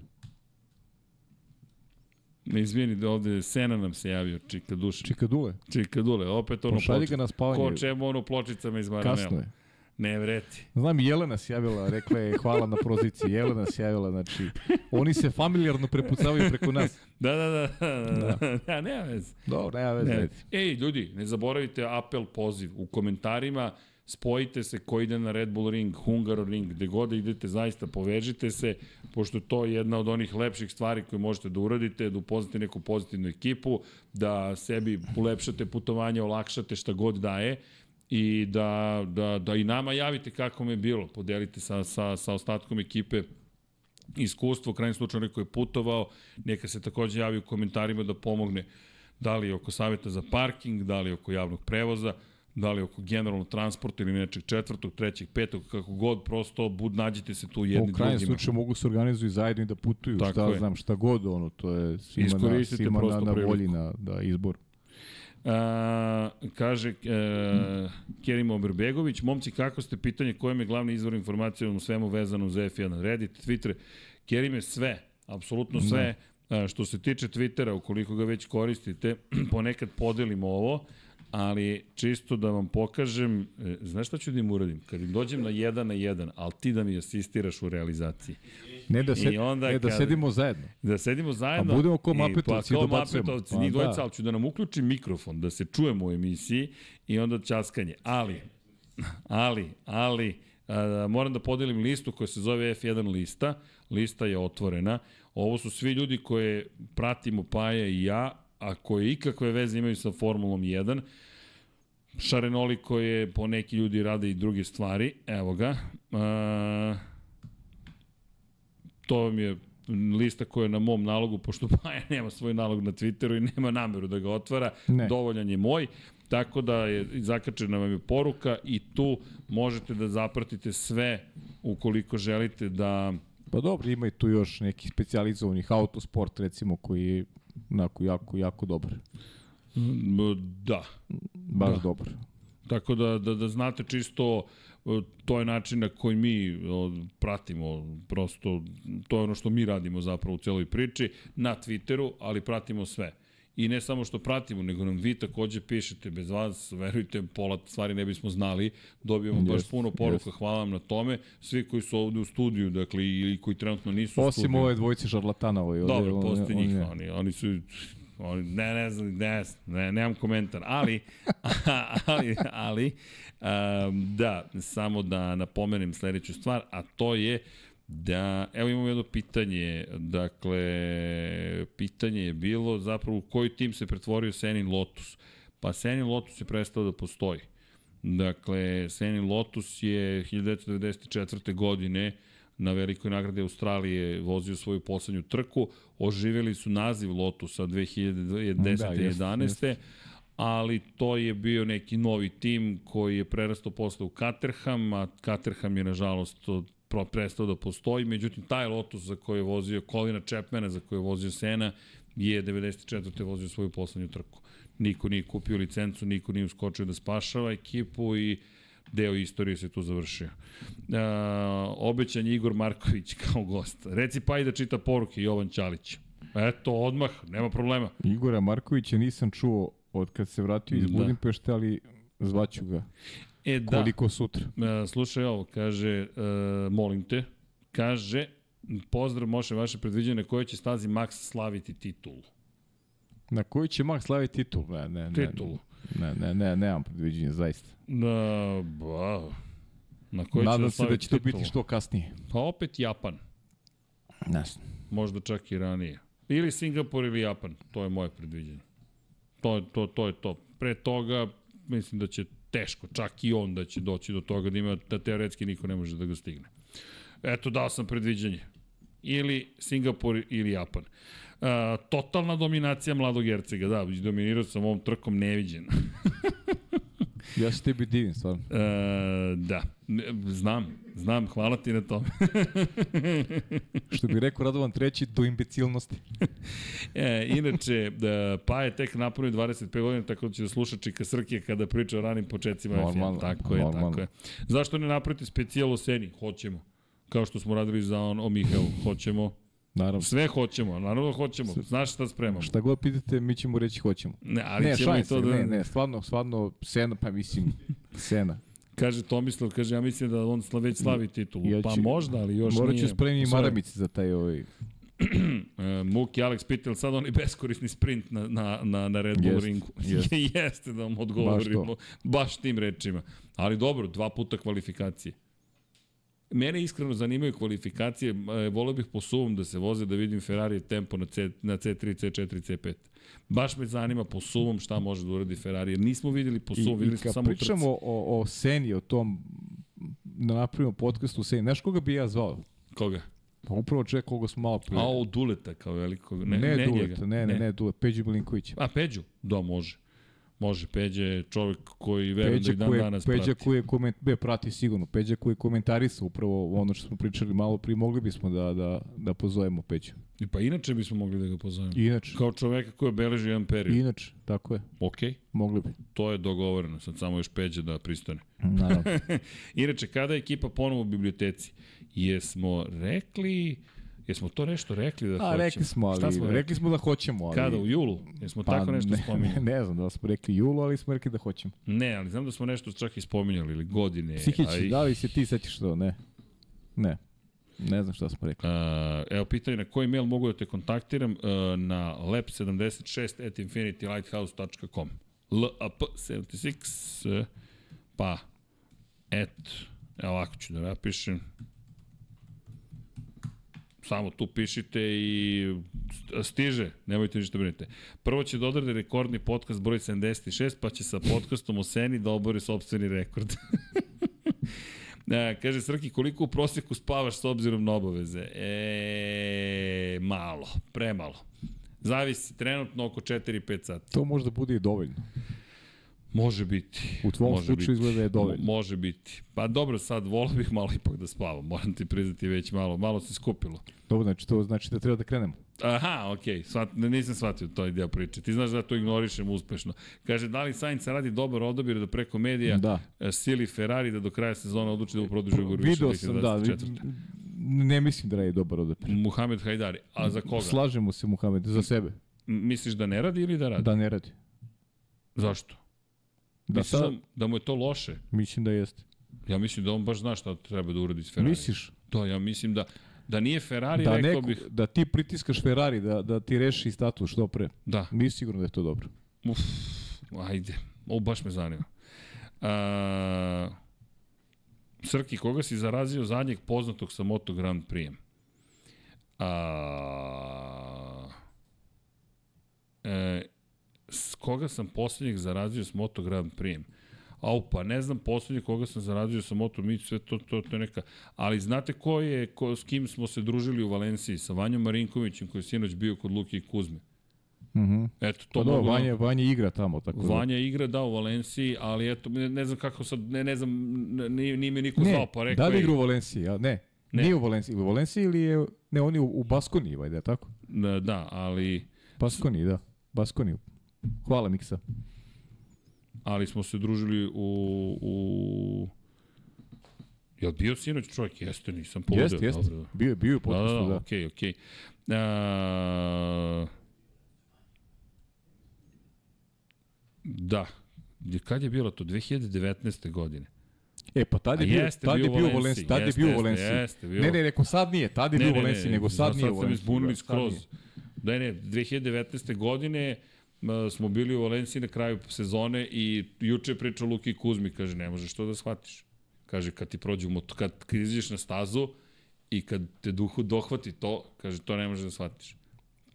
Ne izvini da ovde Sena nam se javio, Čika Duša. Čikadule, Čika Dule, opet ono pošalji pločica. ga na spavanje. Ko čemu ono pločicama iz Maranela. Kasno je. Ne vreti. Znam, Jelena se javila, rekla je hvala na proziciji. Jelena se javila, znači, oni se familijarno prepucavaju preko nas. Da, da, da. da. da. ja, nema veze. Dobro, nema veze. Ne. Ej, ljudi, ne zaboravite apel, poziv. U komentarima spojite se ko ide na Red Bull Ring, Hungaro Ring, gde god idete, zaista povežite se, pošto to je jedna od onih lepših stvari koje možete da uradite, da upoznate neku pozitivnu ekipu, da sebi ulepšate putovanje, olakšate šta god daje i da, da, da i nama javite kako mi je bilo, podelite sa, sa, sa ostatkom ekipe iskustvo, u krajnjem slučaju neko je putovao, neka se takođe javi u komentarima da pomogne da li oko savjeta za parking, da li oko javnog prevoza, da li oko generalnog transporta ili nečeg četvrtog, trećeg, petog, kako god, prosto bud, nađite se tu jedni U krajnjem drugima. slučaju mogu se organizuju zajedno i da putuju, Tako šta je. znam, šta god, ono, to je svima na, svima na, na volji na da, izbor. A, kaže e, Kerim Oberbegović, momci kako ste pitanje kojem je glavni izvor informacije u svemu vezano za F1, Reddit, Twitter, Kerim je sve, apsolutno sve, a, što se tiče Twittera, ukoliko ga već koristite, ponekad podelimo ovo, ali čisto da vam pokažem, e, znaš šta ću da im uradim? Kad im dođem na jedan na jedan, ali ti da mi asistiraš u realizaciji. Ne da, se, I onda ne da kada- sedimo zajedno. Da sedimo zajedno. A budemo ko i- Mapetovci, pa, kao dobacujemo. Mapetovci, Pa dvojica, da. ali ću da nam uključim mikrofon, da se čujemo u emisiji i onda časkanje. Ali, ali, ali, a, moram da podelim listu koja se zove F1 lista. Lista je otvorena. Ovo su svi ljudi koje pratimo Paja i ja, a koje ikakve veze imaju sa Formulom 1. Šarenoli koje po neki ljudi rade i druge stvari. Evo ga. A, to vam je lista koja je na mom nalogu, pošto Paja nema svoj nalog na Twitteru i nema nameru da ga otvara, Ne. dovoljan je moj, tako da je zakačena vam je poruka i tu možete da zapratite sve ukoliko želite da Pa dobro, ima i tu još nekih specijalizovanih autosport, recimo, koji onako jako, jako dobar. da, Baš Da. dobar. Tako da, da, da znate čisto e, to je način na koji mi o, pratimo prosto to je ono što mi radimo zapravo u celoj priči na Twitteru, ali pratimo sve. I ne samo što pratimo, nego nam vi takođe pišete bez vas, verujte, pola stvari ne bismo znali, dobijamo baš Jeste, puno poruka, jeste. hvala vam na tome, svi koji su ovde u studiju, dakle, ili koji trenutno nisu u Osim studiju. ove dvojice šarlatana. Ovaj, ovde, Dobro, on- postoji on- njih, ne. oni, oni su, oni, ne, ne znam, ne, ne, nemam komentar, ali, ali, ali, um, da, samo da napomenem sledeću stvar, a to je da, evo imamo jedno pitanje, dakle, pitanje je bilo zapravo u koji tim se pretvorio Senin Lotus. Pa Senin Lotus je prestao da postoji. Dakle, Senin Lotus je 1994. godine na velikoj nagradi Australije vozio svoju poslednju trku. Oživjeli su naziv Lotusa 2010. Da, i jeste, 11. jeste. ali to je bio neki novi tim koji je prerastao posle u Caterham, a Caterham je nažalost od- prestao da postoji, međutim taj Lotus za koji je vozio Colina Chapmana, za koji je vozio Sena, je 94. vozio svoju poslednju trku. Niko nije kupio licencu, niko nije uskočio da spašava ekipu i deo istorije se tu završio. E, obećan je Igor Marković kao gost. Reci pa i da čita poruke Jovan Ćalić. Eto, odmah, nema problema. Igora Markovića nisam čuo od kad se vratio iz Da. Budimpešte, ali zvaću ga. E, da. Koliko sutra. E, slušaj ovo, kaže, e, molim te, kaže, pozdrav Moše, vaše predviđene koje će stazi Max slaviti titulu. Na koji će Max slaviti titul? Ne, ne, ne. Titulu. Ne, ne, ne, nemam predviđenja, zaista. Da, ba, na koji će Nadam da se da će to titulu? biti što kasnije. Pa opet Japan, Ne možda čak i ranije. Ili Singapur ili Japan, to je moje predviđenje. To, to, to je to. Pre toga, mislim da će teško, čak i on da će doći do toga da ima, da teoretski niko ne može da ga stigne. Eto, dao sam predviđanje. Ili Singapur ili Japan. Uh, totalna dominacija mladog Jercega, da, dominirao sam ovom trkom neviđen. Ja se tebi divim, stvarno. E, da, znam, znam, hvala ti na tome. Što bi rekao Radovan treći, do imbecilnosti. E, inače, da, pa je tek napunio 25 godina, tako da će da sluša Čika Srke kada priča o ranim početcima Normalno. Tako je, normalno. tako je. Zašto ne napravite specijal o Seni? Hoćemo. Kao što smo radili za on, o Mihaju. Hoćemo. Naravno. Sve hoćemo, naravno da hoćemo. Znaš šta spremamo. Šta god pitate, mi ćemo reći hoćemo. Ne, ali ne, ćemo i to se, da... ne, ne, stvarno, stvarno, Sena, pa mislim, Sena. Kaže Tomislav, kaže, ja mislim da on već slavi titulu. Ja pa ću- možda, ali još Morat nije. ću spremiti maramice za taj ovaj... E, Muki Alex pita, jel sad onaj beskorisni sprint na, na, na, na Red Bull Jest, ringu? jest. Jeste da vam odgovorimo. Baš Baš, tim rečima. Ali dobro, dva puta kvalifikacije. Mene iskreno zanimaju kvalifikacije, e, volio bih po suvom da se voze da vidim Ferrari tempo na, C, na C3, C4, C5. Baš me zanima po suvom šta može da uradi Ferrari, jer nismo videli po I, suvom, i videli smo samo trci. pričamo o, o Seni, o tom da napravimo podcast u Seni, znaš koga bi ja zvao? Koga? Pa upravo čovjek koga smo malo prije. A o Duleta kao velikog. ne, Ne, ne, ne Dulet, njega. ne, ne, ne, Dulet, Peđu Milinkovića. A Peđu? Da, može. Može, Peđa je čovjek koji verujem da Peđa i dan danas Peđa prati. koji je koment, be, prati sigurno, Peđa koji je komentarisao upravo ono što smo pričali malo prije, mogli bismo da, da, da pozovemo Peđu. I Pa inače bismo mogli da ga pozovemo. Inače, Kao čoveka koji obeleži jedan period. inače, tako je, Ok, mogli bi. to je dogovoreno. Sad samo još Peđa da pristane. Naravno. Inače, kada je ekipa ponovo u biblioteci? Jesmo rekli... Jesmo to nešto rekli da A, hoćemo? rekli smo, ali, Šta smo rekli smo da hoćemo, ali... Kada, u julu? Jesmo Pa, tako nešto ne, spominjali? Ne, ne znam da smo rekli julu, ali smo rekli da hoćemo. Ne, ali znam da smo nešto čak i spominjali, ili godine. Psihići, a i- da li se ti sećaš to? Ne. Ne. Ne znam šta smo rekli. Uh, evo pitanje na koji mail mogu da te kontaktiram uh, na lab76 at infinitylighthouse.com lap76 uh, pa at evo ovako ću da napišem samo tu pišite i st- stiže, nemojte ništa brinite. Prvo će da rekordni podcast broj 76, pa će sa podcastom o Seni da obori sobstveni rekord. E, kaže Srki, koliko u prosjeku spavaš s obzirom na obaveze? E, malo, premalo. Zavisi, trenutno oko 4-5 sati. To možda bude i dovoljno. Može biti. U tvom može slučaju izgleda da je dovoljno. Mo- Može biti. Pa dobro, sad volao bih malo ipak da spavam. Moram ti priznati već malo. Malo se skupilo. Dobro, znači to znači da treba da krenemo. Aha, okej, okay. Svat, nisam shvatio to deo priče. Ti znaš da to ignorišem uspešno. Kaže, da li Sainz radi dobar odabir da preko medija Da. e, sili Ferrari da do kraja sezona odluči da produži ugovor više da, 2024. ne mislim da radi dobar odapir. Muhamed Hajdari. A za koga? Slažemo se, Muhamed, za sebe. M- Misliš da ne radi ili da radi? Da ne radi. Zašto? Da Misliš sad, da, da mu je to loše? mislim da jeste. Ja mislim da on baš zna šta treba da uradi s Ferrari. Misliš? To, ja mislim da da nije Ferrari, Da, rekao neko, bih... da ti pritiskaš Ferrari, da, da ti reši status što pre. Da, Nisi sigurno da je to dobro. uf, ajde. Ovo baš me zanima. A, Srki, koga si zarazio zadnjeg poznatog sa Moto Grand Prix? A, e, s koga sam poslednjeg zarazio s Moto Grand Prix? Au, pa ne znam poslednje koga sam zarazio sa Moto, mi sve to, to, to je neka... Ali znate ko je, ko, s kim smo se družili u Valenciji? Sa Vanjom Marinkovićem koji je sinoć bio kod Luke i Kuzme. Mhm. Eto, To to da, mogu da- Vanja, Vanja igra tamo, tako da. Vanja igra da u Valenciji, ali eto, ne, ne znam kako sad, ne, ne znam, n- nije, nije mi niko Ne, zvao, pa rekao da li igra u Valenciji? A, ne. Ne. Nije u Valenciji. U Valenciji ili je... Ne, on je u, u Baskoniji, vajde, tako? Da, da, ali, Baskoniji, da. Baskoniji. Hvala, Miksa. ali smo se družili u... u... Jel bio sinoć čovjek? Jeste, nisam poludio. Jeste, jeste. Dobro. Bio je, bio je u Da, da, da, da. okej, okej. A, Da. Kad je bilo to? 2019. godine. E, pa tad je A bio, jeste tad je bio u bio Valenciji, tad je bio u jeste, bio. Ne, ne, neko sad nije, tad je bio u Valenciji, nego sad, sad nije u sam Valenciji. izbunili da, sad skroz. Da, ne, 2019. godine smo bili u Valenciji na kraju sezone i juče je pričao Luki Kuzmi, kaže, ne možeš to da shvatiš. Kaže, kad ti prođe, kad, izađeš na stazu i kad te duhu dohvati to, kaže, to ne možeš da shvatiš.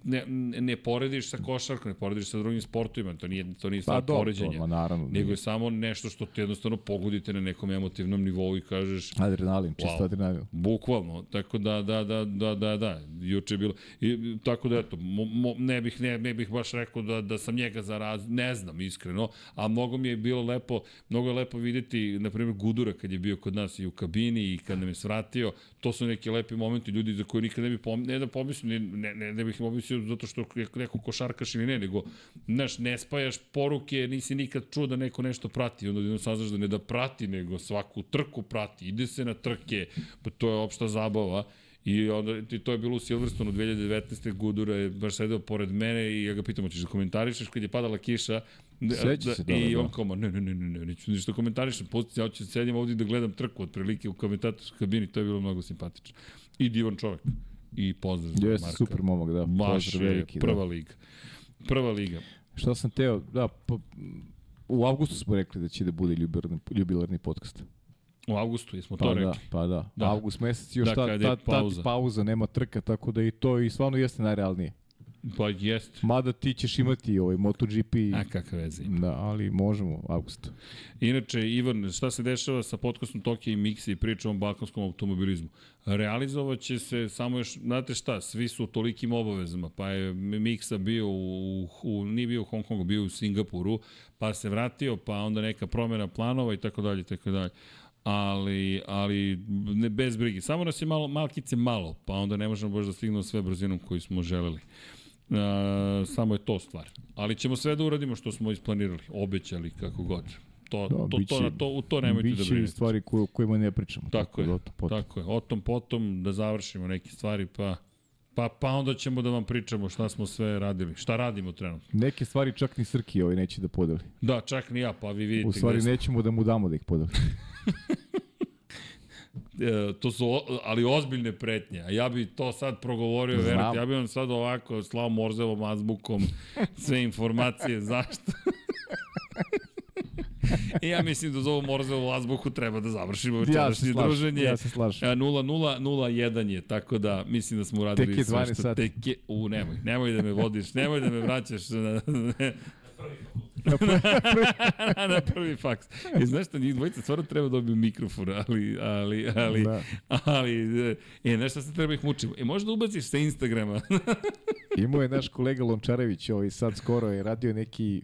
Ne, ne porediš sa košarkom, ne porediš sa drugim sportovima, to nije, to nije Pa stvar dobro, poređenja. ma naravno. Nego je samo nešto što te jednostavno pogodite na nekom emotivnom nivou i kažeš, Adrenalin, čisto Wow. adrenalin. Bukvalno, tako da, da, da, da, da, da, juče je bilo, i, tako da eto, mo, mo, ne, bih, ne, ne bih baš rekao da, da sam njega zaraz, ne znam iskreno, a mnogo mi je bilo lepo, mnogo je lepo videti, na primjer, Gudura kad je bio kod nas i u kabini i kad nam je svratio, to su neki lepi momenti ljudi za koje nikad ne bi pom, ne da pomislim, ne, ne, ne, ne bih pomislio zato što je neko košarkaš ili ne, nego, znaš, ne spajaš poruke, nisi nikad čuo da neko nešto prati, onda jedno saznaš da ne da prati, nego svaku trku prati, ide se na trke, pa to je opšta zabava. I onda i to je bilo u Silverstonu 2019. Gudura je baš sedeo pored mene i ja ga pitam, hoćeš da komentarišeš kad je padala kiša? Da- Seća se, da, I da, on da. kao, ne, ne, ne, ne, ne, neću ništa komentarišem, pusti, ja ću da sedim ovdje da gledam trku otprilike u komentatorskom kabini, to je bilo mnogo simpatično. I divan čovek. I pozdrav za Jeste Marka. super momak, da. Baš pozdrav je veliki, prva da. liga. Prva liga. Šta sam teo, da, pa, u avgustu smo rekli da će da bude ljubilarni, ljubilarni podcast. U avgustu, jesmo Pa to da, rekli. pa da. Da. da. Avgust mesec još Da, da, ta, je ta, pauza. ta, pauza, nema trka, tako da i to i stvarno jeste najrealnije. Pa jest. Mada ti ćeš imati ovaj MotoGP, A kakve veze ima. da, ali možemo, avgust. Inače, Ivan, šta se dešava sa podcastom Tokio i Mixi i pričom o balkanskom automobilizmu? Realizovaće se samo još, znate šta, svi su u tolikim obavezama, pa je Mixa bio u, u, nije bio u Hong Kongu, bio u Singapuru, pa se vratio, pa onda neka promjena planova i tako dalje, tako dalje. Ali, ali ne, bez brigi. Samo nas je malo, malkice malo, pa onda ne možemo baš da stignemo sve brzinom koju smo želeli. Uh, samo je to stvar. Ali ćemo sve da uradimo što smo isplanirali, obećali, kako god. To, Da, to, to, biće- to, to, u to nemojte da Biće brinete. stvari koje, kojima ne pričamo. Tako je, da potom. tako je. O tom potom da završimo neke stvari, pa, pa, pa onda ćemo da vam pričamo šta smo sve radili. Šta radimo trenutno. Neke stvari čak ni Srki ovaj neće da podeli. Da, čak ni ja, pa vi vidite. U stvari nećemo da mu damo da ih podeli. E, to su, o- ali ozbiljne pretnje. A ja bi to sad progovorio, verujte, ja bi vam sad ovako slao Morzevom azbukom sve informacije. Zašto? I ja mislim da za ovu Morzeovu azbuku treba da završimo Ja večerašnje slažem, druženje. ja se slažem. A 0-0-0-1 je, tako da mislim da smo uradili Tek je sve 12 što... sati. Tek je, u, nemoj, nemoj da me vodiš, nemoj da me vraćaš na, na prvi faks. I znaš šta, njih dvojica stvarno treba da dobiju mikrofon, ali, ali, ali, Da. ali, e, nešto se treba ih mučimo. E, možda ubaciš sa Instagrama. Imao je naš kolega Lončarević, ovaj sad skoro je radio neki,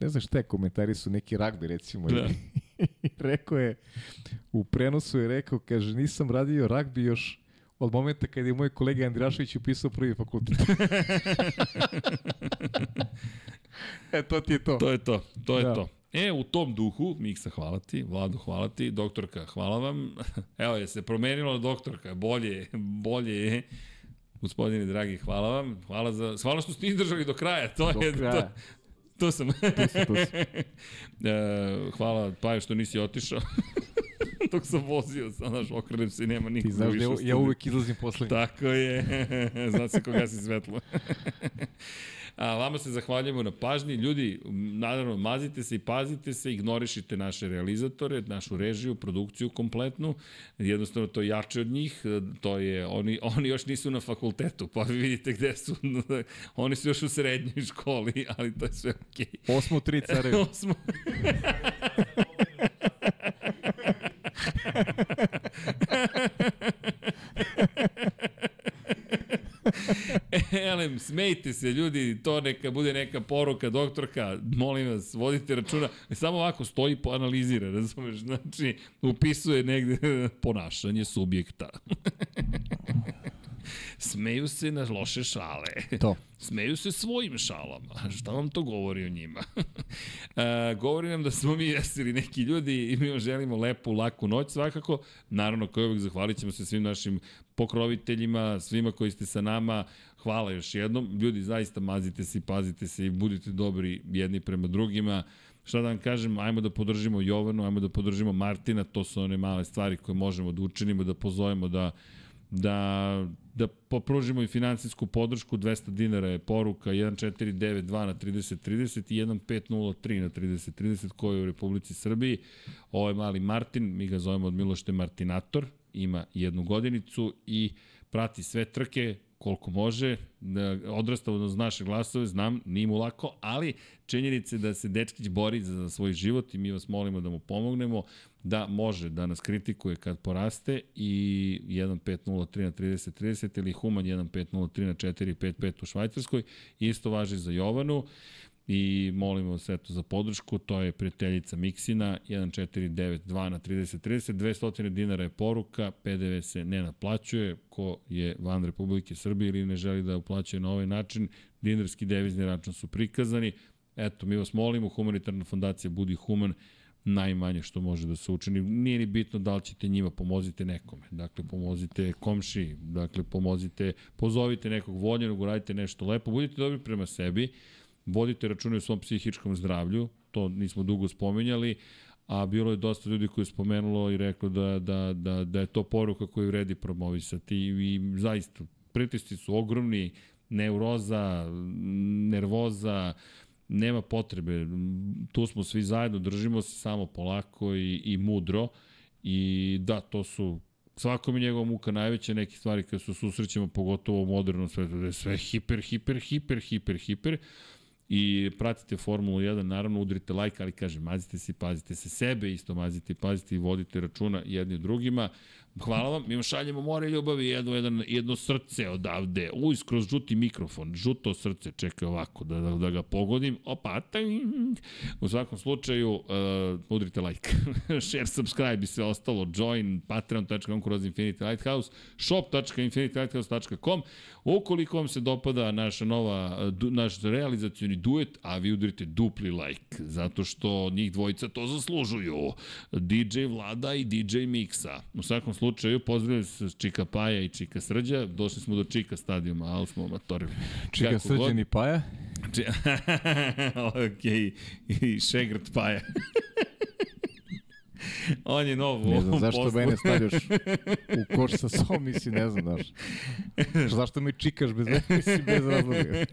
ne znam šta je komentari su, neki ragbi recimo. Da. Rekao je, u prenosu je rekao, kaže, nisam radio ragbi još od momenta kada je moj kolega Andrašević upisao prvi fakultet. E, to ti je to. to je to, to je Da. to. E, u tom duhu, Miksa, hvala ti, Vlado, hvala ti, doktorka, hvala vam. Evo je se promenilo doktorka, bolje, bolje je. Gospodine dragi, hvala vam. Hvala, za, hvala što ste izdržali do kraja. To Do je, kraja. To, to sam. Tu tu e, hvala, Paje, što nisi otišao. Dok sam vozio, sad, znaš, okrenem se i nema Ti nikog znaš da više ja, ja uvek izlazim poslednji. Tako je. Zna se koga si svetlo. A vama se zahvaljujemo na pažnji. Ljudi, naravno, mazite se i pazite se, ignorišite naše realizatore, našu režiju, produkciju kompletnu. Jednostavno, to je jače od njih. To je, oni, oni još nisu na fakultetu, pa vi vidite gde su. oni su još u srednjoj školi, ali to je sve okej. Okay. Osmo tri carevi. Osmo. Elem, smejte se ljudi, to neka bude neka poruka, doktorka, molim vas, vodite računa. Samo ovako stoji po analizira, razumeš? Znači, upisuje negde ponašanje subjekta. Smeju se na loše šale. To. Smeju se svojim šalama. A Šta vam to govori o njima? e, govori nam da smo mi jesili neki ljudi i mi vam želimo lepu, laku noć svakako. Naravno, kao i uvijek zahvalit ćemo se svim našim pokroviteljima, svima koji ste sa nama. Hvala još jednom. Ljudi, zaista mazite se i pazite se i budite dobri jedni prema drugima. Šta da vam kažem, ajmo da podržimo Jovanu, ajmo da podržimo Martina, to su one male stvari koje možemo da učinimo, da pozovemo da da da popružimo i finansijsku podršku, 200 dinara je poruka 1492 na 3030 i 1503 na 3030 koji je u Republici Srbiji. Ovo je mali Martin, mi ga zovemo od Milošte Martinator, ima jednu godinicu i prati sve trke, koliko može, da odrasta uz naše glasove, znam, nije mu lako, ali činjenice da se Dečkić bori za svoj život i mi vas molimo da mu pomognemo, da može da nas kritikuje kad poraste i 1503 na 30 30 ili Human 1503 na 455 u Švajcarskoj. Isto važi za Jovanu i molimo se eto za podršku, to je prijateljica Miksina, 1492 na 30 30, 200 dinara je poruka, PDV se ne naplaćuje, ko je van Republike Srbije ili ne želi da uplaćuje na ovaj način, dinarski devizni račun su prikazani, eto mi vas molimo, humanitarna fondacija Budi Human, najmanje što može da se učini. Nije ni bitno da li ćete njima, pomozite nekome. Dakle, pomozite komši, dakle, pomozite, pozovite nekog voljenog, uradite nešto lepo, budite dobri prema sebi, vodite račune o svom psihičkom zdravlju, to nismo dugo spominjali, a bilo je dosta ljudi koji je spomenulo i reklo da, da, da, da je to poruka koju vredi promovisati i, i zaista pritisci su ogromni, neuroza, nervoza, nema potrebe, tu smo svi zajedno, držimo se samo polako i, i mudro. I da, to su svakom je njegova muka najveća, neke stvari koje se susrećemo, pogotovo u modernom svetu, da je sve hiper, hiper, hiper, hiper, hiper, i pratite Formulu 1, naravno udrite like, ali kažem, mazite se pazite se sebe, isto mazite pazite i vodite računa jedni drugima. Hvala vam, mi vam šaljemo more ljubavi, jedno, jedno, jedno srce odavde, uj, skroz žuti mikrofon, žuto srce, čekaj ovako, da, da, da ga pogodim, opa, tang. u svakom slučaju, uh, udrite like, share, subscribe i sve ostalo, join, patreon.com kroz Infinity Lighthouse, shop.infinitylighthouse.com, ukoliko vam se dopada naša nova, du, naš realizacioni duet, a vi udrite dupli like, zato što njih dvojica to zaslužuju, DJ Vlada i DJ Miksa, u svakom slučaju, slučaju, pozdravljaju se Čika Paja i Čika Srđa, došli smo do Čika stadijuma, ali smo amatori. Čika Srđan i Paja? Či... ok, i Šegrt Paja. On je nov u Ne znam ovom zašto poslu. mene stavljaš u koš sa sobom, misli, ne znam, znaš. Zašto me čikaš bez misli, bez razloga.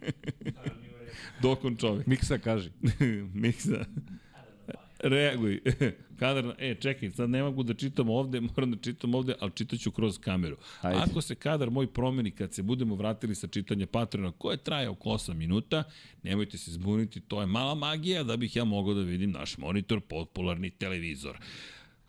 Dokon čovjek. Miksa kaži. Miksa. Reaguj. Kadar, e, čekaj, sad ne mogu da čitam ovde, moram da čitam ovde, ali čitaću kroz kameru. Ajde. Ako se kadar moj promeni kad se budemo vratili sa čitanja Patreona, koje traje oko 8 minuta, nemojte se zbuniti, to je mala magija da bih ja mogao da vidim naš monitor, popularni televizor.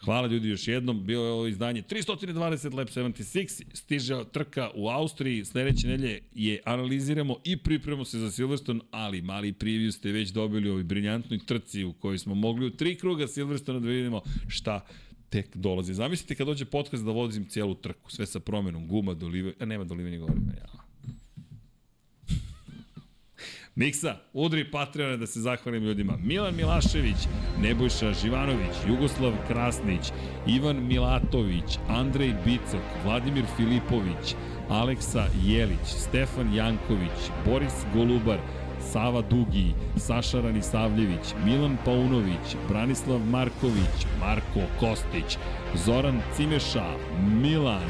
Hvala ljudi još jednom, bio je ovo izdanje 320 Lab 76, stiže trka u Austriji, sledeće nelje je analiziramo i pripremamo se za Silverstone, ali mali preview ste već dobili u ovoj briljantnoj trci u kojoj smo mogli u tri kruga Silverstone da vidimo šta tek dolazi. Zamislite kad dođe podcast da vozim cijelu trku, sve sa promenom, guma, dolive, a nema dolivanja goriva, ja. Miksa, udri Patreone da se zahvalim ljudima. Milan Milašević, Nebojša Živanović, Jugoslav Krasnić, Ivan Milatović, Andrej Bicok, Vladimir Filipović, Aleksa Jelić, Stefan Janković, Boris Golubar, Sava Dugi, Saša Ranisavljević, Milan Paunović, Branislav Marković, Marko Kostić, Zoran Cimeša, Milan,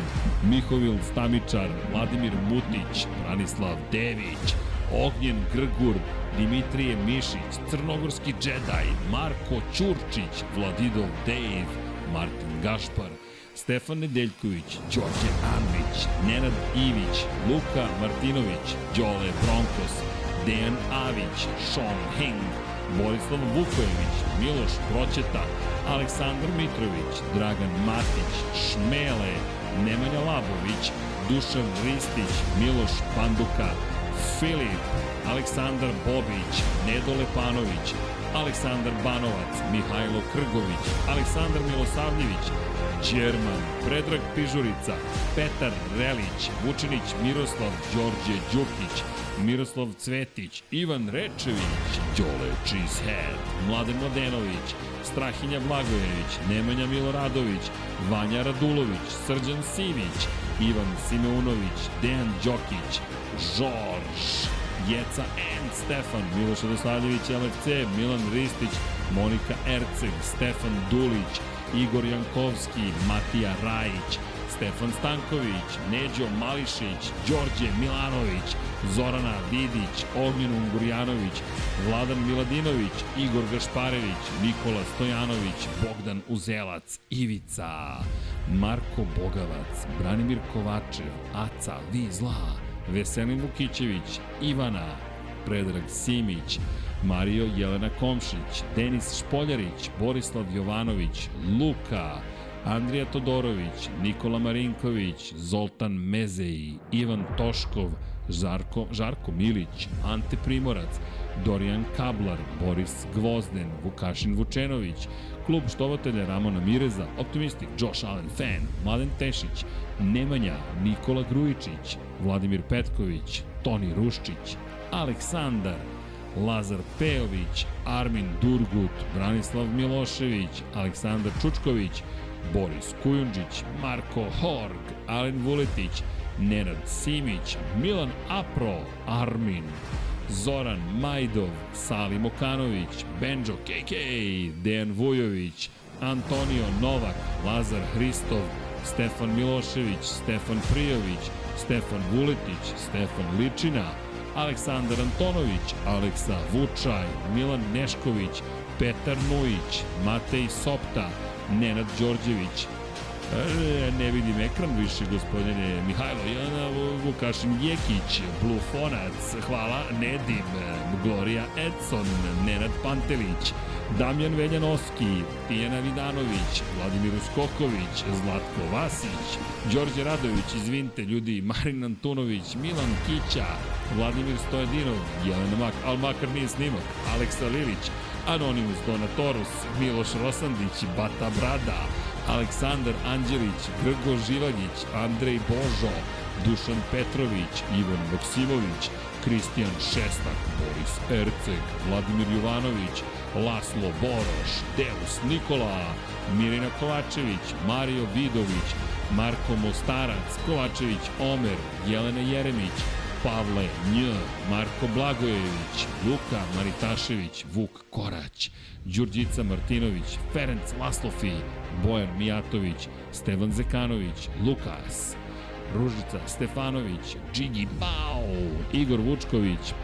Mihovil Stamičar, Vladimir Mutić, Branislav Dević, Ognjen Grgur, Dimitrije Mišić, Crnogorski džedaj, Marko Ćurčić, Vladidov Dave, Martin Gašpar, Stefan Nedeljković, Đorđe Andrić, Nenad Ivić, Luka Martinović, Đole Bronkos, Dejan Avić, Sean Hing, Borislav Vukojević, Miloš Proćeta, Aleksandar Mitrović, Dragan Matić, Šmele, Nemanja Labović, Dušan Ristić, Miloš Panduka, Filip, Aleksandar Bobić, Nedo Lepanović, Aleksandar Banovac, Mihajlo Krgović, Aleksandar Milosavljević, Đerman, Predrag Pižurica, Petar Relić, Vučinić Miroslav, Đorđe Đukić, Miroslav Cvetić, Ivan Rečević, Đole Cheesehead, Mladen Mladenović, Strahinja Blagojević, Nemanja Miloradović, Vanja Radulović, Srđan Sivić, Ivan Simeunović, Dejan Đokić, Žorž, Jeca N, Stefan, Miloš Radoslavljević, LFC, Milan Ristić, Monika Erceg, Stefan Dulić, Igor Jankovski, Matija Rajić, Stefan Stanković, Neđo Mališić, Đorđe Milanović, Zorana Vidić, Ognjen Ungurjanović, Vladan Miladinović, Igor Gašparević, Nikola Stojanović, Bogdan Uzelac, Ivica, Marko Bogavac, Branimir Kovačev, Aca Vizla, Veselin Vukićević, Ivana, Predrag Simić, Mario Jelena Komšić, Denis Špoljarić, Borislav Jovanović, Luka, Andrija Todorović, Nikola Marinković, Zoltan Mezeji, Ivan Toškov, Žarko, Žarko Milić, Ante Primorac, Dorijan Kablar, Boris Gvozden, Vukašin Vučenović, klub štovatelja Ramona Mireza, Optimistik, Josh Allen Fan, Mladen Tešić, Nemanja, Nikola Grujičić, Vladimir Petković, Toni Ruščić, Aleksandar, Lazar Pejović, Armin Durgut, Branislav Milošević, Aleksandar Čučković, Boris Kujundžić, Marko Horg, Alen Vuletić, Nenad Simić, Milan Apro, Armin, Zoran Majdov, Salim Okanović, Benjo KK, Dejan Vujović, Antonio Novak, Lazar Hristov, Stefan Milošević, Stefan Prijović, Stefan Vuletić, Stefan Ličina, Aleksandar Antonović, Aleksa Vučaj, Milan Nešković, Petar Nujić, Matej Sopta, Nenad Đorđević, E, ne vidim ekran više, gospodine Mihajlo. Jana Vukašin Jekić, Blufonac, hvala, Nedim, Gloria Edson, Nenad Pantelić, Damjan Veljanoski, Tijana Vidanović, Vladimir Uskoković, Zlatko Vasić, Đorđe Radović, izvinite ljudi, Marin Antunović, Milan Kića, Vladimir Stojadinov, Jelena Mak, al makar nije snimak, Aleksa Lilić, Anonimus Donatorus, Miloš Rosandić, Bata Brada, Aleksandar Anđelić, Grgo Živaljić, Andrej Božo, Dušan Petrović, Ivan Maksimović, Kristijan Šestak, Boris Erceg, Vladimir Jovanović, Laslo Boroš, Deus Nikola, Mirina Kovačević, Mario Vidović, Marko Mostarac, Kovačević Omer, Jelena Jeremić, Pavle Nj, Marko Blagojević, Luka Maritašević, Vuk Korać, Đurđica Martinović, Ferenc Laslofi, Bojan Mijatović, Stevan Zekanović, Lukas, Ružica Stefanović, Džigi Bao, Igor Vučković,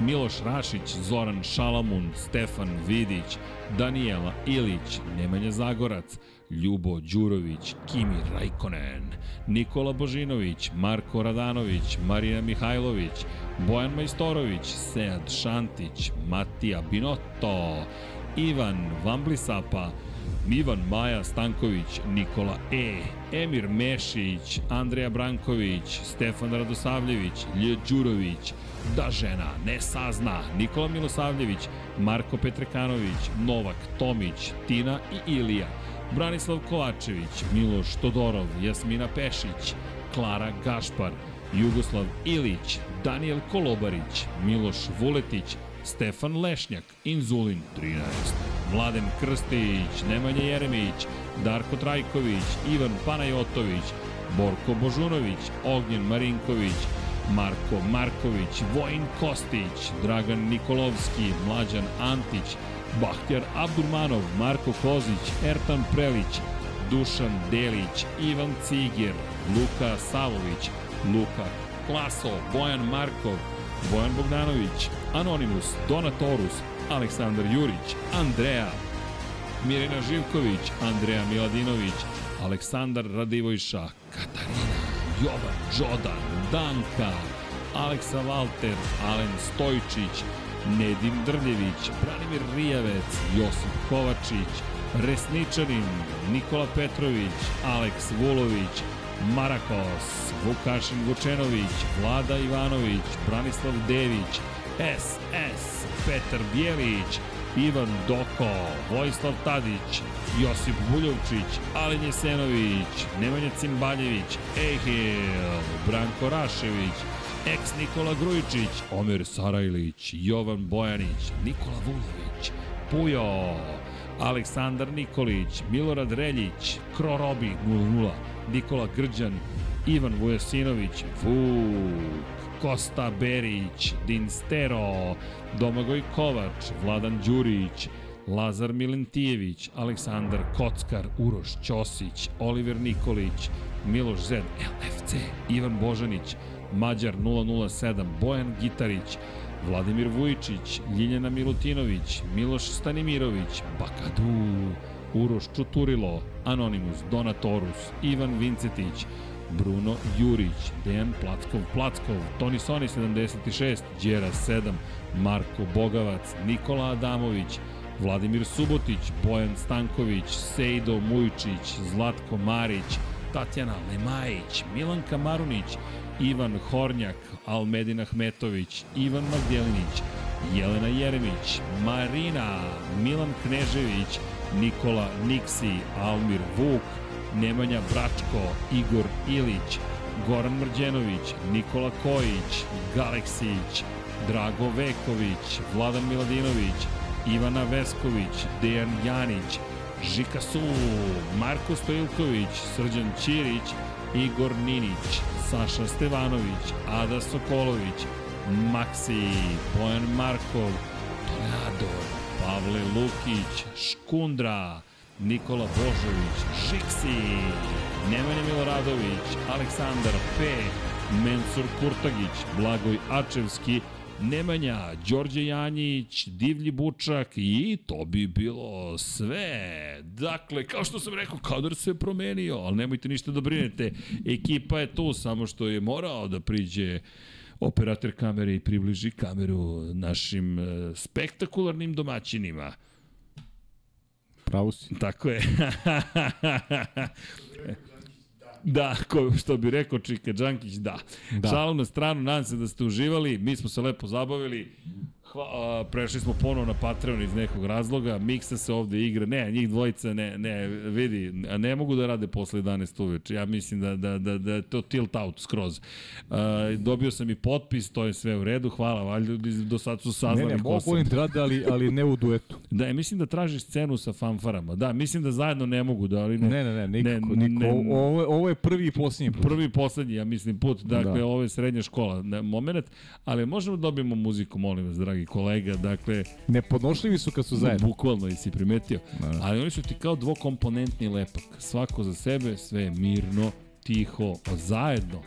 Miloš Rašić, Zoran Šalamun, Stefan Vidić, Danijela Ilić, Nemanja Zagorac, Ljubo Đurović, Kimi Rajkonen, Nikola Božinović, Marko Radanović, Marina Mihajlović, Bojan Majstorović, Sead Šantić, Matija Binotto, Ivan Vamblisapa, Ivan Maja Stanković, Nikola E, Emir Mešić, Andreja Branković, Stefan Radosavljević, Lje Đurović, Da žena ne sazna, Nikola Milosavljević, Marko Petrekanović, Novak Tomić, Tina i Ilija, Branislav Kovačević, Miloš Todorov, Jasmina Pešić, Klara Gašpar, Jugoslav Ilić, Daniel Kolobarić, Miloš Vuletić, Stefan Lešnjak, Inzulin 13, Mladen Krstić, Nemanja Jeremić, Darko Trajković, Ivan Panajotović, Borko Božunović, Ognjen Marinković, Marko Marković, Vojin Kostić, Dragan Nikolovski, Mlađan Antić, Bahtjar Abdurmanov, Marko Kozić, Ertan Prelić, Dušan Delić, Ivan Ciger, Luka Savović, Luka Klaso, Bojan Markov, Bojan Bogdanović, Anonimus, Donatorus, Aleksandar Jurić, Andreja, Mirina Živković, Andreja Miladinović, Aleksandar Radivojša, Katarina, Jovan Đodan, Danka, Aleksa Valter, Alen Stojčić, Nedim Drljević, Branimir Rijavec, Josip Kovačić, Resničanin, Nikola Petrović, Aleks Vulović, Marakos, Vukašin Vučenović, Vlada Ivanović, Branislav Dević, SS, Petar Bjelić, Ivan Doko, Vojislav Tadić, Josip Buljovčić, Alen Jesenović, Nemanja Cimbaljević, Ehil, Branko Rašević, ex Nikola Grujičić, Omer Sarajlić, Jovan Bojanić, Nikola Vulović, Pujo, Aleksandar Nikolić, Milorad Reljić, Krorobi 00, Nikola Grđan, Ivan Vujasinović, Vuk, Kosta Berić, Dinstero, Domagoj Kovač, Vladan Đurić, Lazar Milentijević, Aleksandar Kockar, Uroš Ćosić, Oliver Nikolić, Miloš Zed, LFC, Ivan Božanić, Mađar 007, Bojan Gitarić, Vladimir Vujičić, Ljiljana Milutinović, Miloš Stanimirović, Bakadu, Uroš Čuturilo, Anonimus, Donatorus, Ivan Vincetić, Bruno Jurić, Dejan Plackov Plackov, Toni Soni 76, Đera 7, Marko Bogavac, Nikola Adamović, Vladimir Subotić, Bojan Stanković, Sejdo Mujčić, Zlatko Marić, Tatjana Lemajić, Milanka Marunić, Ivan Hornjak, Almedin Ahmetović, Ivan Magdjelinić, Jelena Jeremić, Marina, Milan Knežević, Nikola Niksi, Almir Vuk, Nemanja Bračko, Igor Ilić, Goran Mrđenović, Nikola Kojić, Galeksić, Drago Veković, Vladan Miladinović, Ivana Vesković, Dejan Janić, Žika Su, Marko Stojilković, Srđan Ćirić, Igor Ninić, Saša Stevanović, Ada Sokolović, Maksi, Bojan Markov, Tornado, Pavle Lukić, Škundra, Nikola Božović, Žiksi, Nemanja Miloradović, Aleksandar P, Mensur Kurtagić, Blagoj Ačevski, Nemanja, Đorđe Janjić, Divlji Bučak i to bi bilo sve. Dakle, kao što sam rekao, kadar se promenio, ali nemojte ništa da brinete. Ekipa je tu, samo što je morao da priđe operator kamere i približi kameru našim e, spektakularnim domaćinima. Pravo si. Tako je. Da, ko, što bi rekao Čika Đankić, da. Da. Šalom na stranu, nadam se da ste uživali, mi smo se lepo zabavili. Hva, a, prešli smo ponovo na Patreon iz nekog razloga, Miksa se ovde igra, ne, njih dvojica ne, ne, vidi, a ne mogu da rade posle 11 uveče, ja mislim da, da, da, da je to tilt out skroz. A, dobio sam i potpis, to je sve u redu, hvala, valjda do sad su Ne, saznali ne, ko mogu sam. oni da rade, ali, ali ne u duetu. Da, ja mislim da tražiš scenu sa fanfarama. Da, mislim da zajedno ne mogu da, ali ne. Ne, ne, ne, nikako. Ne, niko. ne. Ovo, ovo je prvi i posljednji put. Prvi i poslednji, ja mislim, put. Dakle, Da. ovo je srednja škola. Ne, moment, ali možemo da dobijemo muziku, molim vas, dragi kolega. Dakle, Nepodnošljivi su kad su zajedno. bukvalno, i si primetio. Da. Ali oni su ti kao dvokomponentni lepak. Svako za sebe, sve mirno, tiho, zajedno.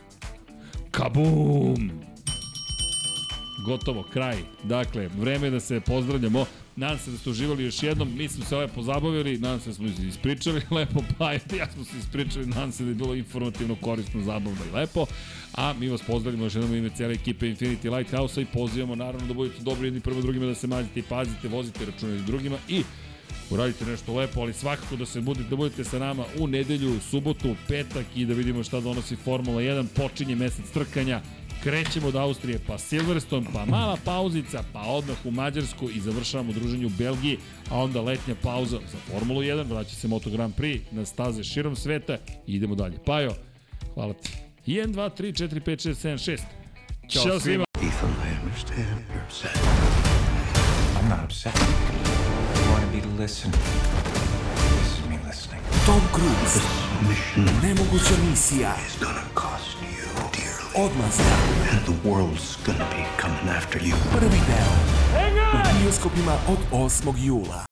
Kabum! Gotovo, kraj. Dakle, vreme je da se pozdravljamo. Nadam se da ste uživali još jednom. Mi smo se lepo zabavili, nadam se da smo ispričali lepo, pa ja smo se ispričali, nadam se da je bilo informativno, korisno, zabavno i lepo. A mi vas pozdravimo još jednom ime cijele ekipe Infinity Lighthouse-a i pozivamo naravno da budete dobri jedni prema drugima, da se mazite i pazite, vozite račune s drugima i uradite nešto lepo, ali svakako da se budete, da budete sa nama u nedelju, subotu, petak i da vidimo šta donosi Formula 1. Počinje mesec trkanja, krećemo od Austrije, pa Silverstone, pa mala pauzica, pa odmah u Mađarsku i završavamo druženje u Belgiji, a onda letnja pauza za Formulu 1, vraća se Moto Grand Prix na staze širom sveta i idemo dalje. Pajo, hvala ti. 1, 2, 3, 4, 5, 6, 7, 6. Ćao svima. Ethan, I understand you're upset. I'm not upset. I want to be listened. This is me listening. Tom Cruise. Mission Nemoguća misija. is gonna cost. Odmazda. And the world's gonna be coming after you. Prvi deo. U bioskopima od 8. jula.